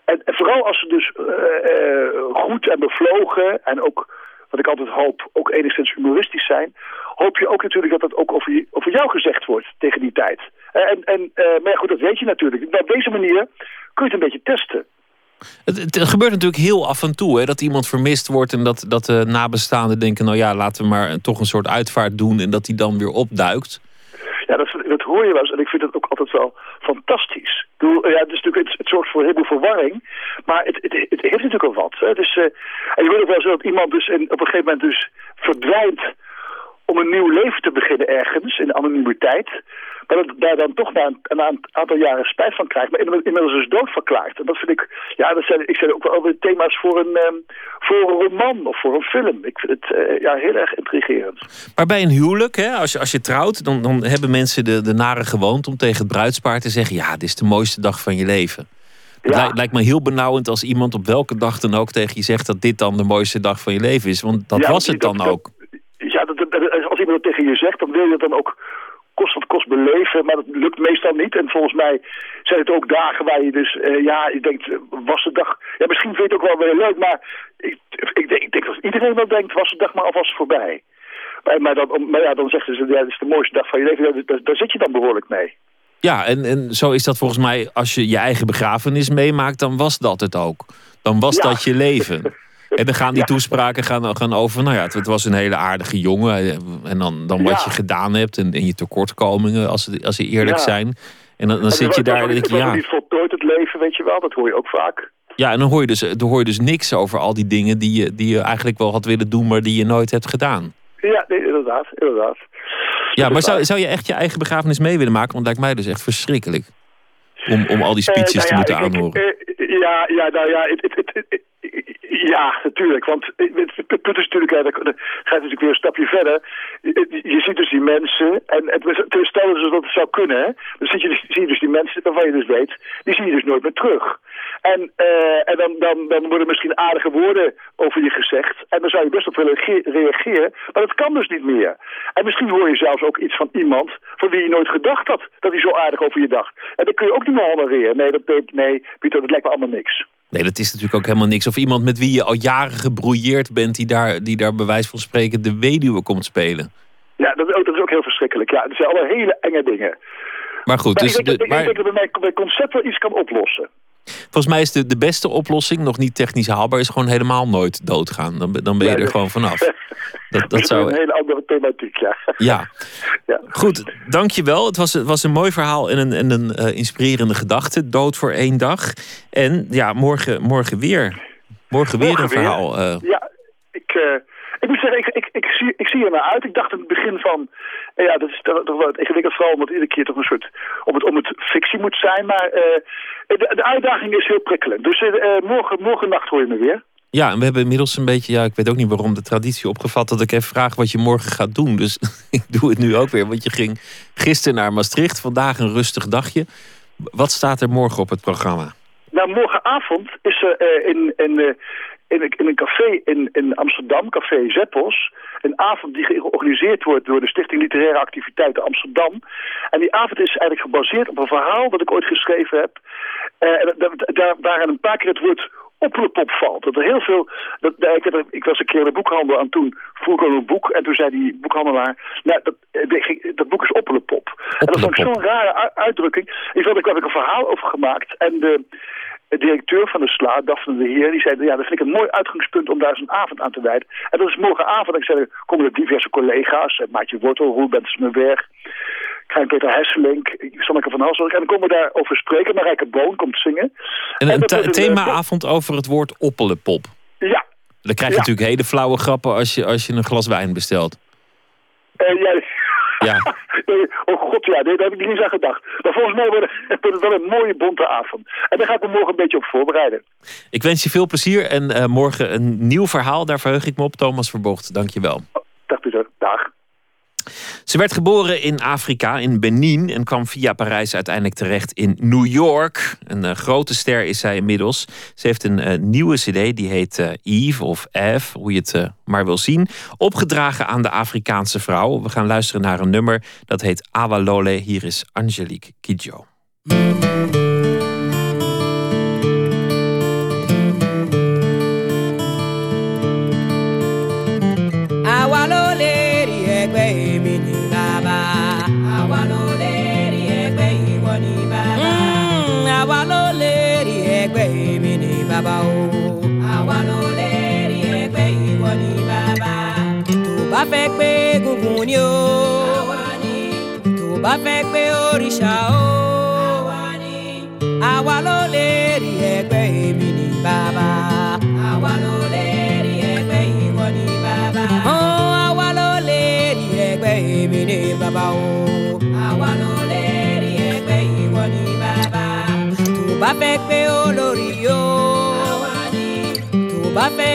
En, en vooral als ze dus eh, goed en bevlogen en ook, wat ik altijd hoop, ook enigszins humoristisch zijn. Hoop je ook natuurlijk dat dat ook over, over jou gezegd wordt tegen die tijd. Eh, En, en, eh, maar goed, dat weet je natuurlijk. Maar op deze manier kun je het een beetje testen. Het gebeurt natuurlijk heel af en toe hè, dat iemand vermist wordt en dat, dat de nabestaanden denken: nou ja, laten we maar toch een soort uitvaart doen en dat die dan weer opduikt. Ja, dat, dat hoor je wel eens. En ik vind het ook altijd wel fantastisch. Ik bedoel, ja, natuurlijk, het, zorgt voor een heleboel verwarring. Maar het, het, heeft natuurlijk al wat. Hè. Dus, eh, en je weet ook wel zo dat iemand dus in, op een gegeven moment dus verdwijnt om een nieuw leven te beginnen ergens in anonimiteit. Maar dat daar dan toch na een, na een aantal jaren spijt van krijgt. Maar inmiddels is doodverklaard. En dat vind ik, ja, dat zijn, ik zijn ook wel weer thema's voor een, ehm, voor een roman of voor een film. Ik vind het eh, ja, heel erg intrigerend. Maar bij een huwelijk, hè, als, je, als je trouwt, dan, dan hebben mensen de, de nare gewoonte om tegen het bruidspaar te zeggen: ja, dit is de mooiste dag van je leven. Het Ja. lijkt, me heel benauwend als iemand op welke dag dan ook tegen je zegt dat dit dan de mooiste dag van je leven is. Want dat Ja, was het dan dat- ook. Dat, dat- als iemand dat tegen je zegt, dan wil je dat dan ook kost wat kost beleven. Maar dat lukt meestal niet. En volgens mij zijn het ook dagen waar je dus, eh, ja, je denkt, eh, was de dag... Ja, misschien vind je het ook wel weer leuk, maar ik, ik, denk, ik denk dat iedereen wel denkt, was de dag maar alvast voorbij. Maar, maar, dan, maar ja, dan zeggen ze, ja, dit is de mooiste dag van je leven. Daar, daar zit je dan behoorlijk mee. Ja, en, en zo is dat volgens mij, als je je eigen begrafenis meemaakt, dan was dat het ook. Dan was Ja. dat je leven. En dan gaan die toespraken gaan, gaan over, nou ja, het, het was een hele aardige jongen. eh, En dan, dan wat je gedaan hebt en, en je tekortkomingen, als, ze- als ze eerlijk zijn. En dan, dan En zit je daar denk je, ja. niet voltooid het leven, weet je wel. Dat hoor je ook vaak. Ja, en dan hoor je dus, dan hoor je dus niks over al die dingen die je, die je eigenlijk wel had willen doen, maar die je nooit hebt gedaan. Ja, nee, inderdaad, inderdaad. Ja, maar Dat zou, zou je echt je eigen begrafenis mee willen maken? Want het lijkt mij dus echt verschrikkelijk. Om, om al die speeches Eh, nou te moeten ik- ik- aanhoren. eh, ja, ja, nou ja, het, het, het, het- ja, natuurlijk. Want het, punt is natuurlijk, dan dan gaat natuurlijk weer een stapje verder. Je, ziet dus die mensen, en het, stel dus dat het zou kunnen, dan zie je, dus, zie je dus die mensen waarvan je dus weet, die zie je dus nooit meer terug. En, eh, en dan, dan, dan worden misschien aardige woorden over je gezegd. En dan zou je best op willen reage- reageren. Maar dat kan dus niet meer. En misschien hoor je zelfs ook iets van iemand van wie je nooit gedacht had dat hij zo aardig over je dacht. En dat kun je ook niet meer honoreren. Nee, dat, nee Pieter, dat lijkt me allemaal niks. Nee, dat is natuurlijk ook helemaal niks. Of iemand met wie je al jaren gebrouilleerd bent, die daar, die daar bij wijze van spreken de weduwe komt spelen. Ja, dat, is ook- dat is ook heel verschrikkelijk. Ja, dat zijn allemaal hele enge dingen. Maar goed, Maar dus ik, denk, de- ik maar denk dat het bij mijn, mijn concept wel iets kan oplossen. Volgens mij is de, de beste oplossing, nog niet technisch haalbaar, is gewoon helemaal nooit doodgaan. Dan, ben- dan ben je er gewoon vanaf. Dat, Dat zou, een hele andere thematiek, ja. ja. ja. Goed, dankjewel. Het was, het was een mooi verhaal en een, en een eh, inspirerende gedachte. Dood voor één dag. En ja, morgen, morgen weer. Morgen weer Morgen een verhaal. eh. Ja, ik, eh, ik moet zeggen, ik, ik, ik, zie, ik zie er naar uit. Ik dacht in het begin van, ja, dat is toch wel ingewikkeld, vooral omdat iedere keer toch een soort, om het, om het fictie moet zijn. Maar de, de uitdaging is heel prikkelend. Dus eh, eh, morgen, morgen nacht hoor je me weer. Ja, en we hebben inmiddels een beetje, ja, ik weet ook niet waarom, de traditie opgevat dat ik even vraag wat je morgen gaat doen. Dus ik doe het nu ook weer, want je ging gisteren naar Maastricht, vandaag een rustig dagje. Wat staat er morgen op het programma? Nou, morgenavond is er eh, in, in, eh, in, een- in een café in, in Amsterdam, Café Zeppels, een avond die georganiseerd wordt door de Stichting Literaire Activiteiten Amsterdam. En die avond is eigenlijk gebaseerd op een verhaal dat ik ooit geschreven heb. Eh, en daar, een paar keer het woord oplepop valt. Dat er heel veel... Dat, ik, heb- ik was een keer in de boekhandel en toen vroeg ik een boek. En toen zei die boekhandelaar, nou, dat, eh, dat boek is oplepop. En dat vond ik Oppelepop. zo'n rare uitdrukking. Ik vond, ik heb ik een verhaal over gemaakt. En de directeur van de SLA, Daphne de Heer, die zei... ja, dat vind ik een mooi uitgangspunt om daar zo'n avond aan te wijden. En dat is morgenavond. Ik zei, komen er diverse collega's. eh, Maatje Wortel, Roel Bentersmeerberg... Krijn Peter Hesselink, Sanneke van Hasselink. En dan komen we daarover spreken. Marijke Boon komt zingen. En En een een, eh, themaavond over het woord oppelenpop. Ja, Dan krijg je Ja. natuurlijk hele flauwe grappen als je, als je een glas wijn bestelt. eh, ja, Ja. nee, oh god, ja, nee, daar heb ik niet eens aan gedacht. Maar volgens mij wordt het, wordt het wel een mooie bonte avond. En daar ga ik me morgen een beetje op voorbereiden. Ik wens je veel plezier en eh, morgen een nieuw verhaal. Daar verheug ik me op. Thomas Verbocht, dank je wel. Dag Pieter, dag. Ze werd geboren in Afrika, in Benin, en kwam via Parijs uiteindelijk terecht in New York. Een eh, grote ster is zij inmiddels. Ze heeft een eh, nieuwe CD, die heet eh, Eve of Eve, hoe je het maar wil zien. Opgedragen aan de Afrikaanse vrouw. We gaan luisteren naar een nummer dat heet Awalole. Hier is Angelique Kidjo. Bàbá o. àwa ló lè rí ẹgbẹ́ ìwọ ní bàbá. tó bá fẹ́ pé gungun ni o. àwa ni. tó bá fẹ́ pé òrìṣà o. àwa ni. àwa ló lè rí ẹgbẹ́ èmi ní bàbá. àwa ló lè rí ẹgbẹ́ ìwọ ní bàbá. àwa ló lè rí ẹgbẹ́ èmi ní bàbá o. àwa ló lè rí ẹgbẹ́ ìwọ ní bàbá. tó bá fẹ́ pé olórí o. bá fẹ́.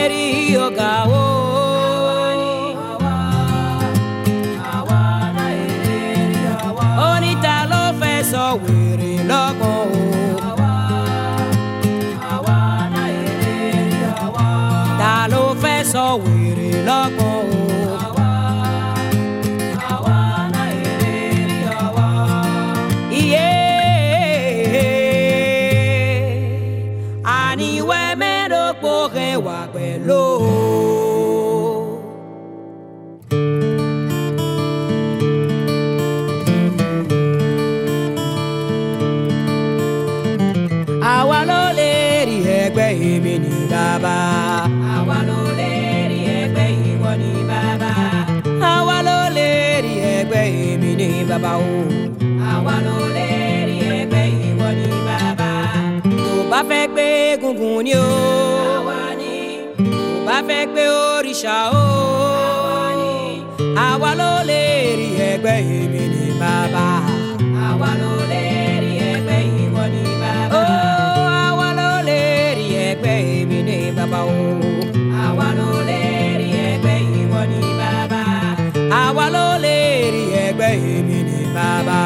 Gbé gungun ni o. tó bá fẹ́ gbé òrìṣà o. àwa ló lè rí ẹgbẹ́ èmi ni bàbá. àwa ló lè rí ẹgbẹ́ ìwọ ni bàbá. ó àwa ló lè rí ẹgbẹ́ èmi ni bàbá o. àwa ló lè rí ẹgbẹ́ ìwọ ni bàbá. àwa ló lè rí ẹgbẹ́ èmi ni bàbá.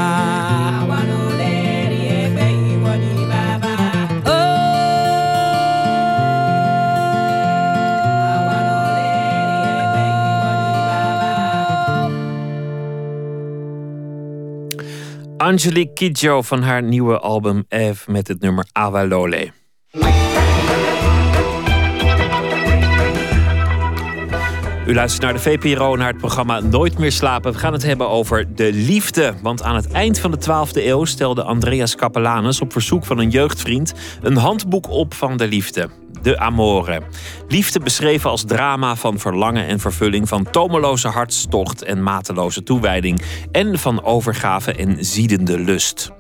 Angelique Kidjo van haar nieuwe album Eve met het nummer Awalole. U luistert naar de VPRO, naar het programma Nooit meer slapen. We gaan het hebben over de liefde. Want aan het eind van de 12e eeuw stelde Andreas Capellanus op verzoek van een jeugdvriend een handboek op van de liefde. De Amore. Liefde beschreven als drama van verlangen en vervulling, van tomeloze hartstocht en mateloze toewijding, en van overgave en ziedende lust.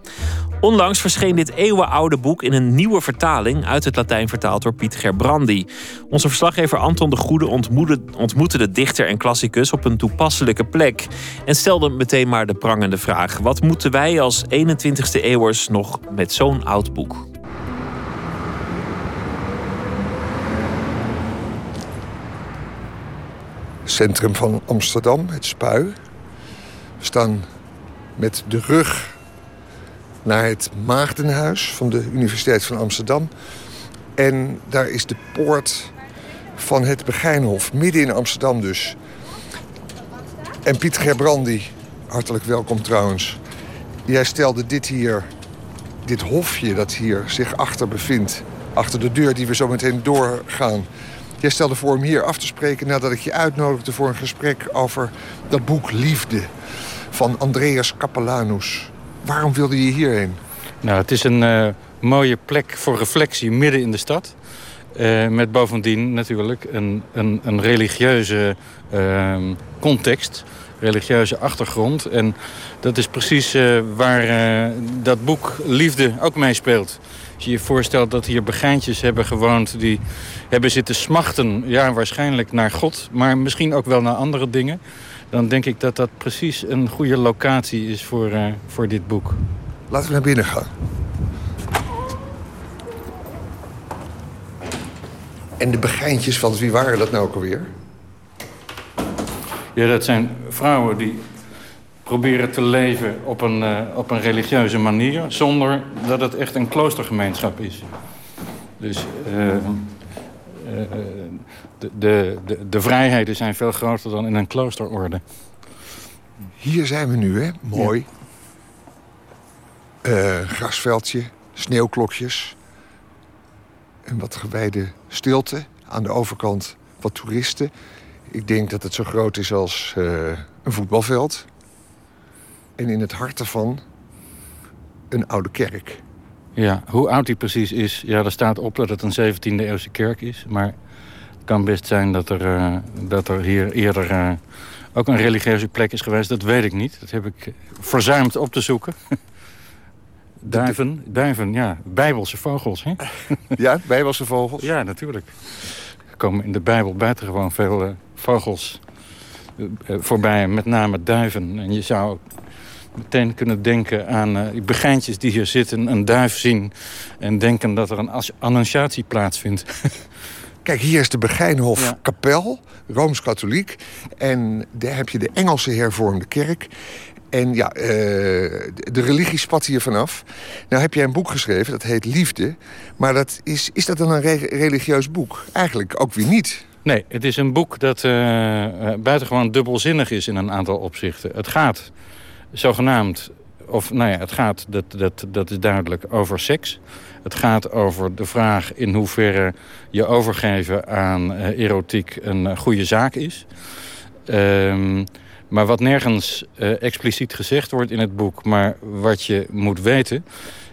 Onlangs verscheen dit eeuwenoude boek in een nieuwe vertaling uit het Latijn vertaald door Piet Gerbrandi. Onze verslaggever Anton de Goede ontmoette, de dichter en klassicus op een toepasselijke plek en stelde meteen maar de prangende vraag: wat moeten wij als 21ste eeuwers nog met zo'n oud boek? Centrum van Amsterdam, het Spui. We staan met de rug naar het Maagdenhuis van de Universiteit van Amsterdam. En daar is de poort van het Begijnhof, midden in Amsterdam dus. En Piet Gerbrandi, hartelijk welkom trouwens. Jij stelde dit hier, dit hofje dat hier zich achter bevindt... achter de deur die we zo meteen doorgaan... Jij stelde voor om hier af te spreken nadat ik je uitnodigde voor een gesprek over dat boek Liefde van Andreas Capellanus. Waarom wilde je hierheen? Nou, het is een eh, mooie plek voor reflectie midden in de stad. Eh, met bovendien natuurlijk een, een, een religieuze uh, context, religieuze achtergrond. En dat is precies eh, waar dat boek Liefde ook meespeelt. Als je je voorstelt dat hier begijntjes hebben gewoond... die hebben zitten smachten, ja, waarschijnlijk naar God... maar misschien ook wel naar andere dingen... dan denk ik dat dat precies een goede locatie is voor, eh, voor dit boek. Laten we naar binnen gaan. En de begijntjes, want wie waren dat nou ook alweer? Ja, dat zijn vrouwen die proberen te leven op een, eh, op een religieuze manier... zonder dat het echt een kloostergemeenschap is. Dus eh, eh, de, de, de, de vrijheden zijn veel groter dan in een kloosterorde. Hier zijn we nu, hè? Mooi. Grasveldje, sneeuwklokjes. En wat gewijde stilte. Aan de overkant wat toeristen. Ik denk dat het zo groot is als een voetbalveld. En in het hart ervan een oude kerk. Ja, hoe oud die precies is, ja, er staat op dat het een 17e eeuwse kerk is. Maar het kan best zijn dat er, eh, dat er hier eerder eh, ook een religieuze plek is geweest. Dat weet ik niet. Dat heb ik verzuimd op te zoeken. Duiven, duiven, ja, bijbelse vogels, hè? Ja, bijbelse vogels? Ja, natuurlijk. Er komen in de Bijbel buitengewoon veel eh, vogels eh, eh, voorbij, met name duiven. En je zou meteen kunnen denken aan eh, die begijntjes die hier zitten, een duif zien... en denken dat er een annunciatie plaatsvindt. Kijk, hier is de Begijnhof Ja. kapel, Rooms-Katholiek. En daar heb je de Engelse hervormde kerk. En ja, eh, de religie spat hier vanaf. Nou heb jij een boek geschreven, dat heet Liefde. Maar dat is, is dat dan een re- religieus boek? Eigenlijk ook weer niet. Nee, het is een boek dat eh, buitengewoon dubbelzinnig is in een aantal opzichten. Het gaat zogenaamd, of nou ja, het gaat, dat, dat, dat is duidelijk, over seks. Het gaat over de vraag in hoeverre je overgeven aan eh, erotiek een eh, goede zaak is. Ehm, maar wat nergens eh, expliciet gezegd wordt in het boek, maar wat je moet weten,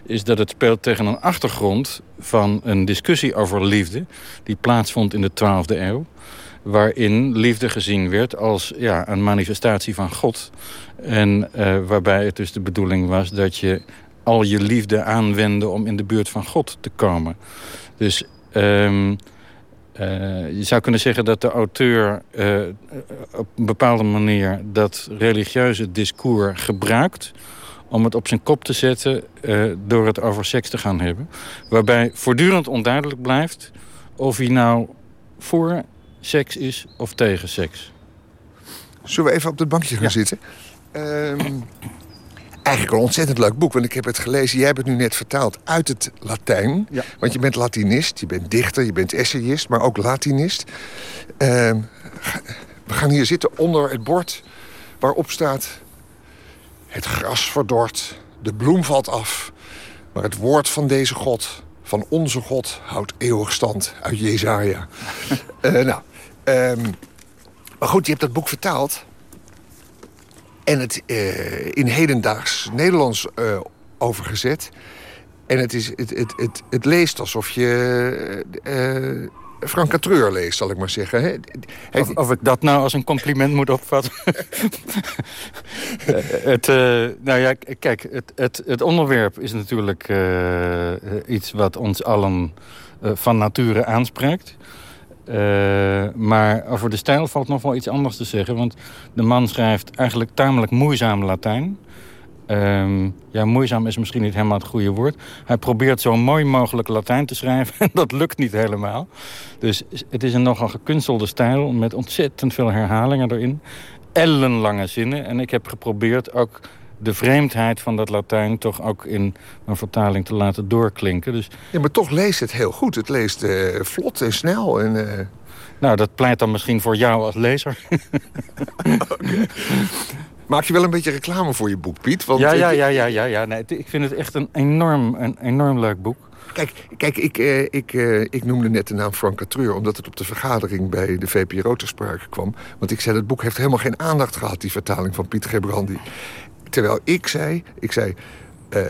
is dat het speelt tegen een achtergrond van een discussie over liefde die plaatsvond in de 12e eeuw. Waarin liefde gezien werd als ja, een manifestatie van God. En waarbij het dus de bedoeling was dat je al je liefde aanwendde om in de buurt van God te komen. Dus um, uh, je zou kunnen zeggen dat de auteur uh, op een bepaalde manier dat religieuze discours gebruikt om het op zijn kop te zetten door het over seks te gaan hebben. Waarbij voortdurend onduidelijk blijft of hij nou voor seks is of tegen seks. Zullen we even op het bankje gaan zitten? Um, eigenlijk een ontzettend leuk boek, want ik heb het gelezen. Jij hebt het nu net vertaald uit het Latijn. Ja. Want je bent Latinist, je bent dichter, je bent essayist, maar ook Latinist. Uh, we gaan hier zitten onder het bord waarop staat... Het gras verdort, de bloem valt af. Maar het woord van deze God, van onze God, houdt eeuwig stand uit Jezaja. uh, nou, um, maar goed, je hebt dat boek vertaald en het uh, in hedendaags Nederlands uh, overgezet. En het, is, het, het, het, het leest alsof je uh, Frank Catreur leest, zal ik maar zeggen. Of, ik dat nou als een compliment moet opvatten? het, nou ja, kijk, het, het, het onderwerp is natuurlijk iets wat ons allen van nature aanspreekt. Uh, maar over de stijl valt nog wel iets anders te zeggen. Want de man schrijft eigenlijk tamelijk moeizaam Latijn. Uh, ja, moeizaam is misschien niet helemaal het goede woord. Hij probeert zo mooi mogelijk Latijn te schrijven. En dat lukt niet helemaal. Dus het is een nogal gekunstelde stijl met ontzettend veel herhalingen erin. Ellenlange zinnen. En ik heb geprobeerd ook de vreemdheid van dat Latijn toch ook in een vertaling te laten doorklinken. Dus... Ja, maar toch leest het heel goed. Het leest uh, vlot en snel. En, uh... Nou, dat pleit dan misschien voor jou als lezer. okay. Maak je wel een beetje reclame voor je boek, Piet? Want ja, ja, ja, ja, ja, ja. Nee, ik vind het echt een enorm, een enorm leuk boek. Kijk, kijk ik, eh, ik, eh, ik noemde net de naam Frank Catreur... omdat het op de vergadering bij de VPRO ter sprake kwam. Want ik zei, het boek heeft helemaal geen aandacht gehad... die vertaling van Piet Gebrandi. Terwijl ik zei, ik zei... Uh,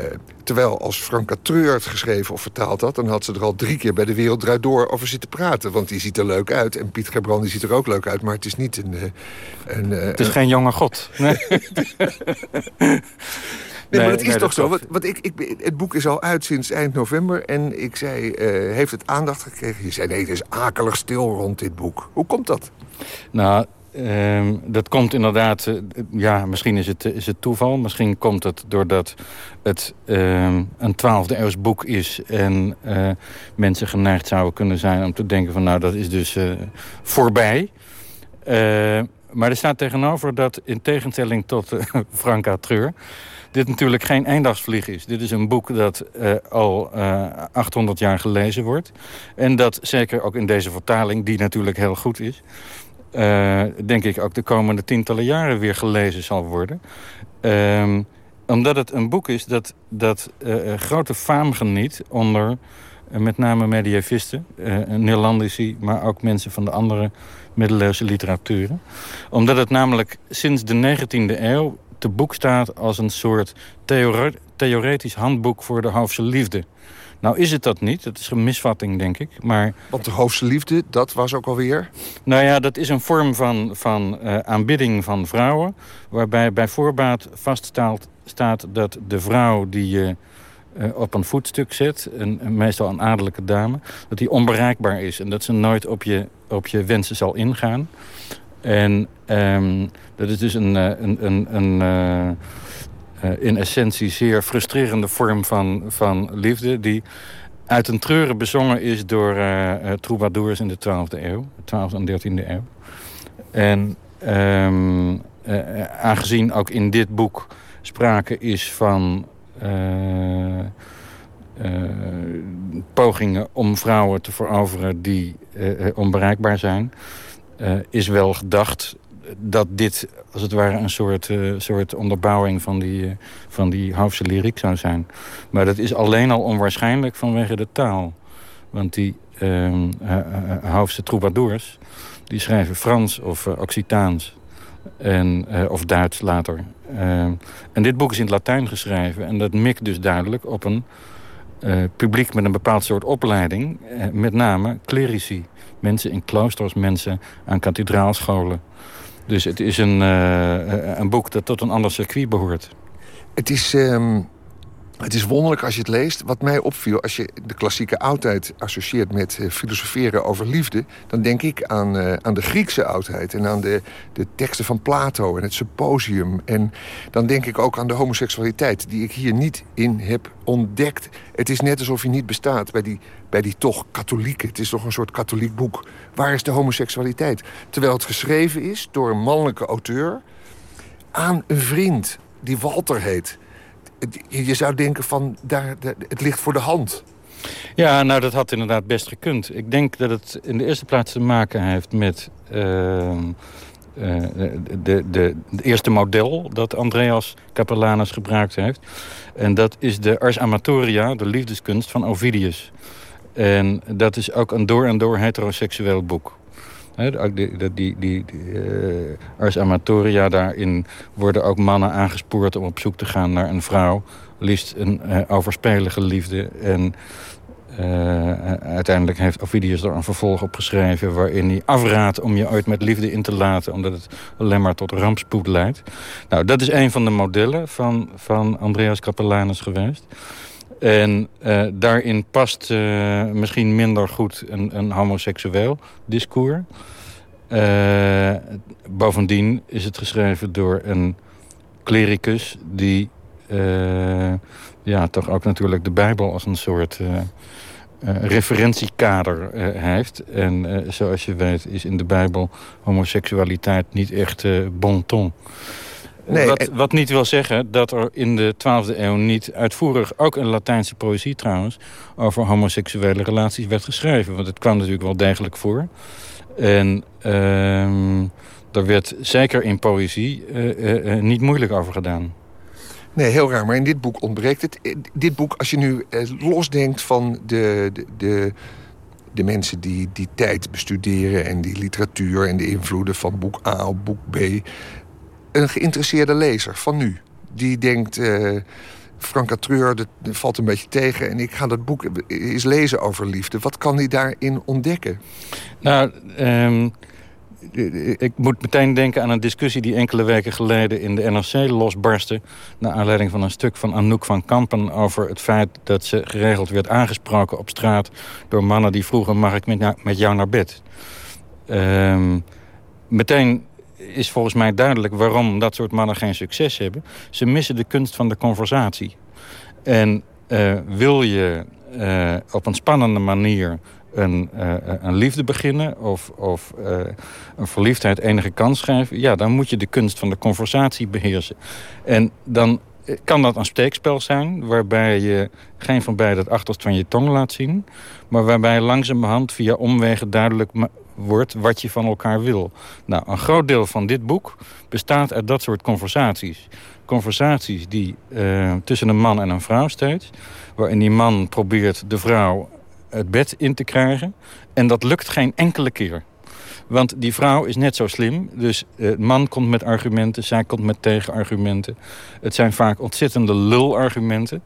terwijl als Frank Catreur het geschreven of vertaald had... dan had ze er al drie keer bij De Wereld Draait Door over zitten praten. Want die ziet er leuk uit. En Piet Gebrandi ziet er ook leuk uit. Maar het is niet een... Uh, een uh, het is geen jonge god. Nee. Nee, maar het is toch zo. Want, ik, ik, het boek is al uit sinds eind november. En ik zei, uh, heeft het aandacht gekregen? Je zei, nee, het is akelig stil rond dit boek. Hoe komt dat? Nou, Uh, dat komt inderdaad, uh, ja, misschien is het, is het toeval. Misschien komt het doordat het uh, een twaalfde eeuws boek is... en uh, mensen geneigd zouden kunnen zijn om te denken van... nou, dat is dus eh, voorbij. maar er staat tegenover dat in tegenstelling tot Franka Treur... dit natuurlijk geen eendagsvlieg is. Dit is een boek dat al 800 jaar gelezen wordt. En dat zeker ook in deze vertaling, die natuurlijk heel goed is... Uh, denk ik ook de komende tientallen jaren weer gelezen zal worden. Uh, omdat het een boek is dat, dat uh, grote faam geniet onder met name medievisten, Nederlandici, maar ook mensen van de andere middeleeuwse literaturen. Omdat het namelijk sinds de 19e eeuw te boek staat als een soort theoretisch handboek voor de hoofdse liefde. Nou is het dat niet. Dat is een misvatting, denk ik. Maar... Want de hoofdste liefde, dat was ook alweer? Nou ja, dat is een vorm van, van uh, aanbidding van vrouwen... waarbij bij voorbaat vaststaat staat dat de vrouw die je uh, op een voetstuk zet... Een, meestal een adellijke dame, dat die onbereikbaar is... en dat ze nooit op je, op je wensen zal ingaan. En um, dat is dus een... Uh, een, een, een uh, in essentie zeer frustrerende vorm van, van liefde... die uit een treuren bezongen is door uh, troubadours in de 12e eeuw. 12e en 13e eeuw. En um, aangezien ook in dit boek sprake is van... pogingen om vrouwen te veroveren die onbereikbaar zijn... is wel gedacht dat dit als het ware een soort, uh, soort onderbouwing van die, uh, van die Hoofdse lyriek zou zijn. Maar dat is alleen al onwaarschijnlijk vanwege de taal. Want die uh, troubadours, die schrijven Frans of Occitaans. En, of Duits later. Ehm, en dit boek is in het Latijn geschreven. En dat mikt dus duidelijk op een publiek met een bepaald soort opleiding. Met name clerici. Mensen in kloosters, mensen aan kathedraalscholen. Dus het is een, uh, een boek dat tot een ander circuit behoort. Het is... Um het is wonderlijk als je het leest. Wat mij opviel, als je de klassieke oudheid associeert met uh, filosoferen over liefde, dan denk ik aan, uh, aan de Griekse oudheid en aan de, de teksten van Plato en het symposium. En dan denk ik ook aan de homoseksualiteit, die ik hier niet in heb ontdekt. Het is net alsof hij niet bestaat bij die, bij die toch katholieken. Het is toch een soort katholiek boek. Waar is de homoseksualiteit? Terwijl het geschreven is door een mannelijke auteur aan een vriend die Walter heet je zou denken van, daar, het ligt voor de hand. Ja, nou dat had inderdaad best gekund. Ik denk dat het in de eerste plaats te maken heeft met uh, de, de, de, eerste model dat Andreas Capellanus gebruikt heeft. En dat is de Ars Amatoria, de liefdeskunst van Ovidius. En dat is ook een door en door heteroseksueel boek. He, die, die, uh, Ars Amatoria, daarin worden ook mannen aangespoord om op zoek te gaan naar een vrouw. Liefst een uh, overspelige liefde. En uh, uiteindelijk heeft Ovidius er een vervolg op geschreven... waarin hij afraadt om je ooit met liefde in te laten... omdat het alleen maar tot rampspoed leidt. Nou, dat is een van de modellen van, van Andreas Capellanus geweest. En uh, daarin past uh, misschien minder goed een, een homoseksueel discours. Uh, bovendien is het geschreven door een klericus die ja, toch ook natuurlijk de Bijbel als een soort referentiekader heeft. En zoals je weet is in de Bijbel homoseksualiteit niet echt bon ton. Nee, wat, wat, niet wil zeggen dat er in de 12e eeuw niet uitvoerig... ook in Latijnse poëzie trouwens... over homoseksuele relaties werd geschreven. Want het kwam natuurlijk wel degelijk voor. En uh, er werd zeker in poëzie uh, uh, niet moeilijk over gedaan. Nee, heel raar. Maar in dit boek ontbreekt het. Dit boek, als je nu losdenkt van de, de, de, de mensen die die tijd bestuderen... en die literatuur en de invloeden van boek A op boek B een geïnteresseerde lezer van nu. Die denkt, uh, Frank Catreur, dat valt een beetje tegen... en ik ga dat boek eens lezen over liefde. Wat kan hij daarin ontdekken? Nou, um, ik moet meteen denken aan een discussie... die enkele weken geleden in de NRC losbarstte... naar aanleiding van een stuk van Anouk van Kampen... over het feit dat ze geregeld werd aangesproken op straat... door mannen die vroegen, mag ik met, met jou naar bed? Um, meteen is volgens mij duidelijk waarom dat soort mannen geen succes hebben. Ze missen de kunst van de conversatie. En uh, wil je uh, op een spannende manier een, uh, een liefde beginnen... of, of een verliefdheid enige kans geven... ja, dan moet je de kunst van de conversatie beheersen. En dan kan dat een steekspel zijn... waarbij je geen van beiden het achterst van je tong laat zien... maar waarbij langzamerhand via omwegen duidelijk wordt wat je van elkaar wil. Nou, een groot deel van dit boek bestaat uit dat soort conversaties. Conversaties die uh, tussen een man en een vrouw steeds... waarin die man probeert de vrouw het bed in te krijgen. En dat lukt geen enkele keer. Want die vrouw is net zo slim. Dus uh, man komt met argumenten, zij komt met tegenargumenten. Het zijn vaak ontzettende lulargumenten.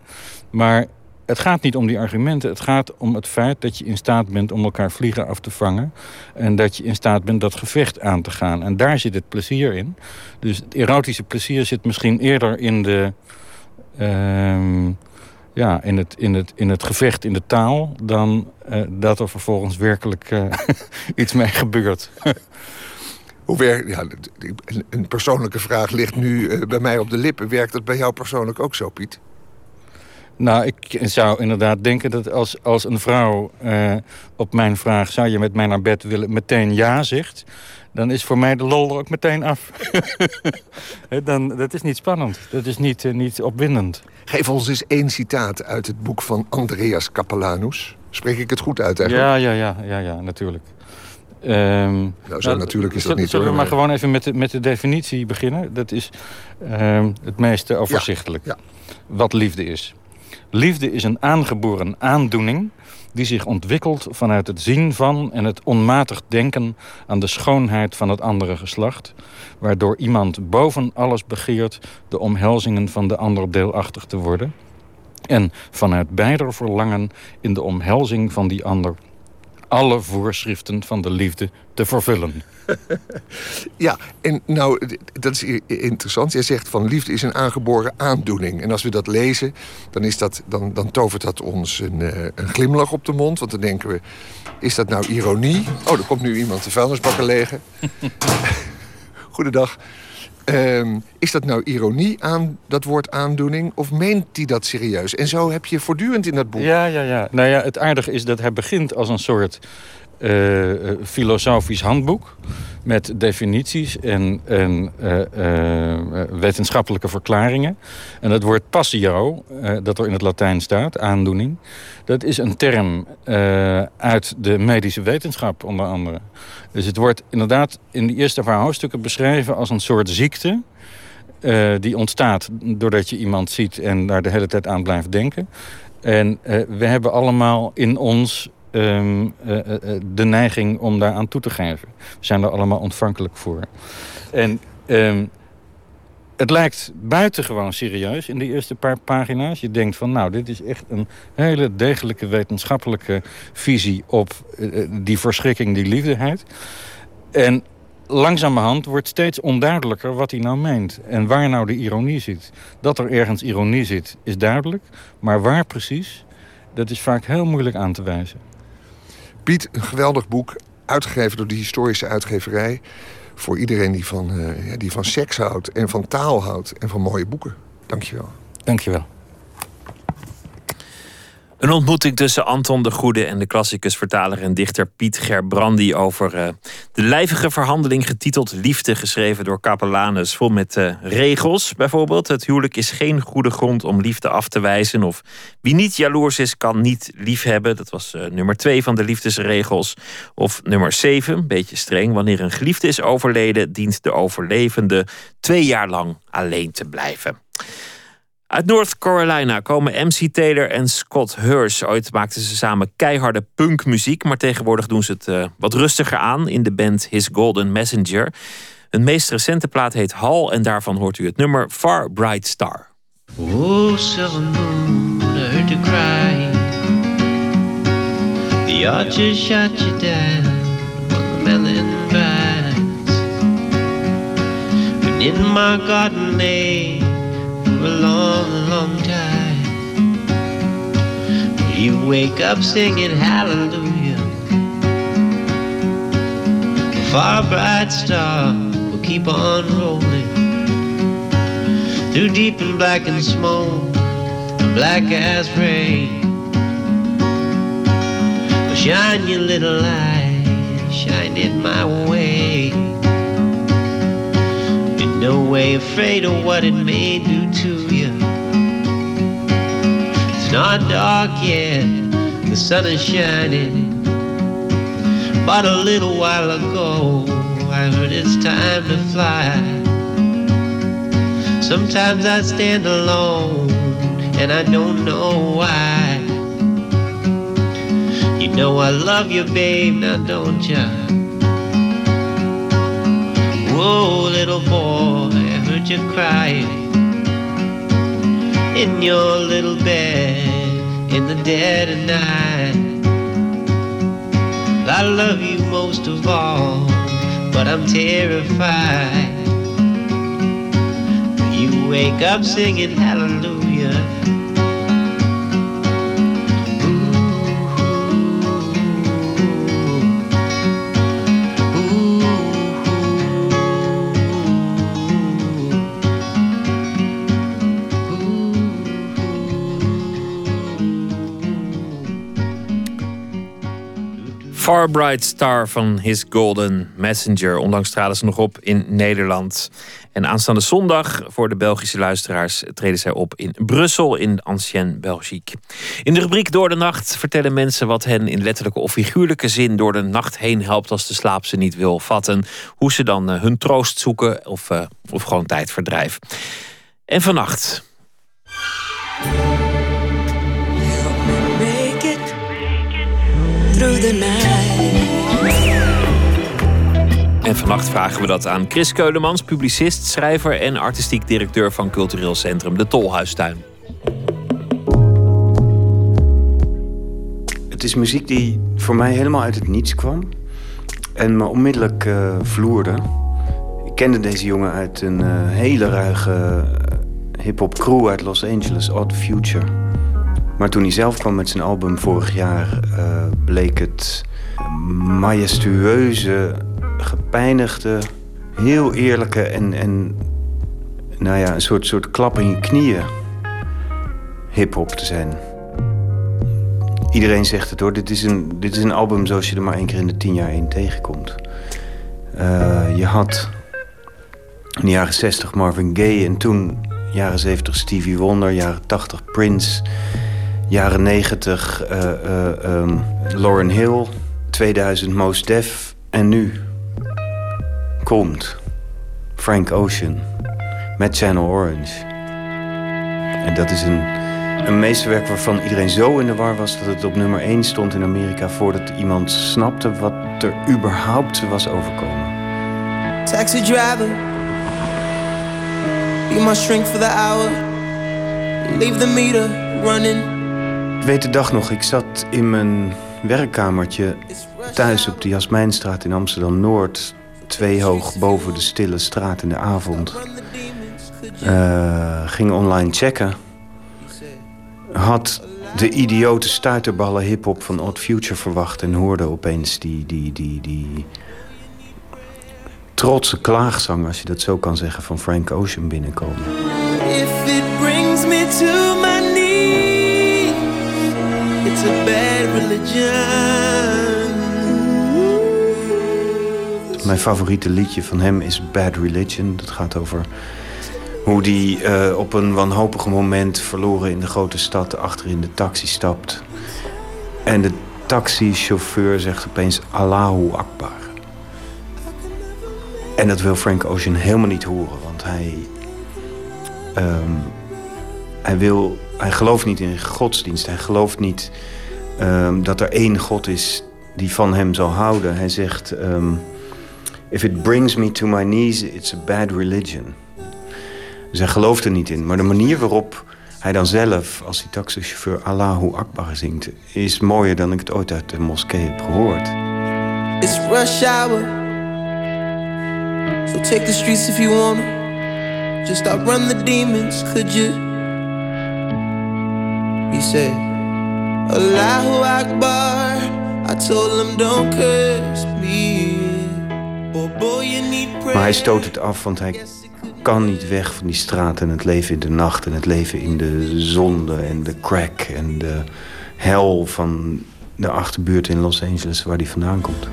Maar het gaat niet om die argumenten. Het gaat om het feit dat je in staat bent om elkaar vliegen af te vangen. En dat je in staat bent dat gevecht aan te gaan. En daar zit het plezier in. Dus het erotische plezier zit misschien eerder in de... Uh, ja, in het, in, het, in het gevecht in de taal... dan uh, dat er vervolgens werkelijk uh, iets mee gebeurt. Hoe werkt, ja, een persoonlijke vraag ligt nu uh, bij mij op de lippen. Werkt dat bij jou persoonlijk ook zo, Piet? Nou, ik zou inderdaad denken dat als, als een vrouw uh, op mijn vraag... zou je met mij naar bed willen, meteen ja zegt... dan is voor mij de lol er ook meteen af. dan, dat is niet spannend. Dat is niet, uh, niet opwindend. Geef ons eens één citaat uit het boek van Andreas Capellanus. Spreek ik het goed uit eigenlijk? Ja, ja, ja, ja, ja natuurlijk. Um, nou, zo nou, natuurlijk is dat niet. Zullen we maar gewoon even met de, met de definitie beginnen? Dat is um, het meest overzichtelijk. Ja, ja. Wat liefde is. Liefde is een aangeboren aandoening die zich ontwikkelt vanuit het zien van en het onmatig denken aan de schoonheid van het andere geslacht, waardoor iemand boven alles begeert de omhelzingen van de ander deelachtig te worden. En vanuit beider verlangen in de omhelzing van die ander alle voorschriften van de liefde te vervullen. Ja, en nou, dat is interessant. Jij zegt van liefde is een aangeboren aandoening. En als we dat lezen, dan, is dat, dan, dan tovert dat ons een, eh, een glimlach op de mond. Want dan denken we, is dat nou ironie? Oh, er komt nu iemand de vuilnisbakken legen. Goedendag. Um, is dat nou ironie aan dat woord aandoening? Of meent hij dat serieus? En zo heb je voortdurend in dat boek. Ja, ja, ja. Nou ja, het aardige is dat hij begint als een soort filosofisch handboek met definities en, uh, wetenschappelijke verklaringen. En dat woord passio, dat er in het Latijn staat, aandoening... dat is een term uit de medische wetenschap onder andere. Dus het wordt inderdaad in die eerste paar hoofdstukken beschreven als een soort ziekte... die ontstaat doordat je iemand ziet en daar de hele tijd aan blijft denken. En we hebben allemaal in ons Ehm, eh, eh, eh, de neiging om daar aan toe te geven. We zijn er allemaal ontvankelijk voor. En um, het lijkt buitengewoon serieus in de eerste paar pagina's. Je denkt van, nou, dit is echt een hele degelijke wetenschappelijke visie op die verschrikking, die liefdeheid. En langzamerhand wordt steeds onduidelijker wat hij nou meent. En waar nou de ironie zit. Dat er ergens ironie zit, is duidelijk. Maar waar precies, dat is vaak heel moeilijk aan te wijzen. Piet, een geweldig boek, uitgegeven door de historische uitgeverij. Voor iedereen die van, uh, die van seks houdt en van taal houdt en van mooie boeken. Dankjewel. Dankjewel. Een ontmoeting tussen Anton de Goede en de klassicus, vertaler en dichter Piet Gerbrandi over uh, de lijvige verhandeling getiteld Liefde, geschreven door Capellanus, vol met uh, regels. Bijvoorbeeld, het huwelijk is geen goede grond om liefde af te wijzen. Of wie niet jaloers is, kan niet liefhebben. Dat was uh, nummer twee van de liefdesregels. Of nummer zeven, een beetje streng. Wanneer een geliefde is overleden, dient de overlevende twee jaar lang alleen te blijven. Uit North Carolina komen MC Taylor en Scott Hurst. Ooit maakten ze samen keiharde punkmuziek, maar tegenwoordig doen ze het uh, wat rustiger aan in de band His Golden Messenger. Hun meest recente plaat heet Hall en daarvan hoort u het nummer Far Bright Star. Oh, silver moon, I heard you cry. The archer shot you down the melon. But in my garden a long, long time. You wake up singing hallelujah. A far bright star will keep on rolling through deep and black and smoke, black as rain. Shine your little light, shine it my way no way afraid of what it may do to you. It's not dark yet, the sun is shining. But a little while ago, I heard it's time to fly. Sometimes I stand alone, and I don't know why. You know I love you, babe, now don't you? Whoa, little boy, I heard you crying in your little bed in the dead of night. I love you most of all, but I'm terrified. You wake up singing hallelujah. Far Bright Star van His Golden Messenger. Onlangs traden ze nog op in Nederland. En aanstaande zondag, voor de Belgische luisteraars, treden zij op in Brussel in Ancien Belgique. In de rubriek Door de Nacht vertellen mensen wat hen in letterlijke of figuurlijke zin door de nacht heen helpt als de slaap ze niet wil vatten. Hoe ze dan uh, hun troost zoeken of, uh, of gewoon tijdverdrijf. En vannacht. Through the night. En vannacht vragen we dat aan Chris Keulemans, publicist, schrijver en artistiek directeur van cultureel centrum De Tolhuistuin. het is muziek die voor mij helemaal uit het niets kwam. En me onmiddellijk uh, vloerde. Ik kende deze jongen uit een uh, hele ruige hip-hop crew uit Los Angeles, Odd Future. Maar toen hij zelf kwam met zijn album vorig jaar, uh, bleek het majestueuze, gepijnigde, heel eerlijke en, en nou ja, een soort, soort klap in je knieën hip-hop te zijn. Iedereen zegt het hoor, dit is, een, dit is een album zoals je er maar één keer in de tien jaar één tegenkomt. Uh, je had in de jaren 60 Marvin Gaye en toen jaren 70 Stevie Wonder, jaren 80 Prince, jaren 90 uh, uh, um, Lauryn Hill, 2000 Most Def en nu komt Frank Ocean met Channel Orange. En dat is een, een meesterwerk waarvan iedereen zo in de war was dat het op nummer 1 stond in Amerika voordat iemand snapte wat er überhaupt was overkomen. Taxi driver, be my shrink for the hour. Leave the meter running. Ik weet de dag nog, ik zat in mijn werkkamertje thuis op de Jasmijnstraat in Amsterdam Noord, twee hoog boven de stille straat in de avond. Uh, ging online checken. Had de idiote stuiterballen hip-hop van Odd Future verwacht en hoorde opeens die, die, die, die trotse klaagzang, als je dat zo kan zeggen, van Frank Ocean binnenkomen. If it brings me to bad religion. Mijn favoriete liedje van hem is Bad Religion. Dat gaat over hoe die uh, op een wanhopig moment verloren in de grote stad achter in de taxi stapt. En de taxichauffeur zegt opeens Allahu Akbar. En dat wil Frank Ocean helemaal niet horen, want hij. Um, hij, wil, hij gelooft niet in godsdienst. Hij gelooft niet um, dat er één God is die van hem zal houden. Hij zegt: um, If it brings me to my knees, it's a bad religion. Dus hij gelooft er niet in. Maar de manier waarop hij dan zelf, als die taxichauffeur Allahu Akbar zingt... is mooier dan ik het ooit uit de moskee heb gehoord. It's rush hour. So take the streets if you wanna. Just outrun the demons, could you? He said, Allahu Akbar. I told him don't curse me. Oh boy, you need prayer. Maar hij stoot het af, want hij kan niet weg van die straat en het leven in de nacht... en het leven in de zonde en de crack en de hel van de achterbuurt in Los Angeles... waar hij vandaan komt.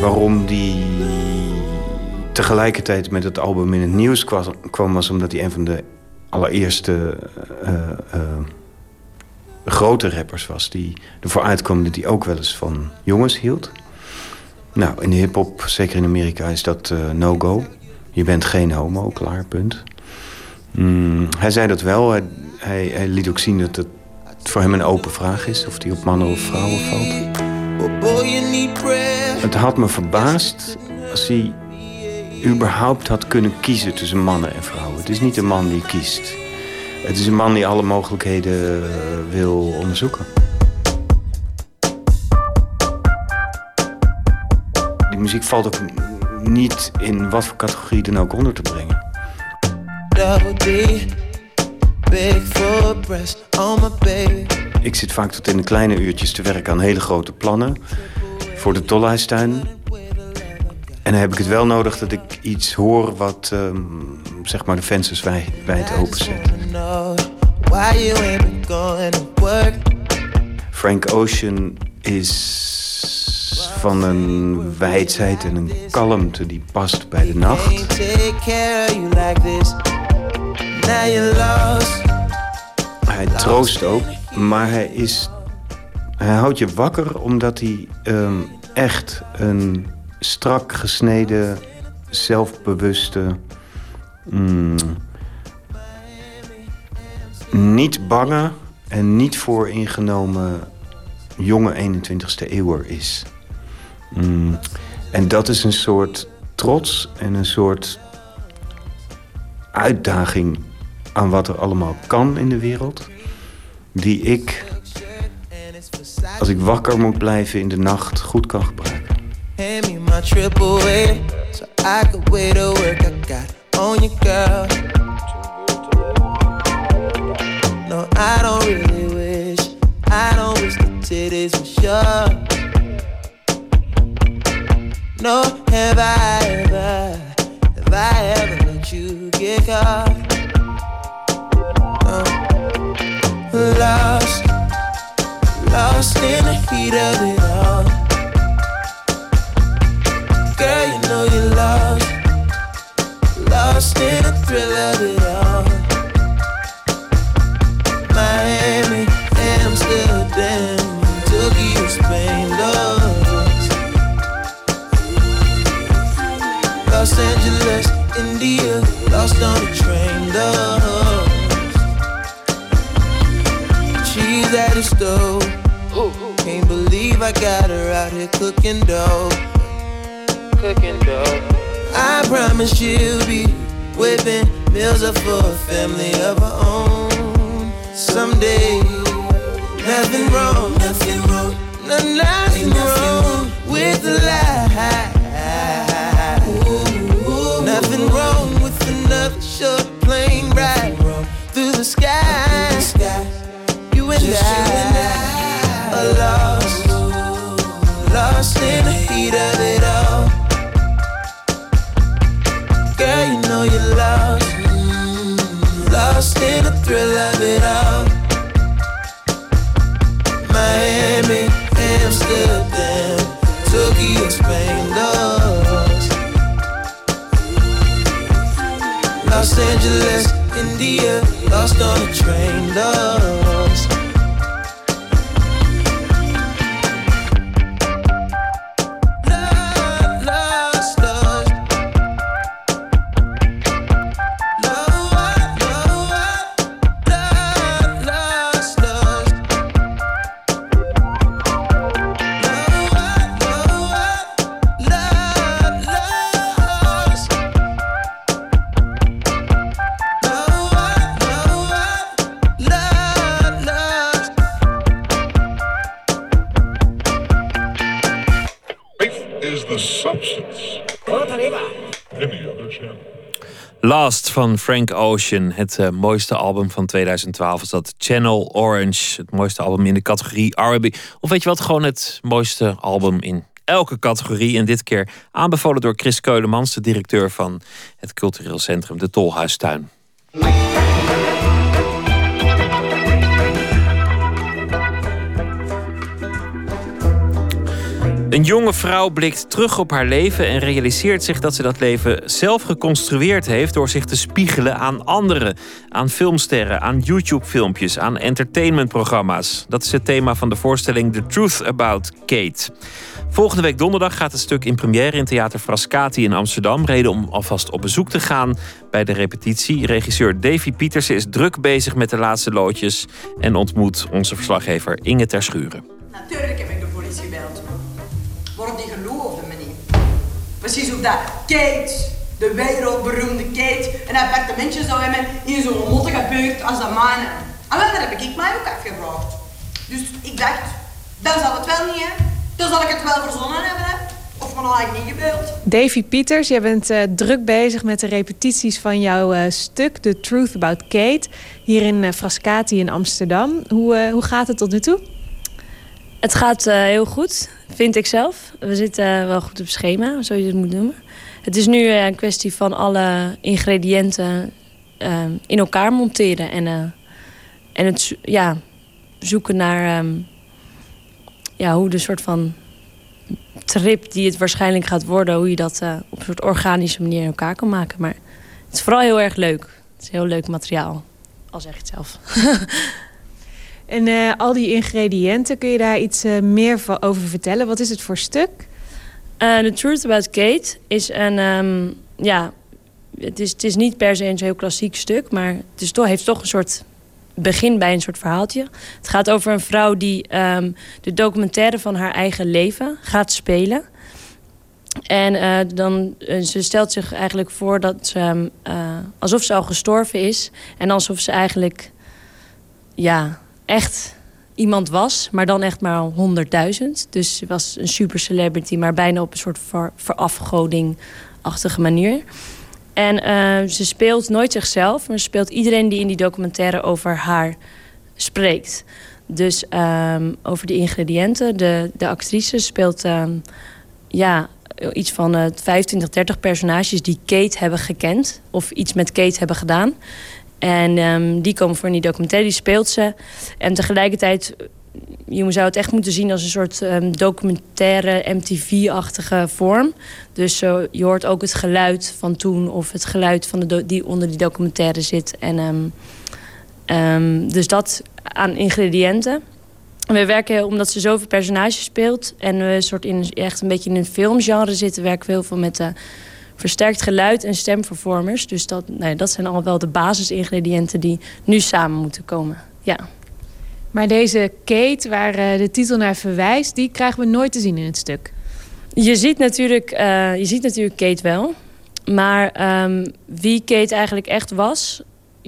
Waarom die tegelijkertijd met het album in het nieuws kwam... was omdat hij een van de allereerste... Uh, uh, grote rappers was. Die ervoor uitkwam dat hij ook wel eens van jongens hield. Nou, in de hip-hop, zeker in Amerika, is dat uh, no-go. Je bent geen homo, klaar, punt. Mm, hij zei dat wel. Hij, hij, hij, liet ook zien dat het voor hem een open vraag is. Of hij op mannen of vrouwen valt. Het had me verbaasd als hij überhaupt had kunnen kiezen tussen mannen en vrouwen. Het is niet een man die kiest. Het is een man die alle mogelijkheden uh, wil onderzoeken. Die muziek valt ook niet in wat voor categorie dan ook onder te brengen. Ik zit vaak tot in de kleine uurtjes te werken aan hele grote plannen voor de Tolhuistuin. En dan heb ik het wel nodig dat ik iets hoor wat um, zeg maar de vensters wijd openzet. Frank Ocean is van een wijsheid en een kalmte die past bij de nacht. Hij troost ook, maar hij is. Hij houdt je wakker omdat hij um, echt een strak gesneden, zelfbewuste. Mm, niet bange en niet vooringenomen jonge 21ste eeuwer is. Mm, en dat is een soort trots en een soort uitdaging aan wat er allemaal kan in de wereld. Die ik, als ik wakker moet blijven in de nacht, goed kan gebruiken. My triple A so I could wait to work. I got on you, girl. No, I don't really wish. I don't wish the titties were sure. No, Frank Ocean. Het eh, mooiste album van 2012 is dat Channel Orange. Het mooiste album in de categorie R&B. Of weet je wat, gewoon het mooiste album in elke categorie. En dit keer aanbevolen door Chris Keulemans, de directeur van het cultureel centrum De Tolhuistuin. Een jonge vrouw blikt terug op haar leven en realiseert zich dat ze dat leven zelf geconstrueerd heeft door zich te spiegelen aan anderen, aan filmsterren, aan YouTube-filmpjes, aan entertainmentprogramma's. Dat is het thema van de voorstelling The Truth About Kate. Volgende week donderdag gaat het stuk in première in Theater Frascati in Amsterdam. Reden om alvast op bezoek te gaan bij de repetitie. Regisseur Davy Pietersen is druk bezig met de laatste loodjes en ontmoet onze verslaggever Inge Terschuren. Natuurlijk Precies hoe dat Kate, de wereldberoemde Kate, een appartementje zou hebben in zo'n mottige buurt als de mijne. En wel, daar heb ik mij ook afgevraagd. Dus ik dacht, dan zal het wel niet, hè. Dan zal ik het wel verzonnen hebben, hè. Of me nog eigenlijk niet gebeld. Davy Pieters, jij bent eh, druk bezig met de repetities van jouw eh, stuk The Truth About Kate hier in eh, Frascati in Amsterdam. Hoe, eh, hoe gaat het tot nu toe? Het gaat eh, heel goed, vind ik zelf. We zitten wel goed op schema, zo je het moet noemen. Het is nu eh, een kwestie van alle ingrediënten eh, in elkaar monteren. En, eh, en het ja, zoeken naar ehm, ja, hoe de soort van trip die het waarschijnlijk gaat worden... hoe je dat eh, op een soort organische manier in elkaar kan maken. Maar het is vooral heel erg leuk. Het is heel leuk materiaal, al zeg ik het zelf. En eh, al die ingrediënten, kun je daar iets eh, meer over vertellen? Wat is het voor stuk? Eh, The Truth About Kate is een... ehm, ja, het is, het is niet per se een heel klassiek stuk... maar het is toch, heeft toch een soort begin bij een soort verhaaltje. Het gaat over een vrouw die ehm, de documentaire van haar eigen leven gaat spelen. En dan, ze stelt zich eigenlijk voor dat ze, uh, alsof ze al gestorven is. En alsof ze eigenlijk ja, echt iemand was, maar dan echt maar 100.000. Dus ze was een super celebrity, maar bijna op een soort ver, verafgoding-achtige manier. En ze speelt nooit zichzelf, maar ze speelt iedereen die in die documentaire over haar spreekt. Dus um, over de ingrediënten. De, de actrice speelt um, ja, iets van uh, 25, 30 personages die Kate hebben gekend. Of iets met Kate hebben gedaan. En um, die komen voor in die documentaire, die speelt ze. En tegelijkertijd, je zou het echt moeten zien als een soort um, documentaire MTV-achtige vorm. Dus uh, je hoort ook het geluid van toen of het geluid van de die onder die documentaire zit. En, um, dus dat aan ingrediënten. We werken, omdat ze zoveel personages speelt... en we soort in, echt een beetje in een filmgenre zitten... werken we heel veel met uh, versterkt geluid en stemvervormers. Dus dat, nee, dat zijn al wel de basisingrediënten die nu samen moeten komen. Ja. Maar deze Kate, waar uh, de titel naar verwijst... die krijgen we nooit te zien in het stuk. Je ziet natuurlijk, uh, je ziet natuurlijk Kate wel. Maar um, wie Kate eigenlijk echt was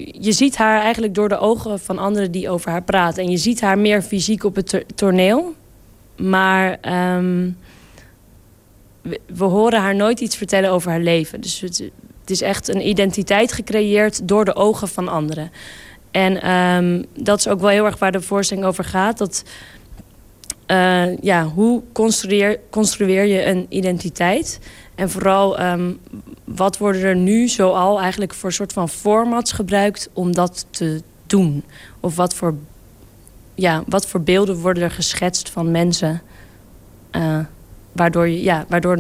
je ziet haar eigenlijk door de ogen van anderen die over haar praten. En je ziet haar meer fysiek op het toneel. Maar um, we, horen haar nooit iets vertellen over haar leven. Dus het, is echt een identiteit gecreëerd door de ogen van anderen. En um, dat is ook wel heel erg waar de voorstelling over gaat. Dat, uh, ja, hoe construeer, construeer je een identiteit? En vooral, um, wat worden er nu zoal eigenlijk voor soort van formats gebruikt om dat te doen? Of wat voor, ja, wat voor beelden worden er geschetst van mensen? Uh, waardoor je, ja, waardoor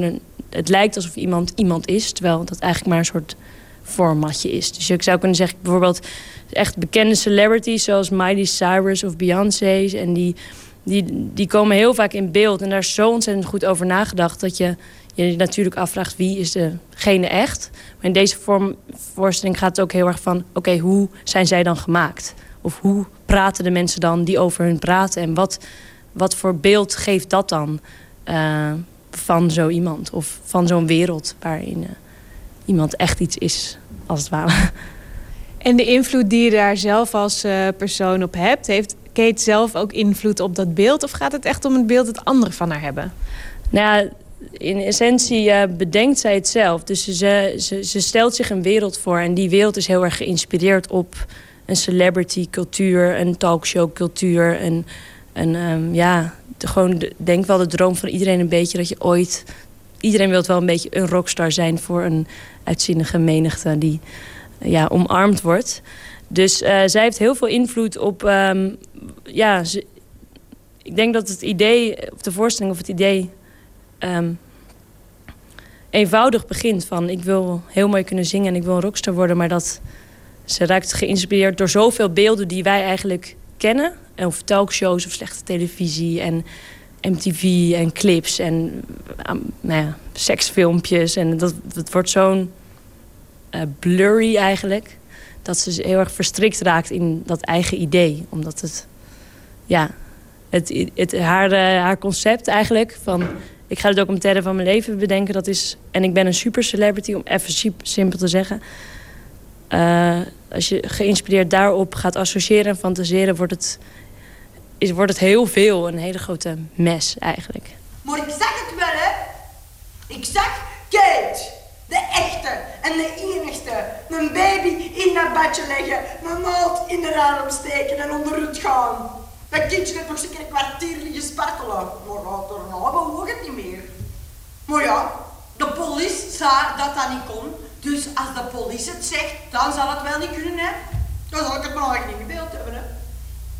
het lijkt alsof iemand iemand is, terwijl dat eigenlijk maar een soort formatje is. Dus ik zou kunnen zeggen, bijvoorbeeld echt bekende celebrities zoals Miley Cyrus of Beyoncé. En die, die, die komen heel vaak in beeld. En daar is zo ontzettend goed over nagedacht dat je je natuurlijk afvraagt wie is degene echt. Maar in deze vorm, voorstelling gaat het ook heel erg van... oké, hoe zijn zij dan gemaakt? Of hoe praten de mensen dan die over hun praten? En wat, wat voor beeld geeft dat dan uh, van zo iemand? Of van zo'n wereld waarin uh, iemand echt iets is, als het ware. En de invloed die je daar zelf als uh, persoon op hebt... heeft Kate zelf ook invloed op dat beeld? Of gaat het echt om het beeld dat anderen van haar hebben? Nou ja, in essentie uh, bedenkt zij het zelf. Dus ze, ze, ze, stelt zich een wereld voor. En die wereld is heel erg geïnspireerd op een celebrity cultuur, een talkshow cultuur. En, en um, ja, gewoon de, denk wel de droom van iedereen een beetje dat je ooit... Iedereen wil wel een beetje een rockstar zijn voor een uitzinnige menigte die ja, omarmd wordt. Dus uh, zij heeft heel veel invloed op... Um, ja, ik denk dat het idee, of de voorstelling of het idee um, eenvoudig begint van ik wil heel mooi kunnen zingen en ik wil een rockster worden, maar dat ze raakt geïnspireerd door zoveel beelden die wij eigenlijk kennen. Of talkshows of slechte televisie en MTV en clips en um, nou ja, seksfilmpjes. En dat, dat wordt zo'n uh, blurry eigenlijk. Dat ze heel erg verstrikt raakt in dat eigen idee. Omdat het, ja, het, het, haar, uh, haar concept eigenlijk van ik ga de documentaire van mijn leven bedenken. Dat is, en ik ben een super celebrity, om even simpel te zeggen. Uh, als je geïnspireerd daarop gaat associëren en fantaseren... wordt het, is, wordt het heel veel, een hele grote mes eigenlijk. Maar ik zag het wel, hè. Ik zag Kate, de echte en de enigste. Een baby in dat badje leggen, mijn naald in de arm steken en onder het gaan. Dat kindje heeft nog zeker een kwartier liggen spartelen. Maar later nou, we het niet meer. Maar ja, de politie zei dat dat niet kon. Dus als de politie het zegt, dan zal het wel niet kunnen, hè. Dan zal ik het maar eigenlijk niet gebeeld hebben, hè.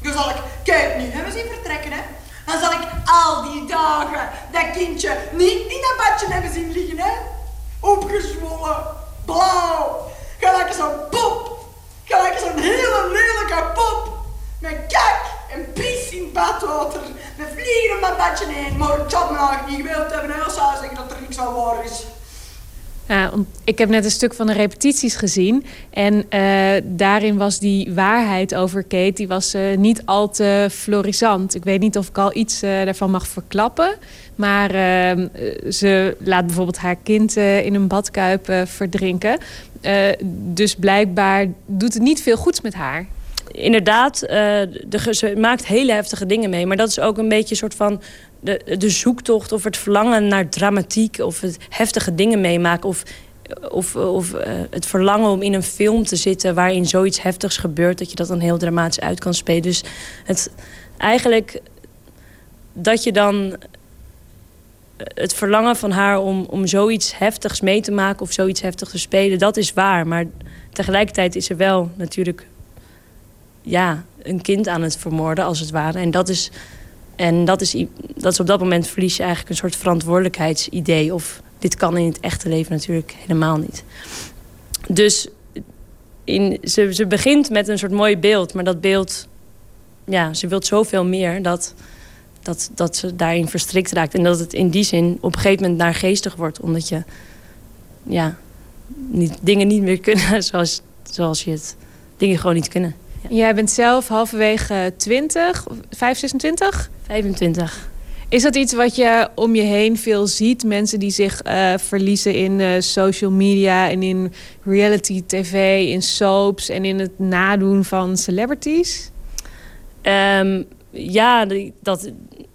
Dan zal ik Kate nu hebben zien vertrekken, hè. Dan zal ik al die dagen dat kindje niet in dat badje hebben zien liggen, hè. Opgezwollen, blauw, gelijk zo'n pop. Gelijk zo'n hele lelijke pop. Met kak en pis in badwater. Met vliegen op mijn badje heen. Maar ik had niet gewild hebben. En zou zeggen dat er niks van waar is. Ja, ik heb net een stuk van de repetities gezien. En uh, daarin was die waarheid over Kate die was, uh, niet al te florisant. Ik weet niet of ik al iets daarvan mag verklappen. Maar ehm, ze laat bijvoorbeeld haar kind in een badkuip verdrinken. dus blijkbaar doet het niet veel goeds met haar inderdaad, de, ze maakt hele heftige dingen mee. Maar dat is ook een beetje een soort van de, de zoektocht of het verlangen naar dramatiek... of het heftige dingen meemaken of, of, of uh, het verlangen om in een film te zitten... waarin zoiets heftigs gebeurt, dat je dat dan heel dramatisch uit kan spelen. Dus het, eigenlijk dat je dan het verlangen van haar om, om zoiets heftigs mee te maken... of zoiets heftigs te spelen, dat is waar. Maar tegelijkertijd is er wel natuurlijk ja, een kind aan het vermoorden, als het ware. En dat is, en dat is, dat op dat moment verlies je eigenlijk een soort verantwoordelijkheidsidee. Of dit kan in het echte leven natuurlijk helemaal niet. Dus in, ze, ze begint met een soort mooi beeld, maar dat beeld, ja, ze wil zoveel meer dat, dat, dat ze daarin verstrikt raakt. En dat het in die zin op een gegeven moment naar geestig wordt, omdat je ja, niet, dingen niet meer kunnen zoals, zoals je het dingen gewoon niet kunnen. Jij bent zelf halverwege 20, 5, 26? 25. Is dat iets wat je om je heen veel ziet? Mensen die zich uh, verliezen in uh, social media en in reality tv, in soaps en in het nadoen van celebrities? Um, ja, dat,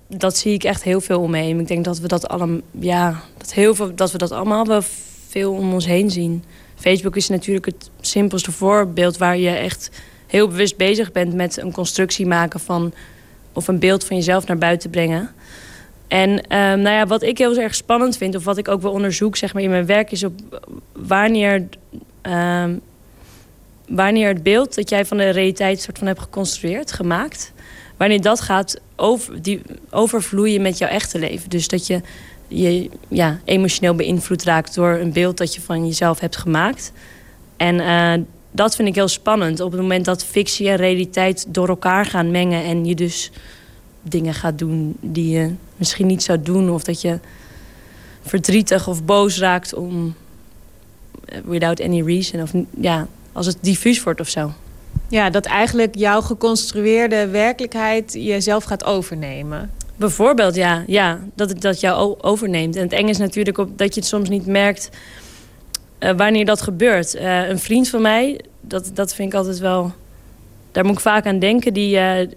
dat zie ik echt heel veel om me heen. Ik denk dat we dat allemaal, ja, dat heel veel, dat we dat allemaal wel veel om ons heen zien. Facebook is natuurlijk het simpelste voorbeeld waar je echt heel bewust bezig bent met een constructie maken van of een beeld van jezelf naar buiten brengen. En um, nou ja, wat ik heel erg spannend vind, of wat ik ook wel onderzoek zeg maar, in mijn werk, is op wanneer, um, wanneer het beeld dat jij van de realiteit soort van hebt geconstrueerd, gemaakt, wanneer dat gaat over, die, overvloeien met jouw echte leven. Dus dat je je ja, emotioneel beïnvloed raakt door een beeld dat je van jezelf hebt gemaakt. En uh, dat vind ik heel spannend. Op het moment dat fictie en realiteit door elkaar gaan mengen... en je dus dingen gaat doen die je misschien niet zou doen... of dat je verdrietig of boos raakt om... Eh, without any reason. Of ja, als het diffuus wordt of zo. Ja, dat eigenlijk jouw geconstrueerde werkelijkheid jezelf gaat overnemen. Bijvoorbeeld, ja. ja dat het dat jou overneemt. En het eng is natuurlijk op, dat je het soms niet merkt wanneer dat gebeurt. Uh, een vriend van mij, dat, dat vind ik altijd wel... Daar moet ik vaak aan denken. Die, uh,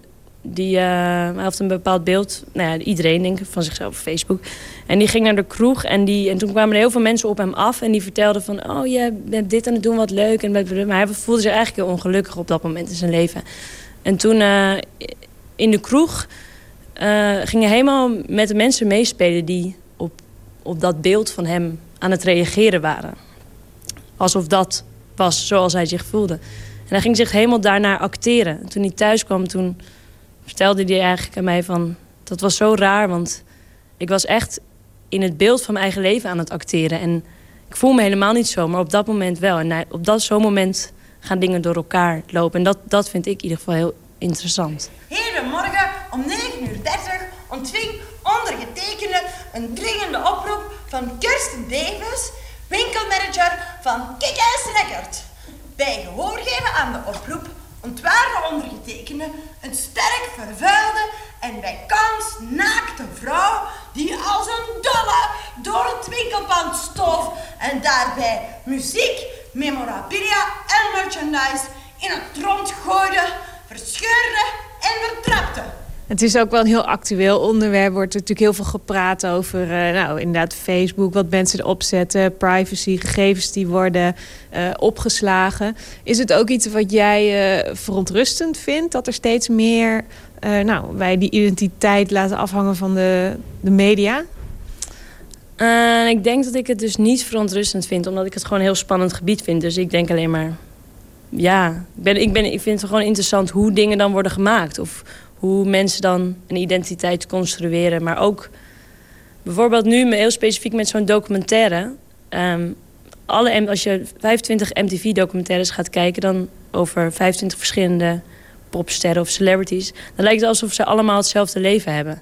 die heeft een bepaald beeld. Nou ja, iedereen denk ik, van zichzelf op Facebook. En die ging naar de kroeg. En, die, en toen kwamen er heel veel mensen op hem af. En die vertelden van... Oh, je bent dit aan het doen, wat leuk. En, maar hij voelde zich eigenlijk heel ongelukkig op dat moment in zijn leven. En toen in de kroeg... gingen helemaal met de mensen meespelen... die op, op dat beeld van hem aan het reageren waren. Alsof dat was zoals hij zich voelde. En hij ging zich helemaal daarnaar acteren. En toen hij thuis kwam, toen vertelde hij eigenlijk aan mij van... Dat was zo raar, want ik was echt in het beeld van mijn eigen leven aan het acteren. En ik voel me helemaal niet zo, maar op dat moment wel. En op dat zo'n moment gaan dingen door elkaar lopen. En dat, dat vind ik in ieder geval heel interessant. morgen om 9.30 uur 30 ontving ondergetekende een dringende oproep van Kirsten Davis winkelmanager van Kick-Ass Record. Bij gehoor geven aan de oproep ontwaarde ondergetekende een sterk vervuilde en bij kans naakte vrouw die als een dolle door het winkelpand stoof en daarbij muziek, memorabilia en merchandise in het rond gooide, verscheurde en vertrapte. Het is ook wel een heel actueel onderwerp. Er wordt natuurlijk heel veel gepraat over uh, nou, inderdaad Facebook, wat mensen erop zetten, privacy, gegevens die worden uh, opgeslagen. Is het ook iets wat jij uh, verontrustend vindt? Dat er steeds meer nou, wij die identiteit laten afhangen van de, de media? ik denk dat ik het dus niet verontrustend vind, omdat ik het gewoon een heel spannend gebied vind. Dus ik denk alleen maar, ja, ik, ben, ik, ben, ik vind het gewoon interessant hoe dingen dan worden gemaakt. Of hoe mensen dan een identiteit construeren. Maar ook bijvoorbeeld nu heel specifiek met zo'n documentaire. Um, alle, als je 25 MTV-documentaires gaat kijken... dan over 25 verschillende popsterren of celebrities... dan lijkt het alsof ze allemaal hetzelfde leven hebben.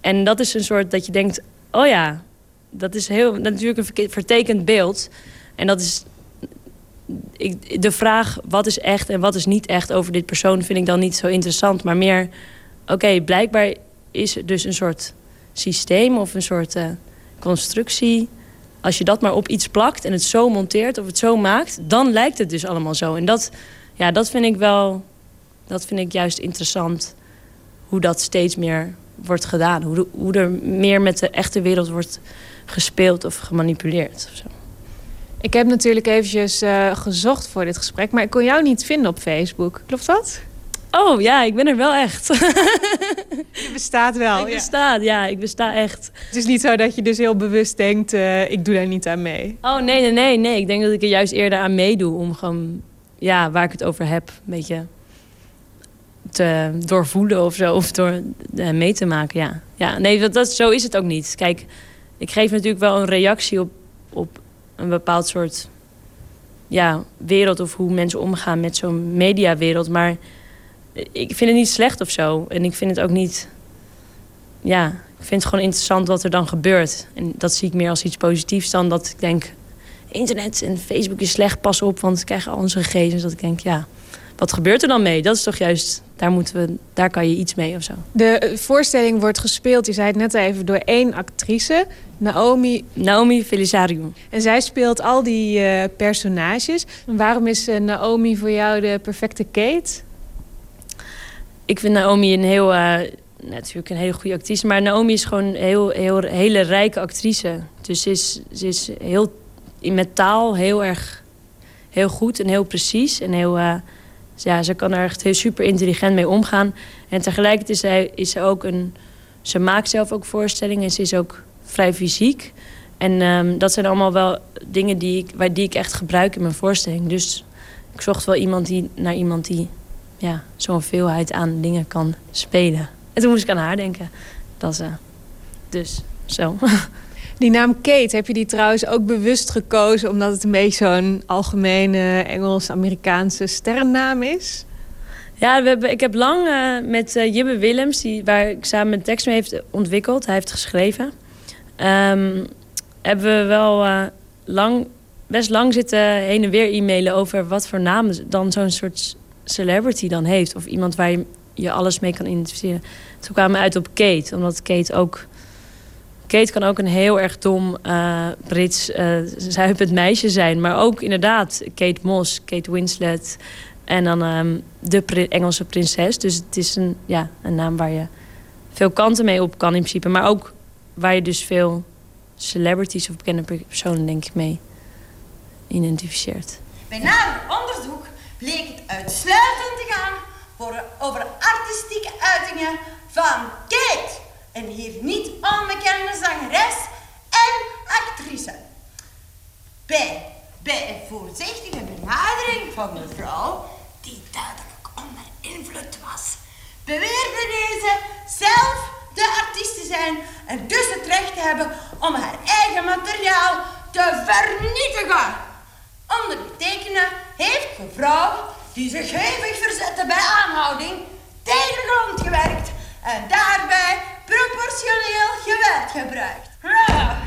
En dat is een soort dat je denkt... oh ja, dat is heel, natuurlijk een vertekend beeld. En dat is de vraag wat is echt en wat is niet echt over dit persoon vind ik dan niet zo interessant. Maar meer, oké, blijkbaar is er dus een soort systeem of een soort eh, constructie. Als je dat maar op iets plakt en het zo monteert of het zo maakt, dan lijkt het dus allemaal zo. En dat, ja, dat vind ik wel, dat vind ik juist interessant. Hoe dat steeds meer wordt gedaan. Hoe, hoe er meer met de echte wereld wordt gespeeld of gemanipuleerd. Of zo. Ik heb natuurlijk eventjes eh, gezocht voor dit gesprek, maar ik kon jou niet vinden op Facebook. Klopt dat? Oh ja, ik ben er wel echt. Je bestaat wel. ik ja. besta, ja, ik besta echt. Het is niet zo dat je dus heel bewust denkt, eh, ik doe daar niet aan mee. Oh nee, nee, nee, nee. Ik denk dat ik er juist eerder aan meedoe om gewoon, ja, waar ik het over heb, een beetje te doorvoelen of zo, of door eh, mee te maken, ja. Ja, nee, dat, dat, zo is het ook niet. Kijk, ik geef natuurlijk wel een reactie op, op een bepaald soort ja, wereld of hoe mensen omgaan met zo'n mediawereld, maar ik vind het niet slecht of zo. En ik vind het ook niet, ja, ik vind het gewoon interessant wat er dan gebeurt. En dat zie ik meer als iets positiefs dan dat ik denk, internet en Facebook is slecht, pas op, want ze krijgen al onze gegevens. Dat ik denk, ja, wat gebeurt er dan mee? Dat is toch juist, daar, moeten we, daar kan je iets mee of zo. De eh, voorstelling wordt gespeeld, je zei het net even, door één actrice, Naomi. Naomi Felisario. En zij speelt al die eh, personages. En waarom is eh, Naomi voor jou de perfecte Kate? Ik vind Naomi een heel, natuurlijk een hele goede actrice, maar Naomi is gewoon een heel, heel, hele rijke actrice. Dus ze is, ze is heel, met taal heel erg heel goed en heel precies. En heel, eh, ja, ze kan er echt heel super intelligent mee omgaan. En tegelijkertijd is zij, is ze ook een. Ze maakt zelf ook voorstellingen en ze is ook vrij fysiek. En ehm, dat zijn allemaal wel dingen die ik, waar, die ik echt gebruik in mijn voorstelling. Dus ik zocht wel iemand die, naar iemand die ja, zo'n veelheid aan dingen kan spelen. En toen moest ik aan haar denken. Dat is, eh, dus zo. Die naam Kate, heb je die trouwens ook bewust gekozen... omdat het een beetje zo'n algemene Engels-Amerikaanse sterrennaam is? Ja, we hebben, ik heb lang eh, met uh, Jibbe Willems, die, waar ik samen een tekst mee heeft ontwikkeld, hij heeft geschreven, ehm, hebben we wel uh, lang, best lang zitten heen en weer e-mailen over wat voor naam dan zo'n soort celebrity dan heeft. Of iemand waar je, je alles mee kan identificeren. Toen kwamen we uit op Kate, omdat Kate ook... Kate kan ook een heel erg dom uh, Brits uh, zuipend meisje zijn. Maar ook inderdaad Kate Moss, Kate Winslet... En dan um, de Engelse prinses. Dus het is een, ja, een naam waar je veel kanten mee op kan in principe. Maar ook waar je dus veel celebrities of bekende personen denk ik mee identificeert. Bij nader onderzoek bleek het uitsluitend te gaan voor, over artistieke uitingen van Kate. Een hier niet onbekende zangeres en actrice. Bij, bij een voorzichtige benadering van mevrouw, die duidelijk onder invloed was, beweerde deze zelf de artiest te zijn en dus het recht te hebben om haar eigen materiaal te vernietigen. Ondergetekende heeft mevrouw, die zich hevig verzette bij aanhouding, tegen de grond gewerkt en daarbij proportioneel geweld gebruikt.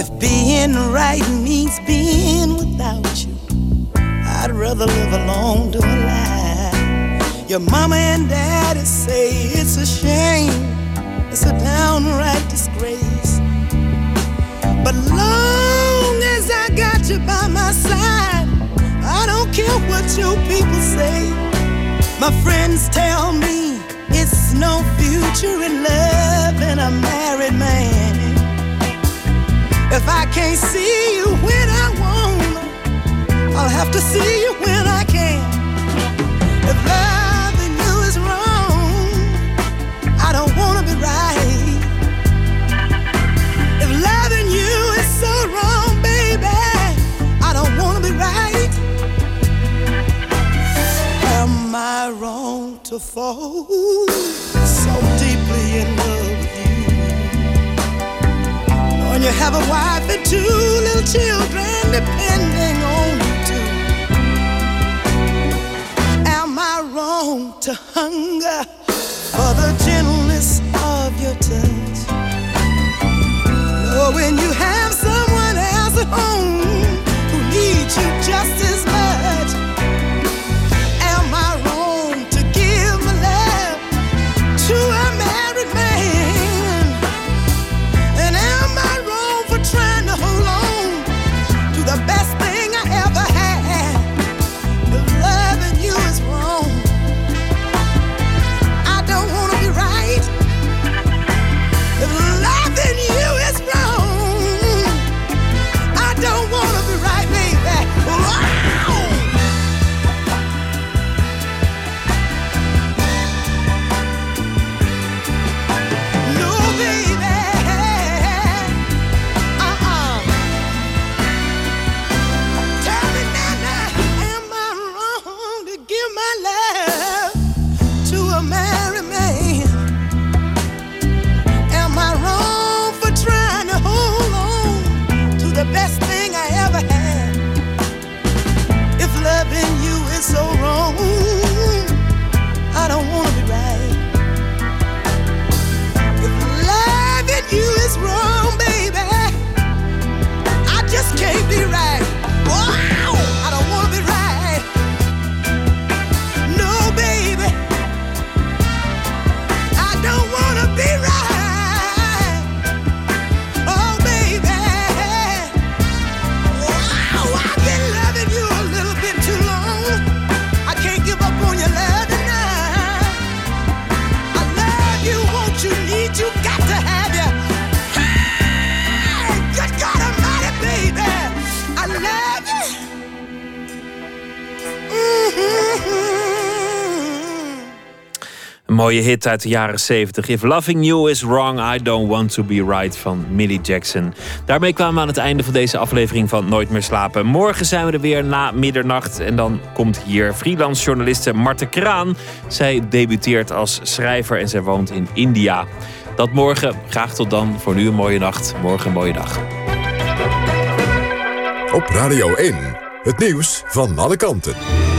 If being right means being without you, I'd rather live alone to a lie. Your mama and daddy say it's a shame, it's a downright disgrace. But long as I got you by my side, I don't care what your people say. My friends tell me it's no future in love and a married man. If I can't see you when I want, I'll have to see you when I can. If loving you is wrong, I don't wanna be right. If loving you is so wrong, baby, I don't wanna be right. Am I wrong to fall so deeply When you have a wife and two little children depending on you too. Am I wrong to hunger for the gentleness of your touch? Knowing you have someone else at home mooie hit uit de jaren 70. If loving you is wrong, I don't want to be right van Millie Jackson. Daarmee kwamen we aan het einde van deze aflevering van Nooit meer slapen. Morgen zijn we er weer na middernacht. En dan komt hier freelance journaliste Marte Kraan. Zij debuteert als schrijver en zij woont in India. Dat morgen. Graag tot dan. Voor nu een mooie nacht. Morgen een mooie dag. Op Radio 1, het nieuws van alle kanten.